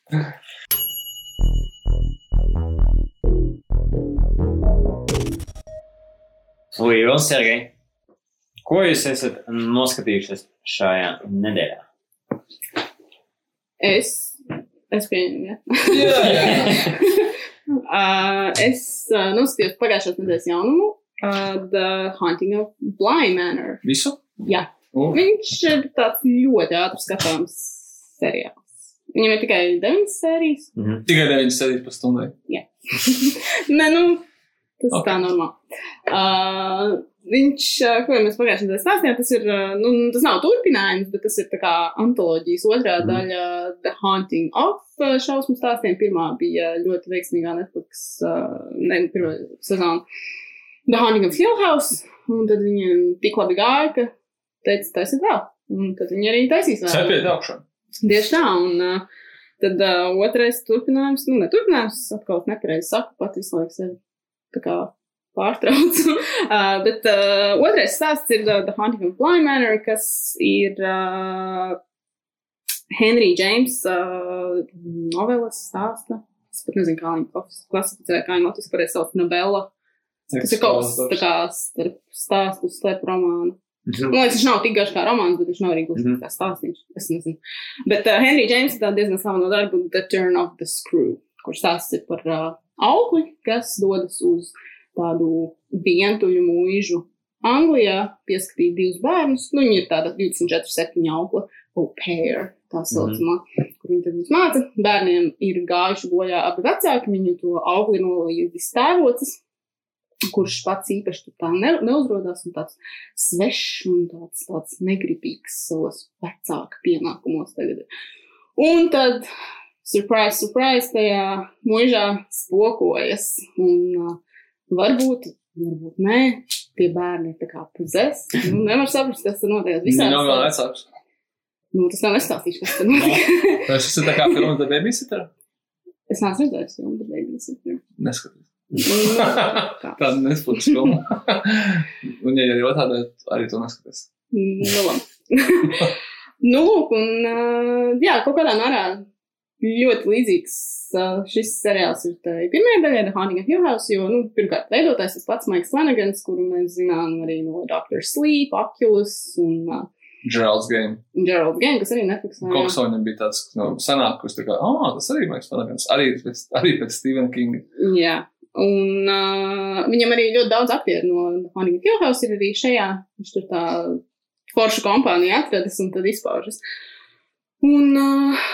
Līva Sergei, ko jūs esat noskatījušies šajā nedēļā? Es, es pieņemu, jā. Jā, jā. uh, es uh, noskatījos pagājušās nedēļas jaunumu, uh, The Haunting of Bly Manor. Visu? Jā. Un? Viņš ir tāds ļoti ātrs skatāms seriāls. Viņam ir tikai deviņas sērijas. Mhm. Tikai 9 sēdīs pa stundai. Nē, nu, tas okay. Ok. tā normāli. Uh, viņš, uh, ko jau mēs pagājušajā nedēļā stāstījām, tas ir, uh, nu, tas nav turpinājums, bet tas ir tā kā antoloģijas otrā mm. daļa The Haunting of uh, šausmu stāstiem. Pirmā bija ļoti veiksmīgā Netflix, uh, ne, pirmā sezona The Haunting of Hill House, un tad viņiem tik labi gāja, ka teica, taisiet vēl. Un tad viņi arī taisīs vēl. Cepiet augšā. Tieši tā, un uh, tad uh, otrais turpinājums, nu, ne turpinājums, atkal nepareizi saku, pat visu laiku sevi tā kā pārtraucu. uh, bet uh, otrais stāsts ir uh, The Haunting of Bly Manor, kas ir uh, Henry James uh, novelas stāsta. Es pat nezinu, kā viņu klas- klasificē, kā viņu latviešu pareizi sauc, novela. Tas ir kaut kas tā kā starp stāstu, starp romānu. Man liekas, viņš nav tik garš kā romāns, bet viņš nav arī gluži Mhm. kā stāstījums. Es nezinu. Bet uh, Henry James ir tāda diezgan slavena darba, The Turn of the Screw, kurš stāsts ir par uh, augli, kas dodas uz tādu vientuļu mūžu Anglijā, pieskatīt divus bērnus. Nu, viņi ir tāda 24-7 augla, au pair, tā saucamā, mm -hmm. kur viņi tad viņus māca. Bērniem ir gājuši bojā abi vecāki, viņu to augli nolīdis tēvocis, kurš pats īpaši tā ne, neuzrodās un tāds svešs un tāds, tāds negribīgs savos vecāku pienākumos tagad. Un tad, surprise, surprise, tajā mūžā spokojas. Un uh, varbūt, varbūt nē, tie bērni ir tā kā puzes. Nu, nevar saprast, kas tur notiek. Visādi nav vēl vecāks. Nu, tas nav nestāstīšu, kas tur notiek. Tas ir tā kā filma The Babysitter. es neesmu redzējis filmu, bet beigās ir. Tāda Netflix filma. Un, ja ir otrādi, arī to neskaties. Nu, labi. nu, lūk, un jā, kaut kādā mērā ļoti līdzīgs šis seriāls ir tai pirmajai daļai, The Haunting of Hill House, jo, nu, pirmkārt, veidotājs tas pats Maiks Lanagans, kuru mēs zinām arī no Doctor Sleep, Oculus un uh, Gerald's Game. Gerald Game, kas arī Netflixā. viņam bija tāds, no, sanāk, kurš tā kā, ah, tas arī Maiks Lanagans. Arī pēc, arī pēc Stephen Kinga. Jā. Un uh, viņam arī ļoti daudz aktieru no Honey Kilhouse ir arī šajā. Viņš tur tā forša kompānija atradis un tad izpaužas. Un, uh,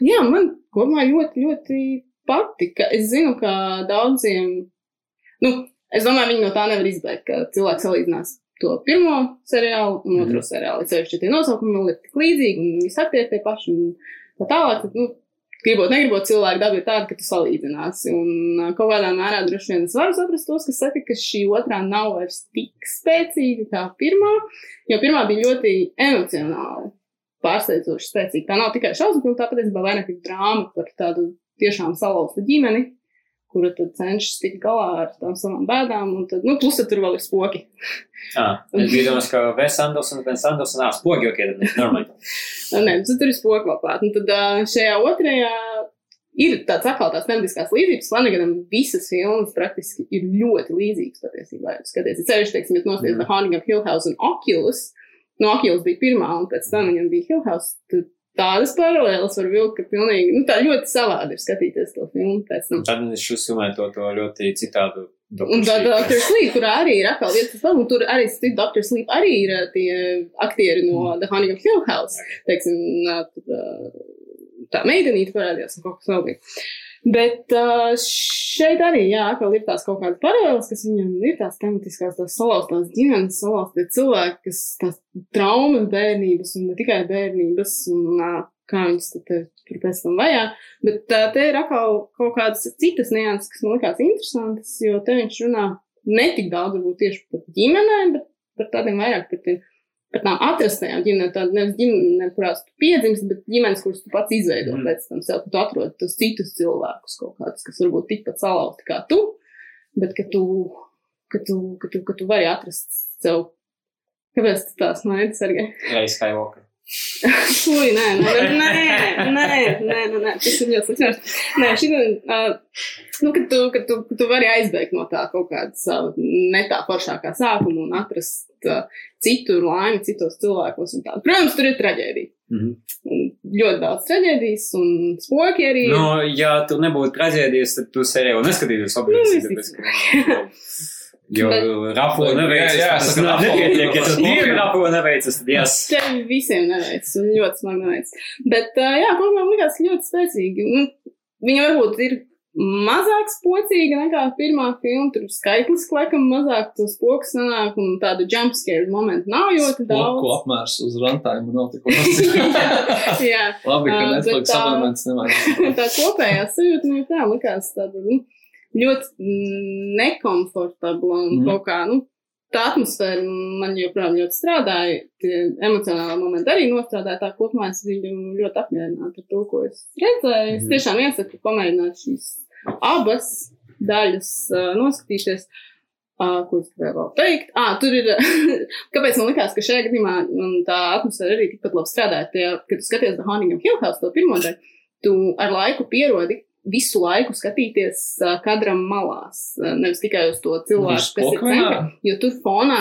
jā, man kopumā ļoti, ļoti patika. Es zinu, ka daudziem, nu, es domāju, viņi no tā nevar izbēgt, ka cilvēks salīdzinās to pirmo seriālu un otro seriālu. Es sevišķi tie nosaukumi vēl ir tik līdzīgi un visi aktieri tie paši un tā tālāk. Tad, nu, gribot, negribot, cilvēku daba ir tāda, ka tu salīdzināsi. Un kaut kādā mērā droši vien es varu saprast tos, kas saka, ka šī otrā nav vairs tik spēcīga kā pirmā, jo pirmā bija ļoti emocionāli. Pārsteidzoši spēcīga. Tā nav tikai šausmu filma, tā patiesībā vairāk ir drāma par tādu tiešām salauztu ģimeni, kura tad cenšas tikt galā ar tām savām bēdām, un tad, nu, plus tad tur vēl ir spoki. Ah, es domājis, ka Ves Andersons, Ves Andersons, ah, spogi, ok, tad normāli. Nē, nu, tad tur ir spoki vēl klāt. Un tad ā, šajā otrajā ir tāds atkal tās tematiskās līdzības. Flanaganam visas filmas praktiski ir ļoti līdzīgas patiesībā. Skaties, es sevišķi, teiksim, ja nosties Mm. The Haunting of Hill House un Oculus. No Oculus bija pirmā, un pēc tam viņam bija Hill House. Tad tādas paralēlas var vilkt, ka pilnīgi, nu, tā ļoti savādi ir skatīties to filmu pēc tam. Tad es uzsumēju to, to ļoti citādu. Un tad Dr. Sleep, kurā arī ir atkal vietas, un tur arī Steve Dr. Sleep arī ir ā, tie aktieri no The Haunting of Hill House. Teiksim, ā, tur, ā, tā meidenīte parādījās un kaut kas vēl bija. Bet uh, šeit arī, jā, atkal ir tās kaut kādas paralēlas, kas viņam ir tās tematiskās, tās salauztās ģimenes, salauztie cilvēki, kas tās traumas bērnības un ne tikai bērnības un kā viņas tur pēc tam vajā. Bet te ir atkal kaut kādas citas nianses, kas man likās interesantas, jo te viņš runā ne tik daudz varbūt tieši par ģimenēm, bet par tādiem vairāk par tiem par tām atrastajām ģimenēm, tādas nevis ģimenes, kurās tu piedzimsti, bet ģimenes, kuras tu pats izveido Mm. pēc tam sev, ka tu atrod tos citus cilvēkus kaut kādus, kas varbūt tikpat salauzti kā tu, bet ka tu, ka tu, ka tu, ka tu vari atrast sev. Kāpēc tu tās maini, Sergei? Reiz Skywalker. Fuj, ne, ne, ne, ne, ne, ne, ne, tas ir ļoti slikti. Nē, šī ir, uh, nu, kad tu, kad tu, kad tu vari aizbēgt no tā kaut kādas uh, ne tā foršākā sākuma un atrast uh, citur laimi citos cilvēkos un tā. Protams, tur ir traģēdija. Mm -hmm. Ļoti daudz traģēdijas un spoki arī. Nu, ja tu nebūtu traģēdijas, tad tu seriālu neskatītos objektīvi. Nu, Jo Bet- rapo neveicas. Jā, jā, tas nav nepietiek. Ja tas divi rapo neveicas, tad jās. Tev visiem neveic, un ļoti smagi neveic. Bet, uh, jā, kopumā man likās ļoti spēcīgi. Nu, viņa varbūt ir mazāk spocīga nekā pirmā filma. Tur skaitlis laikam mazāk tos pokus sanāk, un tādu jumpscare momentu nav ļoti Ko daudz. apmērs uz rantājumu nav tik liels. jā, Labi, ka Netflix abonents nevajag. tā kopējā sajūta man tā likās tāda nu, ļoti nekomfortabla un mm. kaut kā, nu, tā atmosfēra man joprojām ļoti strādāja. Tie emocionāli momenti arī nostrādāja. Tā kopumā es biju ļoti apmierināta ar to, ko es redzēju. Es Mhm. tiešām iesaku pamēģināt šīs abas daļas uh, noskatīties. Uh, ko es gribēju vēl teikt? Ah, tur ir. Kāpēc man likās, ka šajā gadījumā un tā atmosfēra arī tikpat labi strādāja? Tie, kad tu skaties The Haunting of Hill House, to pirmo daļu, tu ar laiku pierodi visu laiku skatīties kadram malās. Nevis tikai uz to cilvēku, Uz kas ir centrā. Jo tur fonā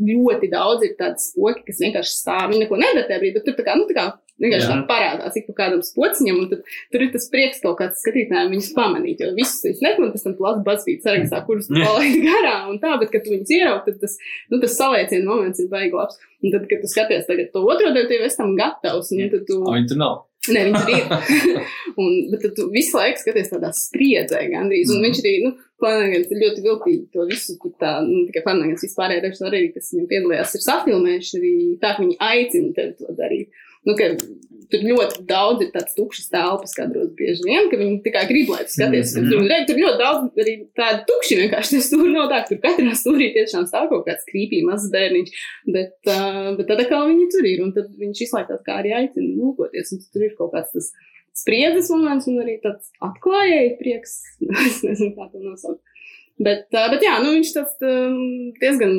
ļoti daudz ir tādas spoki, kas vienkārši stāv. Viņi neko nedara tajā brīdī, bet tur tā kā, nu, tā kā vienkārši Jā. tā parādās, ik pa kādam spociņam, un tad tur ir tas prieks kaut kāds skatītājiem viņus pamanīt, jo visus viņus nekon, pēc tam lasi bazbīt sarakstā, kurus tu Jā. palaidi garām un tā, bet, kad tu viņus ieraug, tad tas, nu, tas salieciena moments ir baigi labs. Un tad, kad tu skaties tagad to otro tu jau esi tam gatavs, un tad tu... O, Viņi tur nav. Nē, viņš ir. un, bet tu visu laiku skaties tādā spriedzē gandrīz. Un Mhm. viņš arī, nu, Planagans ir ļoti viltīgi to visu, tur tā, nu, tikai Planagans vispārējā režisori kas viņam piedalījās, ir safilmējuši arī tā, ka viņi aicina tevi to darīt. Nu, ka tur ļoti daudz ir tāds tukšas telpas kadros bieži vien, ka viņi tikai grib, lai tu skaties. Mhm. Tur, re, tur ļoti daudz arī tādu tukši vienkārši tie stūri nav tā, ka tur katrā stūrī tiešām stāv kaut kāds krīpī mazs bērniņš. Bet, uh, bet tad atkal viņi tur ir, un tad viņš izlaitās kā arī aicina lūkoties, un tur ir kaut kāds tas spriedzes moments, un arī tāds atklājēji prieks, es nezinu, kā to nosaukt. Bet, uh, bet jā, nu viņš tāds um, diezgan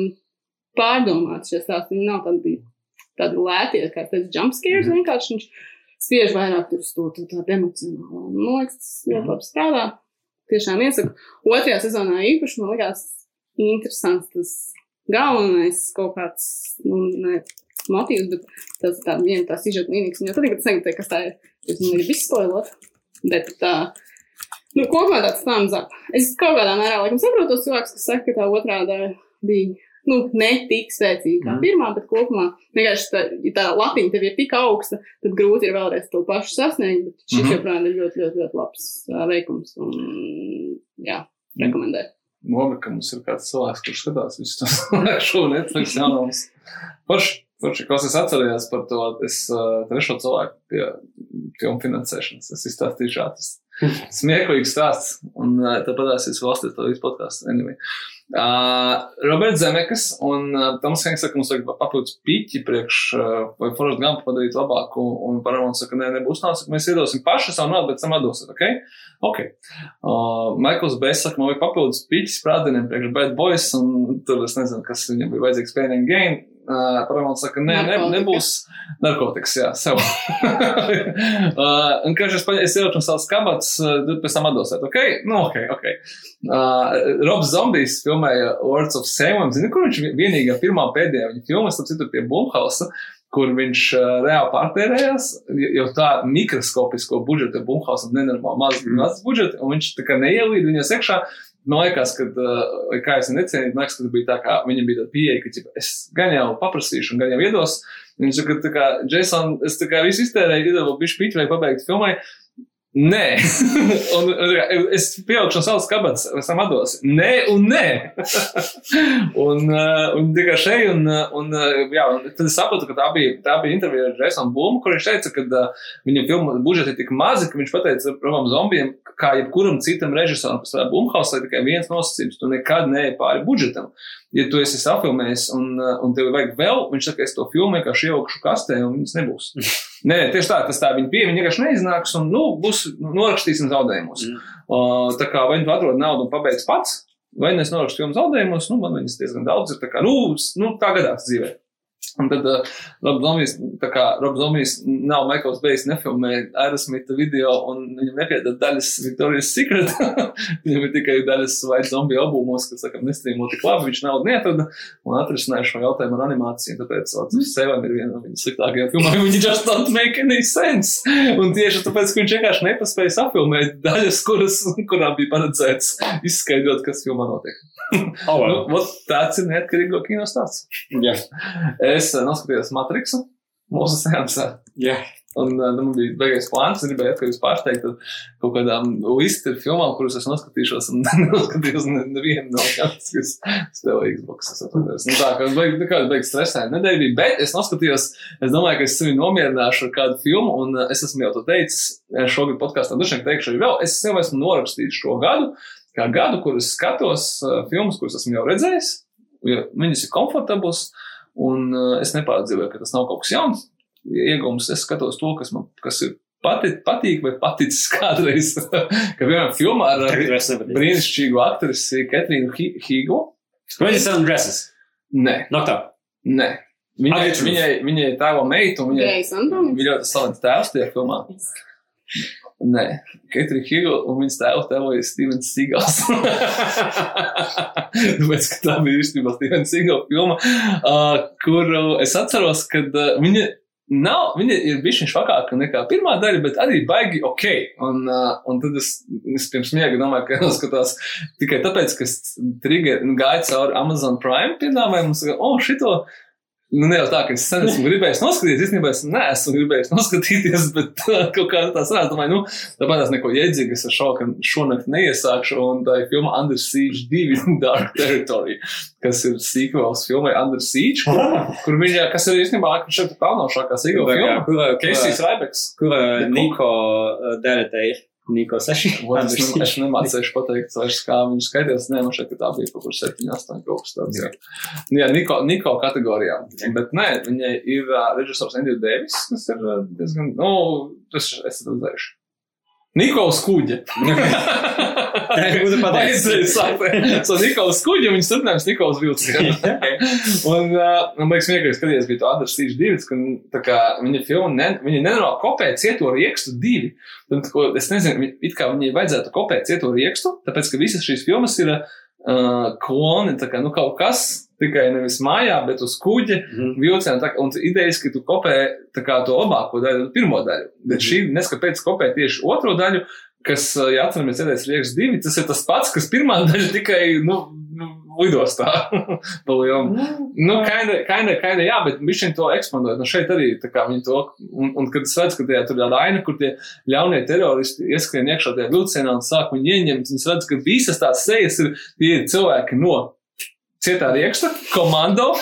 pārdomāts šie stāsti, viņi nav tādi, tādi lētie, kā tas jumpscares, Mhm. vienkārši viņš spiež vairāk tur uz to tādu emocionālo. Un, Man liekas, tas ļoti labi strādā. Tiešām iesaku. Otrajā sezonā īpaši man likās interesants tas galvenais kaut kāds, nu, ne motīvs, bet tas tā viena tā sižeta līnijas. Jau tad, kad es negribu kas tā ir, es negribu visu spoilot. Bet tā, nu, kopumā tāds thumbs up. Es kaut kādā mērā, laikam, saprotu tos cilvēkus, kas saka, ka tā otrā daļa bija, nu, ne tik spēcīga kā Mhm. pirmā, bet kopumā vienkārši tā, ja tā latiņa tev ir tik augsta, tad grūti ir vēlreiz to pašu sasniegt, bet šis Mhm. joprojām ir ļoti, ļoti, ļoti labs ā, veikums. Un, jā, rekomendēju. Labi, ka mums ir kāds cilvēks, kurš skatās visu to šo Netflix jaunumus. Forši, forši, ko es atcerējos par to, es uh, trešo cilvēku pie filmu finansēšanas. Es izstāstīšu šādus smieklīgus stāstus, un uh, tāpat es valstīju to visu podkāstu. Anyway. Uh, Roberts Zemekas un uh, Toms Hanks saka, mums vajag papildus piķi priekš, uh, vai Forrest Gump padarīt labāku, un Paramount saka, nē, nebūs nāc, mēs iedosim paši savu naudu, bet sam atdosiet, ok? Ok. Uh, Maikls Bēs saka, man vajag papildus piķis sprādieniem priekš Bad Boys, un tur es nezinu, kas viņam bija vajadzīgs Pain and Gain. Uh, Paramount saka, nē, ne, Narkotika. nebūs narkotikas, jā, sev. uh, un, kad es, paņ- es ieroču savus kabatas, uh, tad pēc tam atdosiet, ok? Nu, ok, ok. Uh, Robs Zombijs filmēja Words of Salem, zini, kur viņš vi- vienīgā pirmā pēdējā viņa filmas, tad citur pie Blumhausa, kur viņš uh, reāli pārtērējās, jau tā mikroskopisko budžetu Blumhausam nenormāli maz, maz budžetu, un viņš tā kā neielīd viņas iekšā. Man liekas, ka, uh, kā es necienīju, man liekas, ka bija tā, kā viņam bija tāda pieeja, ka ķipa, es gan jau paprasīšu, gan jau iedos. Viņš saka, kā, Jason, es tā kā visu iztērēju, iedevu bišķi piķi, lai pabeigtu filmai. Nē, un, un, es pieaugšu no savas kabatas, es tam atdos. Nē, un nē. un, uh, un tikai šeit, un, uh, un, uh, jā, un tad es sapratu, ka tā bija, tā bija intervija ar Jasonu Blūmu, kur viņš teica, ka uh, viņa filmu budžeti ir tik mazi, ka viņš pateica Romam Zombijam, kā jebkuram citam režisoram, kas strādā Blumhausā, ir tikai viens nosacījums, tu nekad neej pāri budžetam. Ja tu esi safilmējis un, uh, un tev vajag vēl, viņš saka, es to filmu vienkārši ieaugšu kastē un viņas nebūs. Nē, tieši tā, tas tā viņa pieeja, viņa vienkārši neiznāks un, nu, būs, nu, norakstīsim zaudējumus. Mm. Uh, tā kā vai nu atrod naudu un pabeidz pats, vai nu es norakstu filmu zaudējumus, nu, man viņas diezgan daudz ir, tā kā, nu, nu tā gadās dzīvē. Un tad uh, Rob Zombijs, tā kā Rob Zombijs nav Michaels Bejs nefilmē Aerosmita video un viņam nepiedod daļas Victoria's Secret. viņam ir tikai daļas White Zombie albumos, kas, sakam, nestrīmo tik labi, viņš naudu neatrada un atrisināja šo jautājumu ar animāciju. Tāpēc. Seven ir viena no viņa sliktākajām filmām. Viņi just don't make any sense. Un tieši tāpēc, ka viņš vienkārši nepaspēja sapilnēt daļas, kuras, kurām bija paredzēts izskaidrot, kas filmā notiek. Oh, Nu, well. vot tāds ir neatkarīgo kino stāsts. Jā, Es uh, noskatījos Matrixu mūsu seansā. jā. Un uh, nu, man bija beigais plāns, gribēju atkal jūs pārsteigt ar kaut kādām listu filmām, kuras es noskatīšos, un noskatījos ne- nevienu no tām, kas spēlē Xbox. Nu, tā kā es beig, nekāda beigas stresēja nedēļa bija, bet es noskatījos, es domāju, ka es sevi nomierināšu ar kādu filmu, un uh, es esmu jau to teicis, eh, šogad podkāstā dušiem teikšu arī vēl, es sev esmu norakstījis šo gadu, kā gadu, kur es skatos uh, filmas, kuras esmu jau redzējis, viņas ir komfortablas, un uh, es nepārdzīvoju, ka tas nav kaut kas jauns. Iegūms, es skatos to, kas man kas ir pati, patīk vai paticis kādreiz. ka, piemēram, filmā ar brīnišķīgu aktrisi Ketrīnu Hīgu. Twenty-seven dresses. Nē, up. nē. Viņai, viņai, viņai ir tēva meita, un Antoni. ir ļoti slavens tēvs tajā filmā. Nē, Ketrīna Hīga un viņas tēva tēvoja Stevens Sigals. Tāpēc, ka tā bija īstenībā Stevens Sigals filma, uh, kur uh, es atceros, ka uh, viņa nav, viņa ir bijusi švakāka nekā pirmā daļa, bet arī baigi ok. Un, uh, un tad es, es pirms miega domāju, ka jāskatās tikai tāpēc, ka trigger, nu, gāju cauri Amazon Prime piedāvājumu un saka, o, šito. Nu, ne jau tā, ka es sen esmu gribējis noskatīties. Īstenībā es neesmu gribējis noskatīties, bet uh, kaut kā tā sanāca. Domāju, nu, tāpēc es neko iedzīgu. Es ar šo, ka šonakt neiesākšu. Un tā ir filma Under Siege 2 Dark Territory, kas ir sequels filmai Under Siege, kur, kur viņa, kas ir īstenībā šeit pelnošākā sequel filma. Kura, Keisijs Raibeks. The Niko uh, daļa te ir? Niko 6. Ot, Es, ne, es nemācīšu pateikt, vairs, kā viņš skaitījās. Nē, man šeit ka tā bija kaut kur 7, 8 kaut kas tāds. Jā, jā Niko, Niko kategorijā. Bet nē, viņai ir uh, režisors Andrew Davis, kas ir uh, diezgan, nu, tas es redzējuši. Nikols Kuģa. Tā pateicis. Vajadzēja sākt so Nikols Kuģa, viņas turpinājums Nikols Vilciens. un, uh, man liekas, vienkārši skaties, bija to Andrs Sīšs divs, ka nu, kā viņa filma, ne, viņa nenormāli kopē cieto riekstu divi. Tad, ko, es nezinu, it kā viņai vajadzētu kopēt cieto riekstu, tāpēc, ka visas šīs filmas ir uh, kloni, tā kā, nu, kaut kas, tikai nevis mājā, bet uz kuģa Mhm. vilcienā. tā Un idejas, ka tu kopē to labāko daļu, pirmo daļu. Bet šī neskapēc kopē tieši otro daļu, kas, ja atceramies, cēlēs rieks divi, tas ir tas pats, kas pirmā daļa tikai, nu, nu lidostā. lielam. Nu, kaina, kaina, kaina, jā, bet viņš to ekspandēja. Nu, šeit arī viņi to, un, un kad es redzu, ka tajā tur ir aina, kur tie ļaunie teroristi ieskrien iekšā tajā vilcienā un sāk viņu ieņemt, un es redzu, ka visas tās sejas ir tie ir cilvēki no cietā rieksta, komando.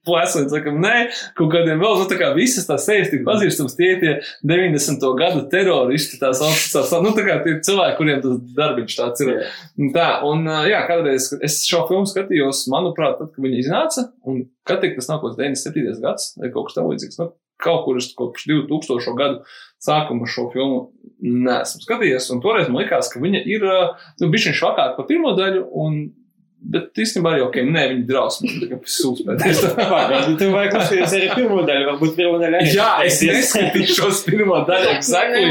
Plēsot, sakam, nē, kaut kādiem vēl, nu, tā kā visas tās sejas tik pazīstams, tie tie 90. gadu teroristi, tās, tās, nu, tā kā tie cilvēki, kuriem tas darbiņš tāds ir. Tā, un jā, kādreiz es šo filmu skatījos, manuprāt, tad, kad viņi iznāca, un kad tik tas kāds 97. gads vai kaut kas tamlīdzīgs, nu, kaut kur es kopš 2000. gadu sākuma šo filmu neesmu skatījies, un toreiz man likās, ka viņa ir, nu, bišķiņ švakāk par pirmo daļu, un, bet īstenībā arī ok, nē, kā sūspēties. Pagaidi, tu vajag klausīties arī pirmo daļu, varbūt pirmo daļu. Jā, es neskatīšos pirmo daļu, exactly.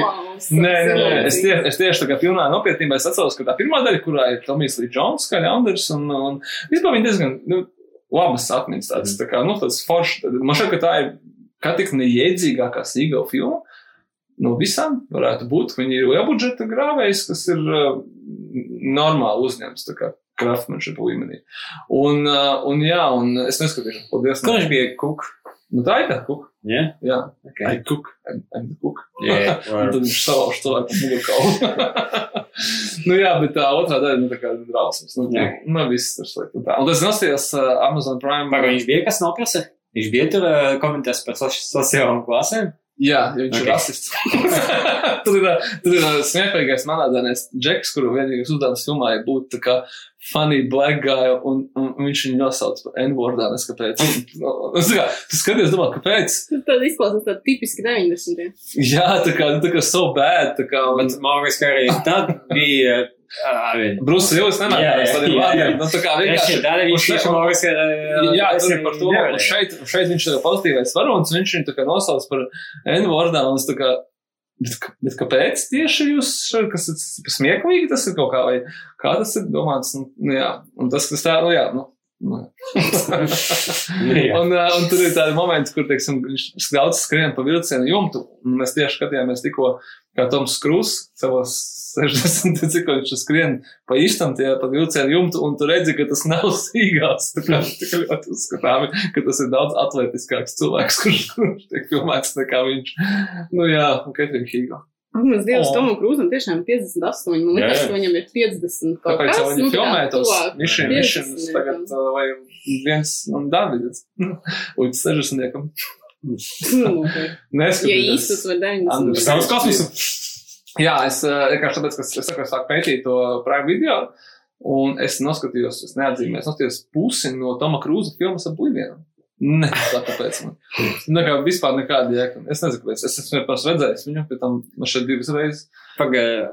Nē, nē, nē, es, tie, es tieši tā kā pilnā nopietnībā es atceros, ka tā pirmā daļa, kurā ir Tomijs Lee Jones, kā Leanders, un, un vispār viņi diezgan, nu, labas atmiņas tāds, tā kā, nu, tāds foršs. Man šķiet, ka tā ir, kā tik neiedzīgākā sīgā filma. No visām varētu būt, ka viņi ir liela budžeta grāvējs, kas ir uh, normāli uzņemts, kraftmanšība līmenī. Un, uh, un jā, un es neskatīšu, paldies. Ko viņš bija kuk? Nu, tā ir tā, kuk. Jā? Jā, Ok. I cook, I'm, I'm cook. Jā, Un tad viņš savāž cilvēku mugurkaulu. nu jā, bet tā otrā daļa, nu tā kā drausmas. Nu, Jā. nu viss ir slikti. Un tā. Un tas nostājās uh, Amazon Prime. Pagaidi, viņš bija kas noprasa? Viņš bija tur uh, komentēs par soci- sociālām klasēm? Jā, jo viņš Ok. okay. ir rasists. tur ir, tur ir smieklīgais manādānais Džeks, kuru vienīgais uzdevums filmā ir būt tā kā funny black guy, un, un viņš viņu nosauc par N-wordā, kāpēc. Nu, es tā kā, tu skaties, domā, kāpēc? Tad izklausās tā tipiski 90. Jā, tā kā, nu, tā kā so bad, tā kā, Bet ka arī tad bija. Bruce Willis Jā, nemēģinās jā, tādiem vārdiem. Nu, tā kā Vienkārši tāda viņš uh, Jā, es tas ir par to. Un šeit, šeit viņš ir pozitīvais varonis, viņš viņu tā kā nosauc par N-vārdā. un es tā kā, Bet, bet kāpēc tieši jūs, šeit, kas ir smieklīgi, tas ir kaut kā, vai kā tas ir domāts? Nu, jā, un tas, kas tā, nu jā, nu. Nu. Jā. un, uh, un tur ir tādi momenti, kur, teiksim, viņš daudz skrien pa vilcienu jumtu, mēs tieši skatījāmies tikko, kā Toms Krūs savos 60, cik viņš skrien pa īstam tie pa vilcienu jumtu, un tu redzi, ka tas nav sīgās, tā kā, tā kā ļoti uzskatāmi, ka tas ir daudz atletiskāks cilvēks, kurš, kurš tiek filmēts nekā viņš. Nu jā, un Ketrina Hīgo. Ak, Mans dievs. Tomam Krūzam tiešām ir 58. Man liekas, ka viņam ir 50 kaut Kāpēc kas. jau viņi nu, filmē tos 50 Missions tagad, vai viens no Davids, līdz 60. Nu, ok. Ja īstus vai 90. Andrus. Savs kosmosu. Jā, es vienkārši tāpēc, ka es, es, saku, es sāku pētīt to prime video, un es noskatījos, es neatzīmēju, es noskatījos pusi no Toma Krūza filmas Oblivion. Tā tāpēc man. Nekā, vispār nekāda jēga. Es nezinu, kāpēc. Es esmu vienkārši redzējis viņu, pēc tam man šeit divas reizes. Pagaidi.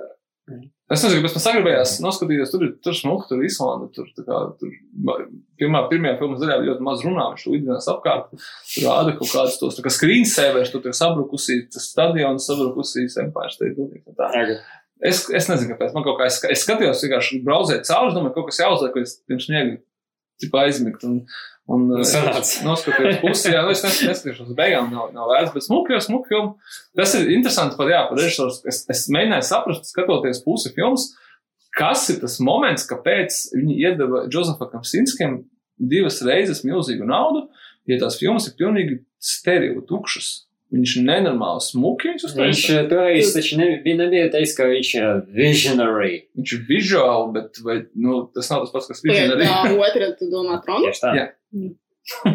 Es nezinu, kāpēc man sagribējās noskatīties, tur ir tur smuka, tur ir Islanda, tur, tā kā, tur pirmā, pirmajā filmas daļā ļoti maz runā, viņš lidinās apkārt, tur rāda kaut kādus tos, tā kā screensavers, tur ir sabrukusī, tas stadions sabrukusīs, Empire State Building, tā. Pagaidi. Es, es nezinu, kāpēc. Man kaut kā, es, es skatījos, vienkārši brauzēju cauri, domāju, kaut kas jāuzliek, ko es pirms sniegu tipa aizmigt. Un, un Sanāca. noskatījos pusi, jā, nu, es nes- neskatīšos beigām, nav, nav vērts, bet smuki jau smuki filmu. Tas ir interesanti par, jā, par režisors. Es, es mēģināju saprast, skatoties pusi filmas, kas ir tas moments, kāpēc viņi iedeva Džozefam Kamsinskim divas reizes milzīgu naudu, ja tās filmas ir pilnīgi sterili, tukšas. Viņš ir nenormāli smuki, Viņš uh, toreiz taču nebija, nebija teicis, ka viņš ir visionary. Viņš ir visuāli, bet vai, nu, tas nav tas pats, kas Tagad visionāri. tā otra, tu domā, tronu? Tieši tā. Jā.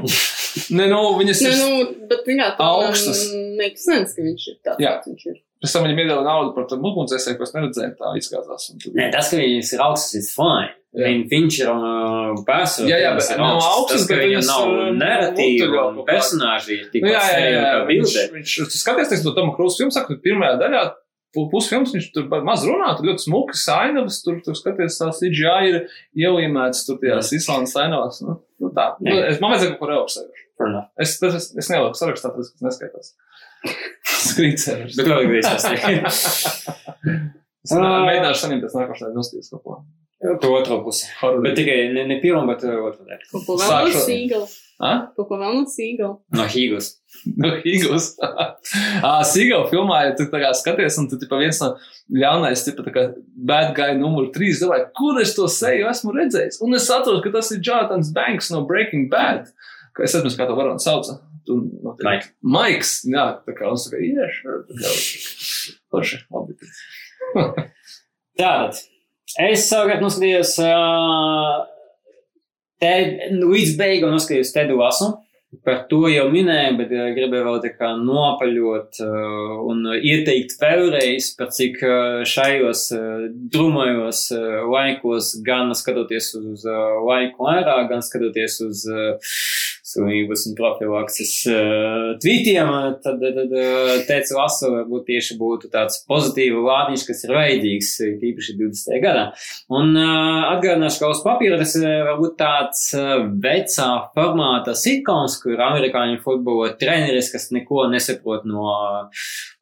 Nē, nu, viņas Nē, ir. nu, bet viņā tā Augstas. makes sense, ka viņš ir tāds, Jā. viņš ir. Pēc tam viņam iedeva naudu par tam ugunsdzēsēju, ko es neredzēju, tā izskatās. un tad- Nē, tas, ka viņas ir augstas, ir fine. Jā. Viņa viņš ir uh, personīgs. Jā, jā, bet nav augstas, tas, ka bet viņam nav uh, narratīva un personāži ir tik Nu, jā, jā, jā, jā. Viņš, viņš, skaties, teiksim, to Tomu Krūsu filmu, saka, ka pirmajā daļā pu- pusfilms, viņš tur maz runā, tur ļoti smuki sainavas, tur, tur skaties, tās CGI ir ielīmētas tur tajās Islandas sainavās. Nu, nu tā, nu, es, man vajadzēja kaut. Fair enough. Es, tas, es, es neliku sarakstā, tas neskaitās. Skrīcērs. Bet vēl grīzās. Es mēģināšu saņemt pēc nākošajā nostības kaut ko. To otro pusi. Bet tikai ne, ne pirmo, bet uh, otru daļu. Kaut ko vēl no Sākšu. sīgala. Ah? Kaut ko vēl no sīgala. No Hīgas. No Eagles. ah, Sīgala filmā, ja tu tā kā skaties, un tu tipa viens no ļaunais, tipa tā kā bad guy numur 3, domāju, kur es to seju esmu redzējis. Un es saprotu, ka tas ir Jonatans Banks no Breaking Bad. Ka es atceros, kā to varonu sauca. Tu, no, Mike. Maiks, jā, tā kā un saka, yeah, sure. Tā kā, forši, labi. Tātad, es savukārt noskatījos uh, te, līdz beigām noskatījos Tedu Lasu. Par to jau minēju, bet uh, gribēju vēl tā kā nopaļot uh, un ieteikt vēlreiz, par cik uh, šajos uh, drumajos uh, laikos, gan skatoties uz uh, laiku ārā, gan skatoties uz uh, slimības un profilakses uh, tvītiem, uh, tad, tad, uh, teica Lasu, varbūt tieši būtu tāds pozitīva vārdiņš, kas ir uh, tīpaši 20. gadā. Un uh, atgādināšu, ka uz papīra tas ir varbūt tāds uh, vecā formāta sitkoms, kur amerikāņu futbola treneris, kas neko nesaprot no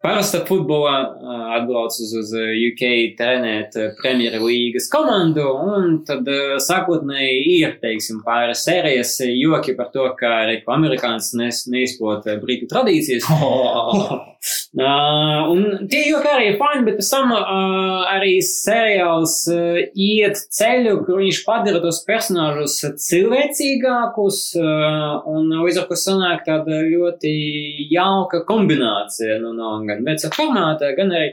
parasta futbola, uh, atbrauc uz, UK trenēt uh, Premjerlīgas komandu, un tad sākotnēji ir, teiksim, pāris sērijas joki par to, ka reku amerikānis nes, neizprot brītu tradīcijas. Uh, un tie joki arī ir fani, bet pēc tam uh, arī seriāls uh, iet ceļu, kur viņš padara tos personāžus cilvēcīgākus, uh, un līdz ar to sanāk tāda ļoti jauka kombinācija nu, no gan veca formāta, gan arī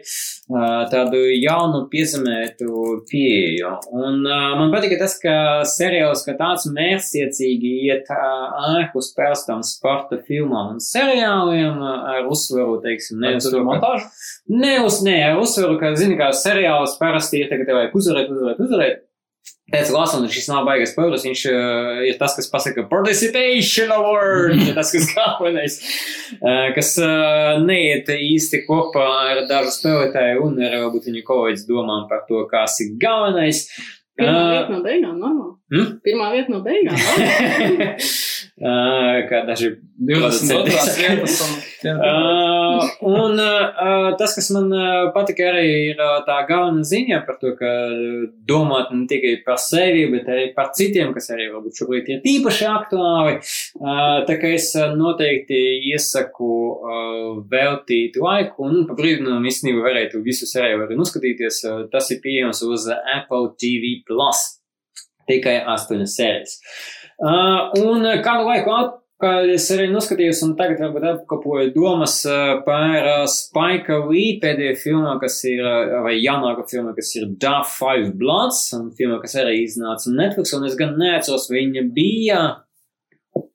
tādu jaunu piezemētu pieeju. Un man patika tas, ka seriāls, ka tāds mērciecīgi iet ārpus pērstām sporta filmām un seriāliem ar uzsvaru, teiksim, ne uz to, montāžu. Ne uz, nē, ar uzsveru, ka, zini, kā seriāls parasti ir tagad, vajag uzvarēt, uzvarēt, uzvarēt. Pēc Lasona šis nav baigas spoilers, viņš uh, ir tas, kas pasaka participation award, ir tas, kas galvenais, uh, kas uh, neiet īsti kopā ar dažu spēlētāju un ar varbūt viņu kolēģis domām par to, kas ir galvenais. Pirmā Uh, vieta no beigām, normāli. Hmm? Pirmā vieta no beigām. normāli. kā daži 22. producenti. vietas un Uh, un uh, tas, kas man patika, arī ir tā galvenā ziņa par to, ka domāt ne tikai par sevi, bet arī par citiem, kas arī varbūt šobrīd ir īpaši aktuāli. Uh, tā kā es noteikti iesaku veltīt laiku un pa brīdinājumu īstenībā varētu visu seriju arī noskatīties. Uh, tas ir pieejams uz Apple TV Plus. Tikai astoņas sērijas. Uh, un uh, kādu laiku atpakaļ es arī noskatījos, un tagad varbūt apkopoju domas uh, par uh, Spike Lee pēdējo filmu, kas ir, uh, vai jaunāko filmu, kas ir Dark Five Bloods, un filmu, kas arī iznāca Netflix, un es gan neatceros, vai viņa bija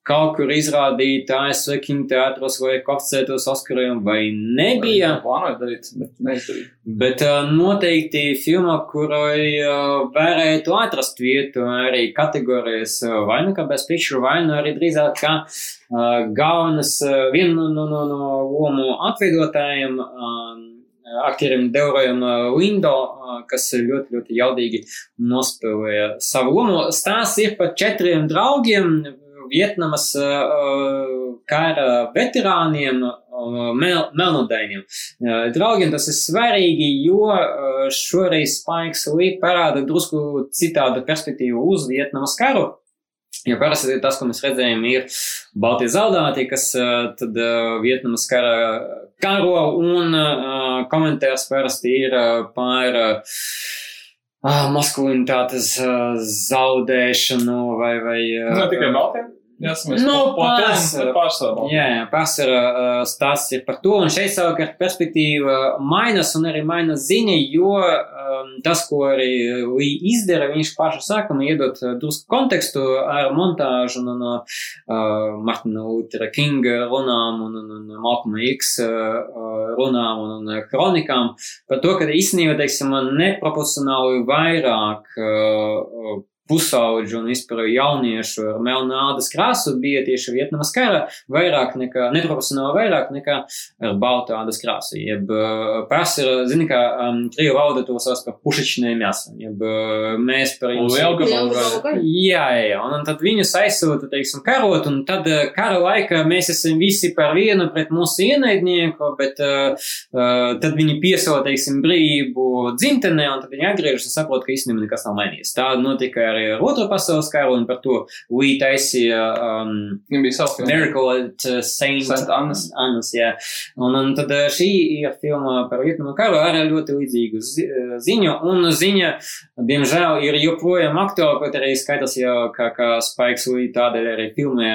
kaut kur izrādīta ASV kinoteātros vai koncertos Oskariem, vai nebija. Plānoju darīt, bet neizdarīju. Bet uh, noteikti filma, kurai uh, varētu atrast vietu arī kategorijas uh, vai nu kā best picture, vai nu arī drīzāk kā uh, galvenas uh, viena no, no, no, lomu atveidotājiem. Um, Aktierim Deurojam Lindo, uh, kas ļoti, ļoti jaudīgi nospēlēja savu lomu. Stāsts ir par četriem draugiem, Vietnamas uh, kara veterāniem, uh, mel melnodainiem. Draugiem tas ir svarīgi, jo šoreiz Spikes Lee parāda drusku citādu perspektīvu uz Vietnamas karu. Jo parasti tas, ko mēs redzējām, ir Baltie zaudētie, kas tad Vietnamas kara karo un komentārs parasti ir par maskulinitātes uh, zaudēšanu vai, vai uh, Ne tikai Baltiem. Jā, mēs Nu, pārsvarā. Jā, jā pārsvarā uh, stāsts ir par to, un šeit savukārt perspektīva mainas un arī mainas ziņa, jo um, tas, ko arī Lee izdara, viņš pašu sākuma iedot drusku kontekstu ar montāžu no, no uh, Martina Luthera Kinga runām un, un, un Malcolm X uh, runām un, un kronikām par to, ka īstenībā, teiksim, neproporcionāli vairāk uh, pusauģu un vispār jauniešu ar melnādas krāsu bija tieši Vietnamas kara vairāk nekā, neproporcionāli vairāk nekā ar baltādas krāsu. Jeb eh, prasa ir, zini, kā um, krievu valoda to sauc par pušičnē mēsam, jeb eh, mēs par jums. Jā, jā, un tad viņus aizsūta, teiksim, karot, un tad eh, kara laika mēs esam visi par vienu pret mūsu ienaidnieku, bet uh, tad viņi piesauta, teiksim, brīvību dzimtenē, un tad viņi atgriežas un saprot, ka īstenībā nekas nav mainījies. Tā notika arī ar Otro pasaules karu, un par to Lee taisīja um. Miracle at uh, Saint, Saint Annas. Annas jā. Un, un tad uh, šī ir filma par Vietnamu karu ar ļoti līdzīgu zi uh, ziņu, un ziņa, diemžēl, ir joprojām aktuāla, kaut arī skaitās jau, kā, kā Spikes Lee tādēļ arī filmē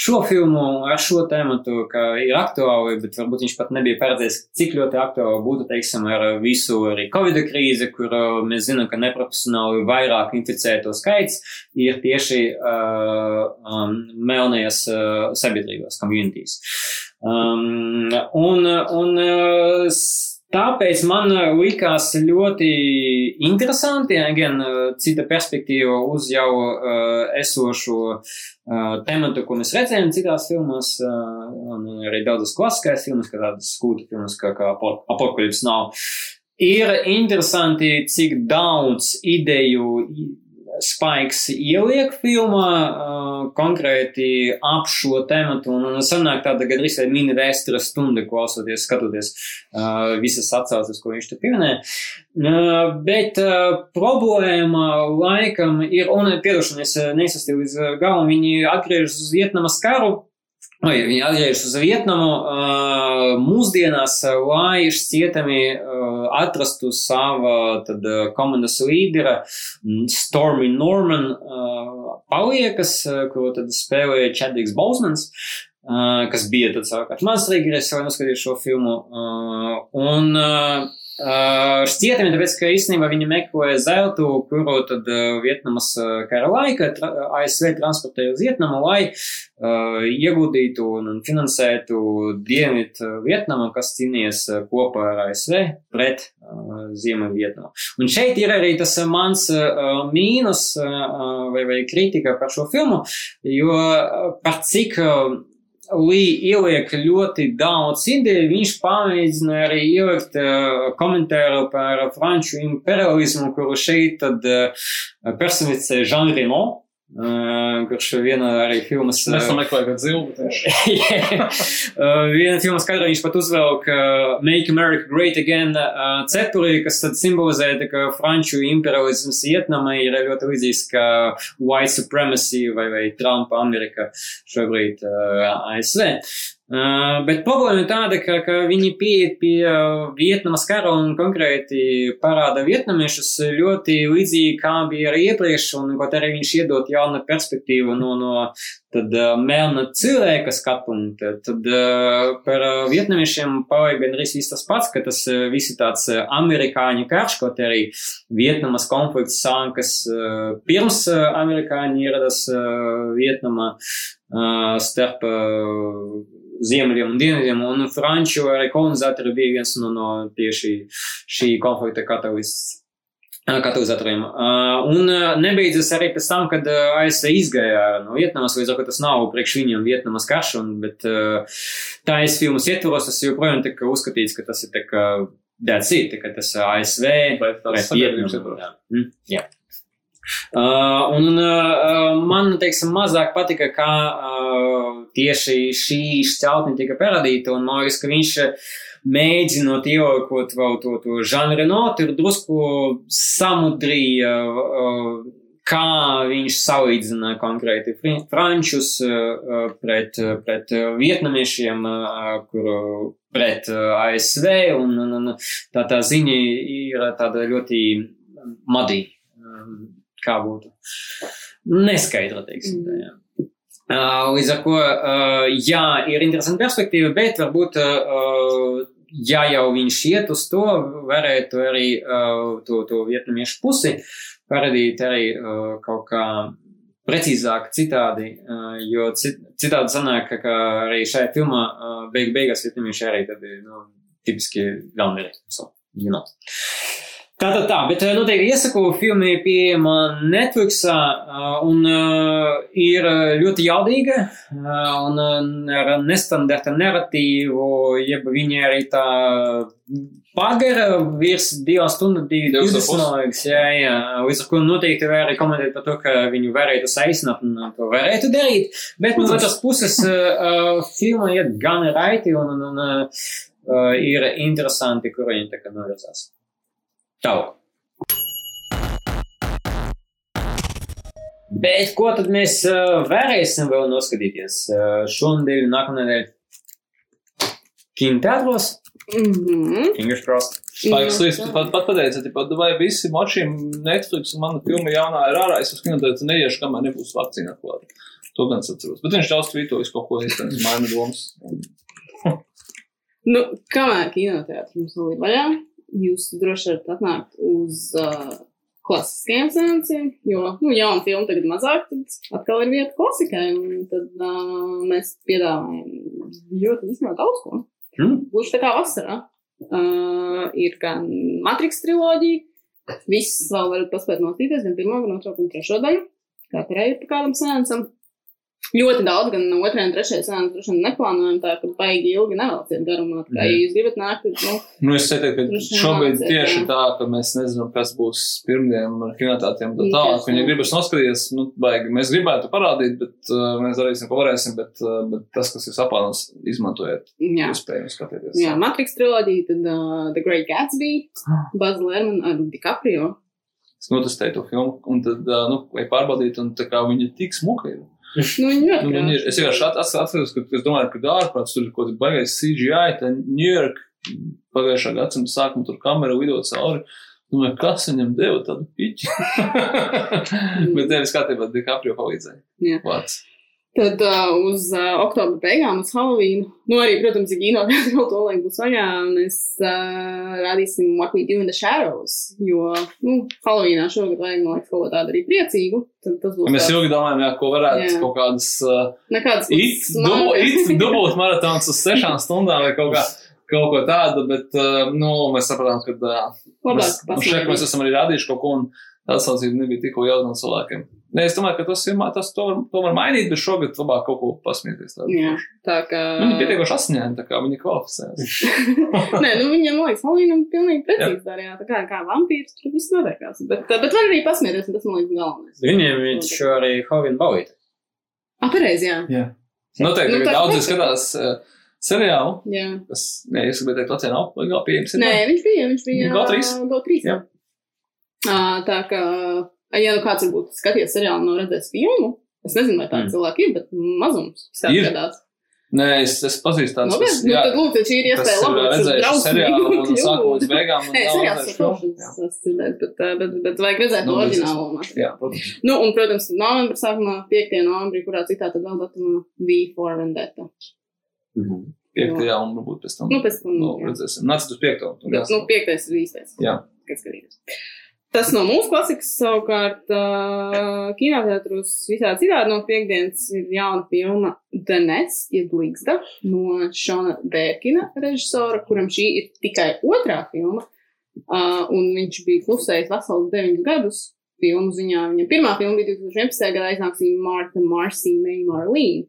šo filmu ar šo tēmatu, ka ir aktuāli, bet varbūt viņš pat nebija paredzējis, cik ļoti aktuāli būtu, teiksim, ar visu arī Covid krīzi, kur mēs zinām, ka neprofesionāli vairāk inficēto skaits ir tieši uh, um, melnajās uh, sabiedrībās, communities. Um, un, un Tāpēc man likās ļoti interesanti, gan cita perspektīva uz jau uh, esošo uh, tematu, ko mēs redzējām citās filmās, uh, un arī daudzas klasiskās filmas, kā tādas skūta filmas, kā, kā Apokalips nav. Ir interesanti, cik daudz ideju Spaiks ieliek filmā uh, konkrēti ap šo tematu, un, un sanāk tāda gadrīz vai mini vēstures stunda, klausoties, skatoties uh, visas atsauces, ko viņš te pieminē. Uh, bet uh, problēma laikam ir, un piedošana, es uh, nesastīju līdz galam, viņi atgriežas uz Vietnamas karu, Oi, viņi atgriežas uz Vietnamu mūsdienās, lai šķietami atrastu sava tad, komandas līdera mm, Stormy Norman paliekas, ko tad spēlēja Chadviks Bousmans. Uh, kas bija tad savukārt mans triggeris, lai noskatītu šo filmu. Un šķietami, tāpēc, ka īstenībā viņi meklēja zeltu, kuru tad Vietnamas kara laika ASV transportēja uz Vietnamu, lai uh, ieguldītu un finansētu Dienvidu Vietnamu, kas cīnījās kopā ar ASV pret uh, Ziemeļu Vietnamu. Un šeit ir arī tas mans uh, mīnus vai, vai kritika par šo filmu, jo par cik Lī ieliek ļoti daudz ideju, viņš pamēģināja arī ielikt uh, komentāru par franču imperialismu, kuru šeit tad uh, personificē Jean Reno, uh, kurš viena arī filmas. Es zilbu tieši. uh, viena filmas kadrā viņš pat uzvelk uh, Make America Great Again uh, cepuri, kas tad simbolizē, ka franču imperialisms Vietnamai ir ļoti līdzīgs kā white supremacy vai, vai Trumpa Amerika šobrīd uh, ASV. Uh, bet problēma ir tāda, ka, ka viņi pieiet pie Vietnamas kara un konkrēti parāda vietnamiešus ļoti līdzīgi kā bija arī iepriekš, un kaut arī viņš iedot jaunu perspektīvu no, no tad uh, melna cilvēka skatu punkta, tad uh, par vietnamiešiem paliek gan arī viss tas pats, ka tas visi tāds amerikāņu karš, kaut arī Vietnamas konflikts sākas pirms amerikāņi ieradās uh, Vietnamā starp ziemeļiem un dienvidiem, un franču kolonizatori bija viens no, no tieši šī konflikta katalists. Katalizatoriem. Un nebeidzas arī pēc tam, kad ASV izgāja no Vietnamas, līdz ar to tas nav priekš viņiem Vietnamas karš, un, bet tā es filmas ietvaros, tas joprojām tika uzskatīts, ka tas ir tā kā that's it, kā tas ASV Bet tas sabiedrības Vietnamu. ietvaros. Jā. Mm, jā. Uh, un uh, man, teiksim, mazāk patika, kā uh, tieši šī šķautne tika parādīta, un man liekas, ka viņš uh, mēģinot ielākot vēl to, to žanru notu, ir drusku samudrīja, uh, kā viņš salīdzina konkrēti frančus uh, pret, pret vietnamiešiem, uh, kuru pret uh, ASV, un, un, un tā, tā ziņa ir tāda ļoti madī, um, kā būtu neskaidra, teiksim. Tā, jā. Uh, līdz ar ko, uh, jā, ir interesanta perspektīva, bet varbūt, uh, ja jau viņš iet uz to, varētu arī to, to vietnamiešu pusi parādīt arī kaut kā precīzāk citādi, jo cit, citādi sanāk, ka, arī šajā filmā beig beigās vietnamieši arī tad nu, tipiski ļaunvērīgi. So, you know. Tā, tā, tā, bet eh, noteikti iesaku filmu ir pieejama Netflixā uh, un uh, ir eh, ļoti jaudīga un ar nestandarta narratīvu, jeb viņa arī tā pagara virs Divas ar 20 pus. man liekas, jā, jā. Līdz ar ko noteikti var rekomendēt par to, ka viņu varētu saīsināt un to varētu darīt, bet no otras puses uh, filma iet gan raiti un, un, un uh, ir interesanti, kur viņi tā kā novirzās. Tālāk. Bet ko tad mēs uh, varēsim vēl noskatīties uh, šonadēļ un nākamnedēļ? Kinoteātros? Mhm. Fingers crossed. Jā, Līs, tā. tu pat, pat pateici, ka vai visi močiem Netflix un mana filma jaunā ir ārā, es uz kinotēcu neiešu, kamēr nebūs vakcīna atklāta. To gan atceros. Bet viņš daudz tvītojas kaut ko īstenībā maina domas. Nu, kamēr kinoteātris mums vēl ir vaļā, jūs droši varat atnākt uz uh, klasiskajiem seansiem, jo, nu, jauna filma tagad mazāk, tad atkal ir vieta klasikai, un tad uh, mēs piedāvājam ļoti vismaz daudz ko. Hmm. Gluži tā kā vasarā. Uh, ir gan Matrix triloģija, viss vēl varat paspēt nostīties, gan pirmo, gan otro, gan trešo daļu. Katrai ir pa kādam sēnsam. Ļoti daudz, gan no otrajā un trešajā sēnē droši vien neplānojam tā, ka baigi ilgi nevelciet garumā. Tā kā, ja jūs gribat nākt, nu, Nu, es teiktu, ka šobrīd vajadzētu, tieši jā. tā, ka mēs nezinām, kas būs pirmdien ar kinotātiem. Tā tālāk, viņi gribas noskatīties, nu, baigi. Mēs gribētu parādīt, bet uh, mēs darīsim, ko varēsim, bet, uh, bet tas, kas ir saplānos, izmantojiet iespēju skatīties. Jā, Matrix triloģija, tad uh, The Great Gatsby, Buzz Lerman ar DiCaprio. Es notestēju to filmu, un tad, uh, nu, vai pārbaudīt, un tā kā viņa tik smuka ir. Nu, Nu, ir, es vienkārši at- at- atceros, ka es domāju, ka ārprāts tur ir kaut kāds baigais CGI, tā New York pagājušā gadsimta sākuma tur kamera lido cauri. Domāju, kas viņam deva tādu piķi? Bet tev skatībā DiCaprio palīdzēja. Jā. Vārds. Tad uh, uz uh, oktobra beigām, uz Halloween, nu arī, protams, ir kino, vēl to laiku būs vaļā, mēs uh, rādīsim What We Do in the Shadows, jo, nu, Halloweenā šogad vajag, man liekas, kaut ko tādu arī priecīgu. Tad tas būs Mēs ilgi domājam, jā, ko varētu Jā. kaut kādas uh, nekāds it, dubu, it, dubult maratons uz sešām stundām vai kaut, kā, kaut ko tādu, bet, uh, nu, mēs sapratām, ka uh, mēs, nu, šeit mēs esam arī rādījuši kaut ko, un tā atsaucība nebija tikko jauna no cilvēkiem. Nē, es domāju, ka tas, ir, tas to, var, to var mainīt, bet šogad labāk kaut ko pasmieties. Jā, tā kā. Viņi ir pietiekuši asiņaini, tā kā viņi kvalificējas. Nē, nu viņam, man liekas, Halloweenam pilnīgi precīzi darījā. Tā kā, kā vampīrs, tur viss notiekās. Bet, bet var arī pasmieties, un tas, man liekas, galvenais. Viņiem viņš arī Hovin Bauīt. Ah, pareizi, jā. Jā. Noteikti, Nu, ka daudzi skatās uh, seriālu, jā. kas, nē, es gribēju teikt, Latvijā nav legāli pieejams. Nē, viņš bija, viņš bija. GO3? GO3. Jā. Uh, tā kā, ja nu kāds varbūt skaties seriālu, nav redzējis filmu, es nezinu, vai tādi Mm. cilvēki ir, bet mazums skatās. Nē, es, es pazīstu tādus, Nopietni, nu, tad lūdzu, šī ir iespēja redzējuši drausmīgu seriālu un kļūdu. sākumu līdz beigām. un Nē, seriāls ir foršs, Jā. bet, uh, bet, bet vajag redzēt Nu, no oriģinālo materiālu. Jā, protams. Nu, un, protams, novembra sākumā, 5. novembrī, kurā citā tad vēl datumā V for Vendetta. Piektajā un varbūt pēc tam. Nu, pēc tam, Nu, jā. redzēsim. Nāc uz piekto. un Bet, nu, jāsaka. 5. ir īstais. Jā. Kad skatīties. Tas no mūsu klasikas savukārt uh, kinoteātros visādi citādi no piekdienas ir jauna filma The Nets, jeb Līgsta, no Šona Bērkina režisora, kuram šī ir tikai otrā filma, uh, un viņš bija klusējis vesels deviņus gadus filmu ziņā. Viņa pirmā filma bija 2011. gadā iznāksīja Marta Marcy May Marlene,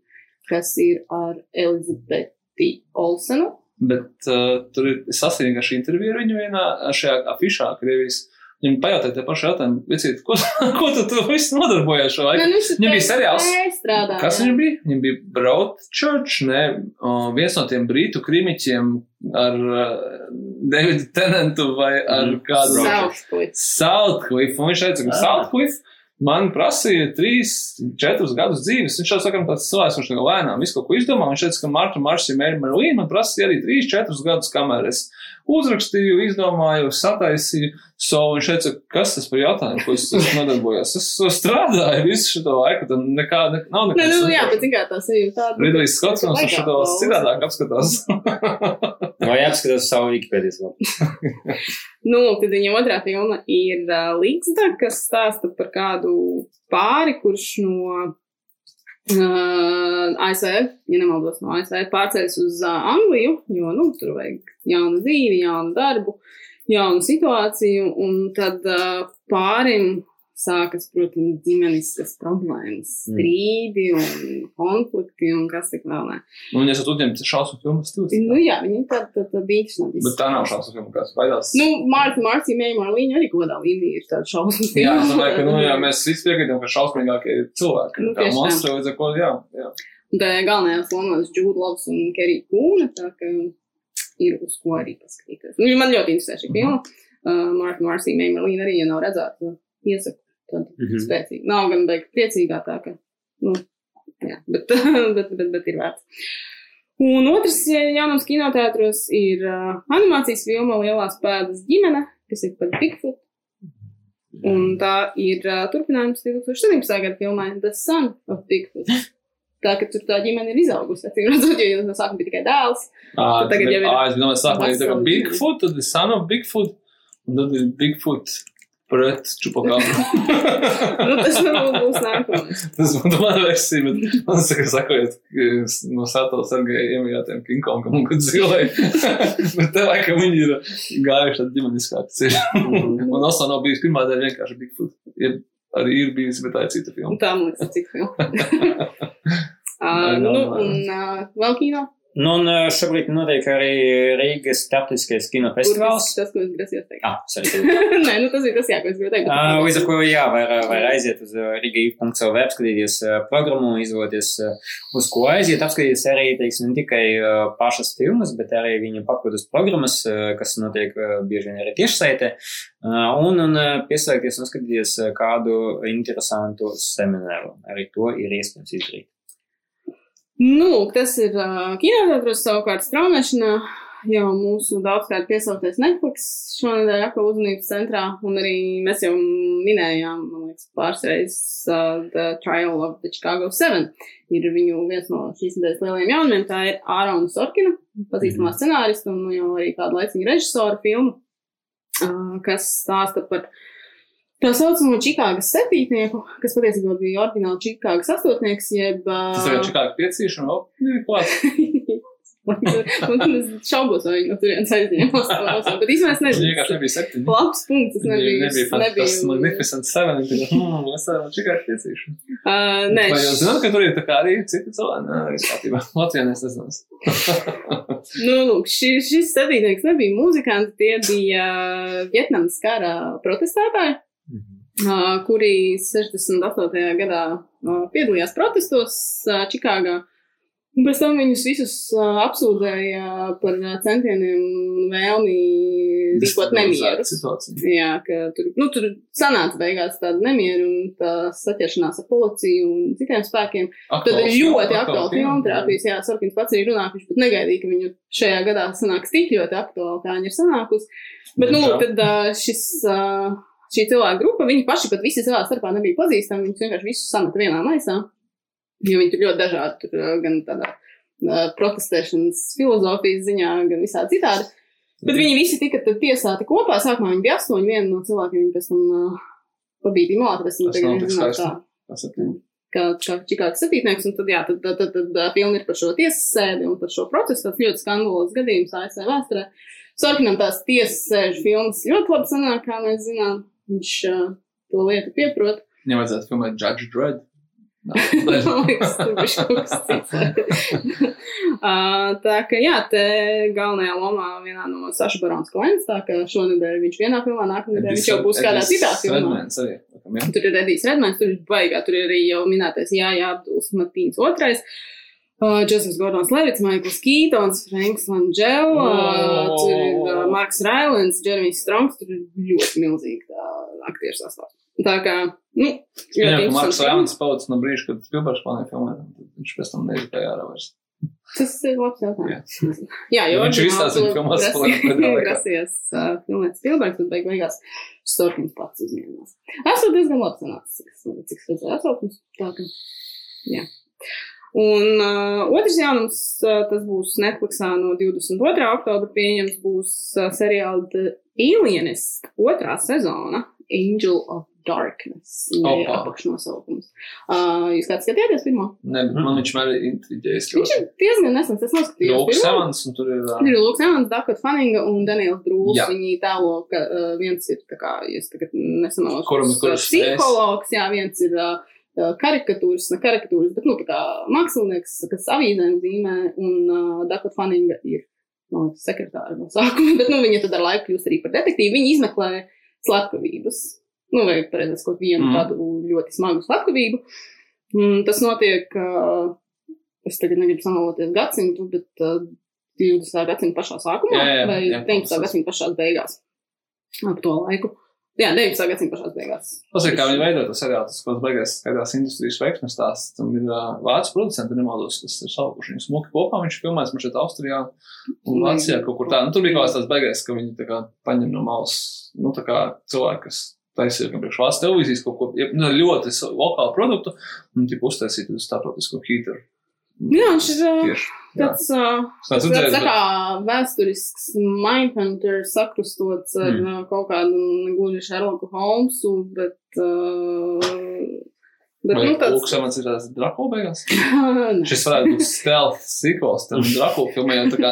kas ir ar Elizabeti Olsenu. Bet uh, tur ir sasniegta šī intervija ar viņu vienā šajā afišā, Krievijas. Viņam pajautāja te pašu jautājumu, vecīt, ko, ko tu tur viss nodarbojies šo laiku? Nu, Viņam bija seriāls. "Nē, strādā, Kas jā." viņam bija? Viņam bija Broadchurch, ne, uh, viens no tiem brītu krimiķiem ar uh, Davidu Tenentu vai ar Mm. kādu Southcliffe. Southcliffe. Un viņš teica, ka Ah. Southcliffe man prasīja trīs, četrus gadus dzīves. Viņš jau saka, tāds cilvēks, kurš tagad lēnām visu kaut ko izdomā. Viņš teica, ka Marta Marsija Mērķa Marlīna man prasīja arī trīs, četrus gadus, kamēr es uzrakstīju, izdomāju, sataisīju. So viņš teica, kas tas par jautājumu, ko es esmu nodarbojies. Es strādāju visu šo laiku, tam nekā, ne, nav Nē, nekādas. nu, jā, bet zināmā tā sajūta tāda. Ridlijs Skots mums uz šo citādāk apskatās. Vai apskatās savu Wikipēdijas lapu? Nu, tad viņa otrā filma ir uh, Līgsda, kas stāsta par kādu pāri, kurš no uh, ASV, ja nemaldos no ASV, pārcēlis uz uh, Angliju, jo, nu, tur vajag jaunu dzīvi, jaunu darbu, jaunu situāciju, un tad uh, pārim sākas, protams, ģimeniskas problēmas, strīdi un konflikti un kas tik vēl ne. Un, ja esat uzņemts šausmu filmu stūri, Nu jā, viņi tad, tad, tad īstenībā. bet tā nav šausmu filma, kāds baidās. Nu, Mārta, Mārcija, Mēja, Marlīņa arī godā līmenī ir tāda šausmas. Jā, es domāju, ka, nu, jā, mēs visi piekrītam, ka šausmīgākie ir cilvēki. Nu, kā monstri, līdz ar ko, jā, jā. Un tā galvenajās lomās Džūda Labs un Kerija Kūna, tā ka ir uz ko arī paskatīties. Nu, man ļoti interesē šī filma. Uh, Mārta, Mārcija, Mēja, Marlīņa arī, ja nav redzēta, iesaku tad Mhm. spēcīgi. Nav gan beigt priecīgā tā, ka, nu, jā, bet, bet, bet, bet ir vērts. Un otrs jaunums kinoteātros ir uh, animācijas filma Lielās pēdas ģimene, kas ir par Bigfoot. Un tā ir uh, turpinājums 2017. gada filmai The Son of Bigfoot. Tā, ka tur tā ģimene ir izaugusi. Acīm redzot, jo no sākuma bija tikai dēls. Ā, tagad jau ir ā, es domāju, sākumā ir tā kā Bigfoot, tad ir son of Bigfoot, un tad ir Bigfoot pret čupakabru. Nu, tas varbūt būs nākamais. Tas būtu mana versija, bet man saka, sakojot, no Sato Sergeja iemījātiem King Kongam un kad zilai. bet te laikam viņi ir gājuši tad ģimeniskāk ceļu. un Oso nav bijis pirmā daļa vienkārši Bigfoot. Ir, arī ir bijis, bet tā ir cita filma. tā, man liekas, cik filma. uh, nu, un uh, vēl kino. Nu, un uh, šobrīd notiek arī Rīgas starptautiskais kino Kur festivāls. tas, ko es grasījos teikt. Ah, sorry. Nē, nu tas ir tas, jā, ko es gribēju teikt. Uh, līdz ar to, jā, var, var aiziet uz uh, riga.cl web, skatīties uh, programmu, izvēlēties, uz ko aiziet, apskatīties arī, teiksim, ne tikai pašas filmas, bet arī viņa papildus programmas, kas notiek bieži vien arī tiešsaitē, un, un pieslēgties un skatīties kādu interesantu semināru. Arī to ir iespējams izdarīt. Nu, lūk, tas ir uh, kinoteātros savukārt straumēšanā. Jau mūsu daudzkārt piesauktais Netflix šonadēļ atkal uzmanības centrā, un arī mēs jau minējām, man liekas, pāris reizes uh, The Trial of the Chicago Seven. Ir viņu viens no šīs nedēļas lielajiem jaunumiem, tā ir Ārona Sorkina, pazīstamā scenārista un jau arī kāda laicīga režisora filma, uh, kas stāsta par tā saucamo Čikāgas septītnieku, kas patiesībā bija oriģināli Čikāgas astotnieks, jeb. Uh, Tas tagad čikāk piecīšana, vēl ir klāt. Un es šaubos, vai viņi no turienes aizņēmās. Bet īstenībā es nezinu. vienkārši nebija septiņi. Labs punkts, tas nebija. nebija fan- tas Magnificent Seven. Tad, hmm, es varu čikāk piecīšana. Uh, nē, Vai jūs zināt, ka tur ir tā kā arī citi cilvēki? Nē, viss kārtībā. Latvijā es nezinu. nu, lūk, šī, šis septītnieks nebija muzikants, tie bija Vietnamas kara protestētāji, uh, kuri 68. gadā uh, piedalījās protestos uh, Čikāgā. Un pēc tam viņus visus uh, apsūdzēja par uh, centieniem vēlmi rīkot nemieru. Jā, ka tur, nu, tur sanāca beigās tāda nemiera un tā saķeršanās ar policiju un citiem spēkiem. Tad ir ļoti aktuāla filma trāpījis. Jā, Sarkins pats arī runā, viņš pat negaidīja, ka viņu šajā gadā sanāks tik ļoti aktuāli, kā viņa ir sanākusi. Bet, nu, tad šis, ā, šī cilvēka grupa, viņi paši pat visi savā starpā nebija pazīstami, viņus vienkārši visus sameta vienā maisā. Jo viņi tur ļoti dažādi, tur gan tādā protestēšanas filozofijas ziņā, gan visādi citādi. Bet viņi visi tika tiesāti kopā. Sākumā viņi bija astoņi, viena no cilvēkiem viņi pēc tam uh, pabīdīja malā, tāpēc viņi tagad ir zināt, skaisti. kā, kā, kā Čikāgas septītnieks. Un tad, jā, tad, tad, tad, tad filma ir par šo tiesas sēdi un par šo procesu. Tas ļoti skandalos gadījums ASV vēsturē. Sorkinam tās tiesas sēžu filmas ļoti labi sanāk, kā mēs zinām. Viņš uh, to lietu pieprot. Viņam vajadzētu filmēt Judge Dredd. Tā ka, jā, te galvenajā lomā vienā no Saša Barons Koens, tā ka šonadēļ viņš vienā filmā, nākamnedēļ viņš jau būs kādā citā filmā. Tur ir Redijs Redmans, tur ir baigā, tur ir arī jau minētais Jāja Abduls Matīns otrais. Uh, Džozefs Gordons Levits, Maikls Kītons, Franks Langel, uh, Oh. tur ir uh, Marks Railens, Jeremijs Strongs, tur ir ļoti milzīgi tā aktieru sastāvs. Tā kā, nu, Jā, ļoti ka Marks. Rēmans paudzes no brīža, kad Spilbergs plānoja filmēt, un viņš pēc tam neizgāja ārā vairs. Tas ir labs jautājums. Jā, jo Viņš izstāsta viņa filmās, laikā. grasies uh, filmēt Spielbergs, bet beig beigās Storkins pats uzņēmās. Esmu diezgan labs sanācis, cik, es redzēju atsaukums. Tā ka, jā. Un uh, otrs jaunums, uh, tas būs Netflixā no 22. oktobra pieejams, būs uh, seriāla The Alienist otrā sezona Angel of Darkness. Apakšnosaukums. Uh, jūs kāds skatījāties pirmo? Bet man viņš vienmēr ir intriģējis. Viņš ir diezgan nesens. Es noskatījos Lūks. Evans, un tur ir. Tur ir Lūks Evans, Dakota Fanninga un Daniels Brūls. Jā. Viņi tēlo, ka uh, viens ir, tā kā, es tagad nesamalošu, Kuram- kurš psihologs, jā, viens ir uh, karikatūras, ne karikatūras, bet, nu, mākslinieks, kas avīzēm zīmē, un uh, Dakota Fanninga ir, no, sekretāra no sākuma, bet, nu, viņa tad ar laiku kļūst arī par detektīvu. Viņa izmeklē slepkavības. Nu, vai pareizāk, kaut vienu mm. tādu ļoti smagu slepkavību. Mm, tas notiek, uh, es tagad negribu samaloties gadsimtu, bet uh, 20. gadsimta pašā sākumā Jā, jā, vai jā, 19. tas- gadsimta pašā beigās. Ap to laiku. Jā, 19. gadsimta pašā beigās. Tas ir kā viņi veido to seriālu, tas, ko beigās skaidrās industrijas veiksmes stāsts. Tam ir uh, vācu producenti, nemaldos, kas ir salikuši viņu smuki kopā. Viņš filmēs man šeit Austrijā un Vācijā kaut kur tā. Nu, tur bija kaut kas tāds beigās, ka viņi tā kā paņem no malas, nu, tā kā cilvēki, kas taisīja priekš valsts televīzijas kaut ko, nu, ļoti lokālu produktu, un tik uztaisīt uz starptautisko hīteru. Jā, viņš ir Tieši. Tāds, uh, tāds redzējis, tā kā vēsturisks Mindhunter sakrustots ar Mm. kaut kādu negluži Sherlocku Holmesu, bet. Uh, bet Vai nu, tāds, Lūks Evans ir tāds Drako beigās? Šis varētu būt stealth sequels tam Drako filmai, jo tā kā,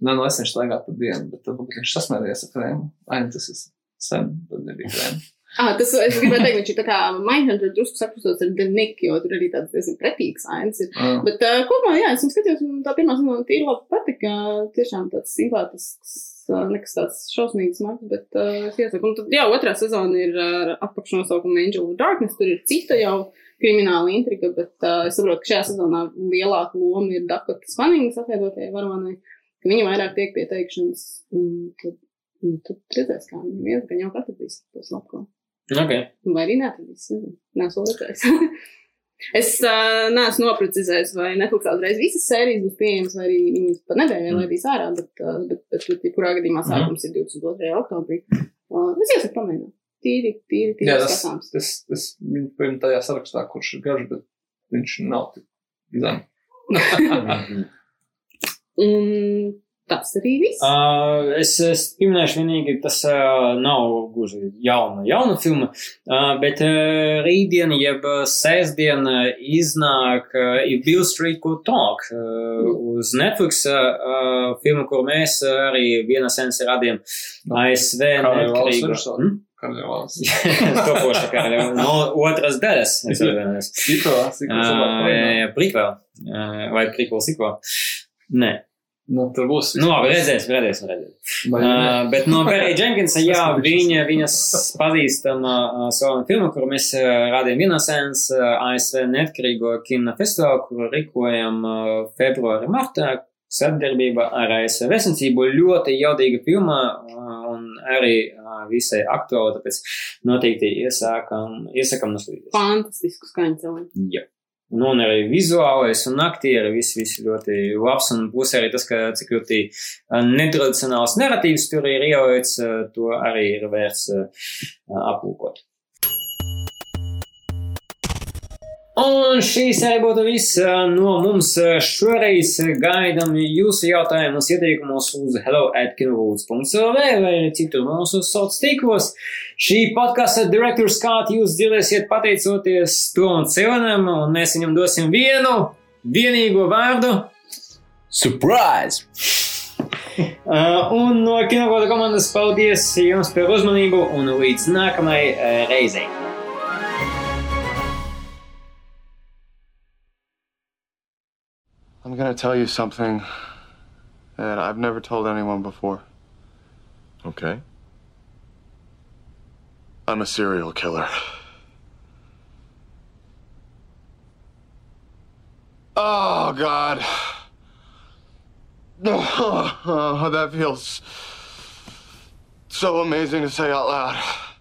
nē, no es viņš staigā pa dienu, bet tad viņš sasmērējies ar krēmu. Ai, nu tas ir sen, tad nebija krēma. Ah, tas, es gribēju teikt, viņš ir tā kā Mindhunter drusku sakrustots ar The Nick, jo tur arī tāds diezgan pretīgs ains ir. Ah. Bet uh, kopumā, jā, es skatījos, un tā pirmā sezona tīri labi patika. Tiešām tāds simpātisks, nekas tāds šausmīgs smags, bet uh, es iesaku. Un tad, jā, otrā sezona ir ar apakšnosaukumu Angel of Darkness, tur ir cita jau krimināla intriga, bet uh, es saprotu, ka šajā sezonā lielāka loma ir Dakotas Fanningas atveidotājai varonai, ka viņa vairāk tiek pie teikšanas, un tad, un tad redzēs, kā iet, ka jau atradīs to slapko. Okay. Vai arī neatradīs. Neesmu redzējis. es uh, neesmu noprecizējis, vai Netflix uzreiz visas sērijas būs pieejamas, vai arī viņas pat nedēļā Mm. laidīs ārā, bet, uh, bet, bet, bet jebkurā gadījumā sākums ir 22. oktobrī. Uh, es iesaku pamēģināt. Tīri, tīri, tīri Jā, tas, skatāms. tas, tas viņu pirmā tajā sarakstā, kurš ir garš, bet viņš nav tik zem. Un tas arī viss. Uh, es, es pieminēšu vienīgi, tas uh, nav gluži jauna, jauna filma, uh, bet uh, rītdien, jeb sēsdien uh, iznāk uh, If Bill Street Could Talk uh, uz Netflix uh, filmu, kur mēs uh, arī viena sensi radījām ASV? Karaļa valsts. Topoša karaļa. No otras daļas. Es atvainojos. Uh, cilvēku. Prikvēl. Vai prikvēl sikvēl? Nē. Nu, tur būs. Nu, labi, redzēsim, redzēsim, redzēsim. Vai? Uh, bet no Barry Jenkinsa, jā, viņa, viņas pazīstama uh, savu filmu, kuru mēs uh, rādījām vienasens uh, ASV neatkarīgo kino festivālu, kuru rīkojam uh, februāra martā sadarbībā ar ASV vēstniecību. Ļoti jaudīga filma uh, un arī uh, visai aktuāla, tāpēc noteikti iesākam, iesakam noskatīties. Fantastisku skaņu cilvēku. Jā. Nu, un arī vizuālais un aktieri viss, viss ļoti labs. Un plus arī tas, ka cik ļoti uh, netradicionāls narratīvs tur ir ielaists, uh, to arī ir vērts uh, aplūkot. Un šīs arī būtu viss uh, no mums. Uh, Šoreiz gaidām jūsu jautājumus, ieteikumus uz hello.kinowoods.lv vai citur mūsu sociālos tīklos. Šī podkāsta direktors Scott jūs dzirdēsiet pateicoties Tomam Celenam, un mēs viņam dosim vienu vienīgo vārdu. Surprise! Uh, un no kinokoda komandas paldies jums par uzmanību un līdz nākamajai reizei. I'm gonna tell you something that I've never told anyone before. Okay. I'm a serial killer. Oh, God. Oh, that feels so amazing to say out loud.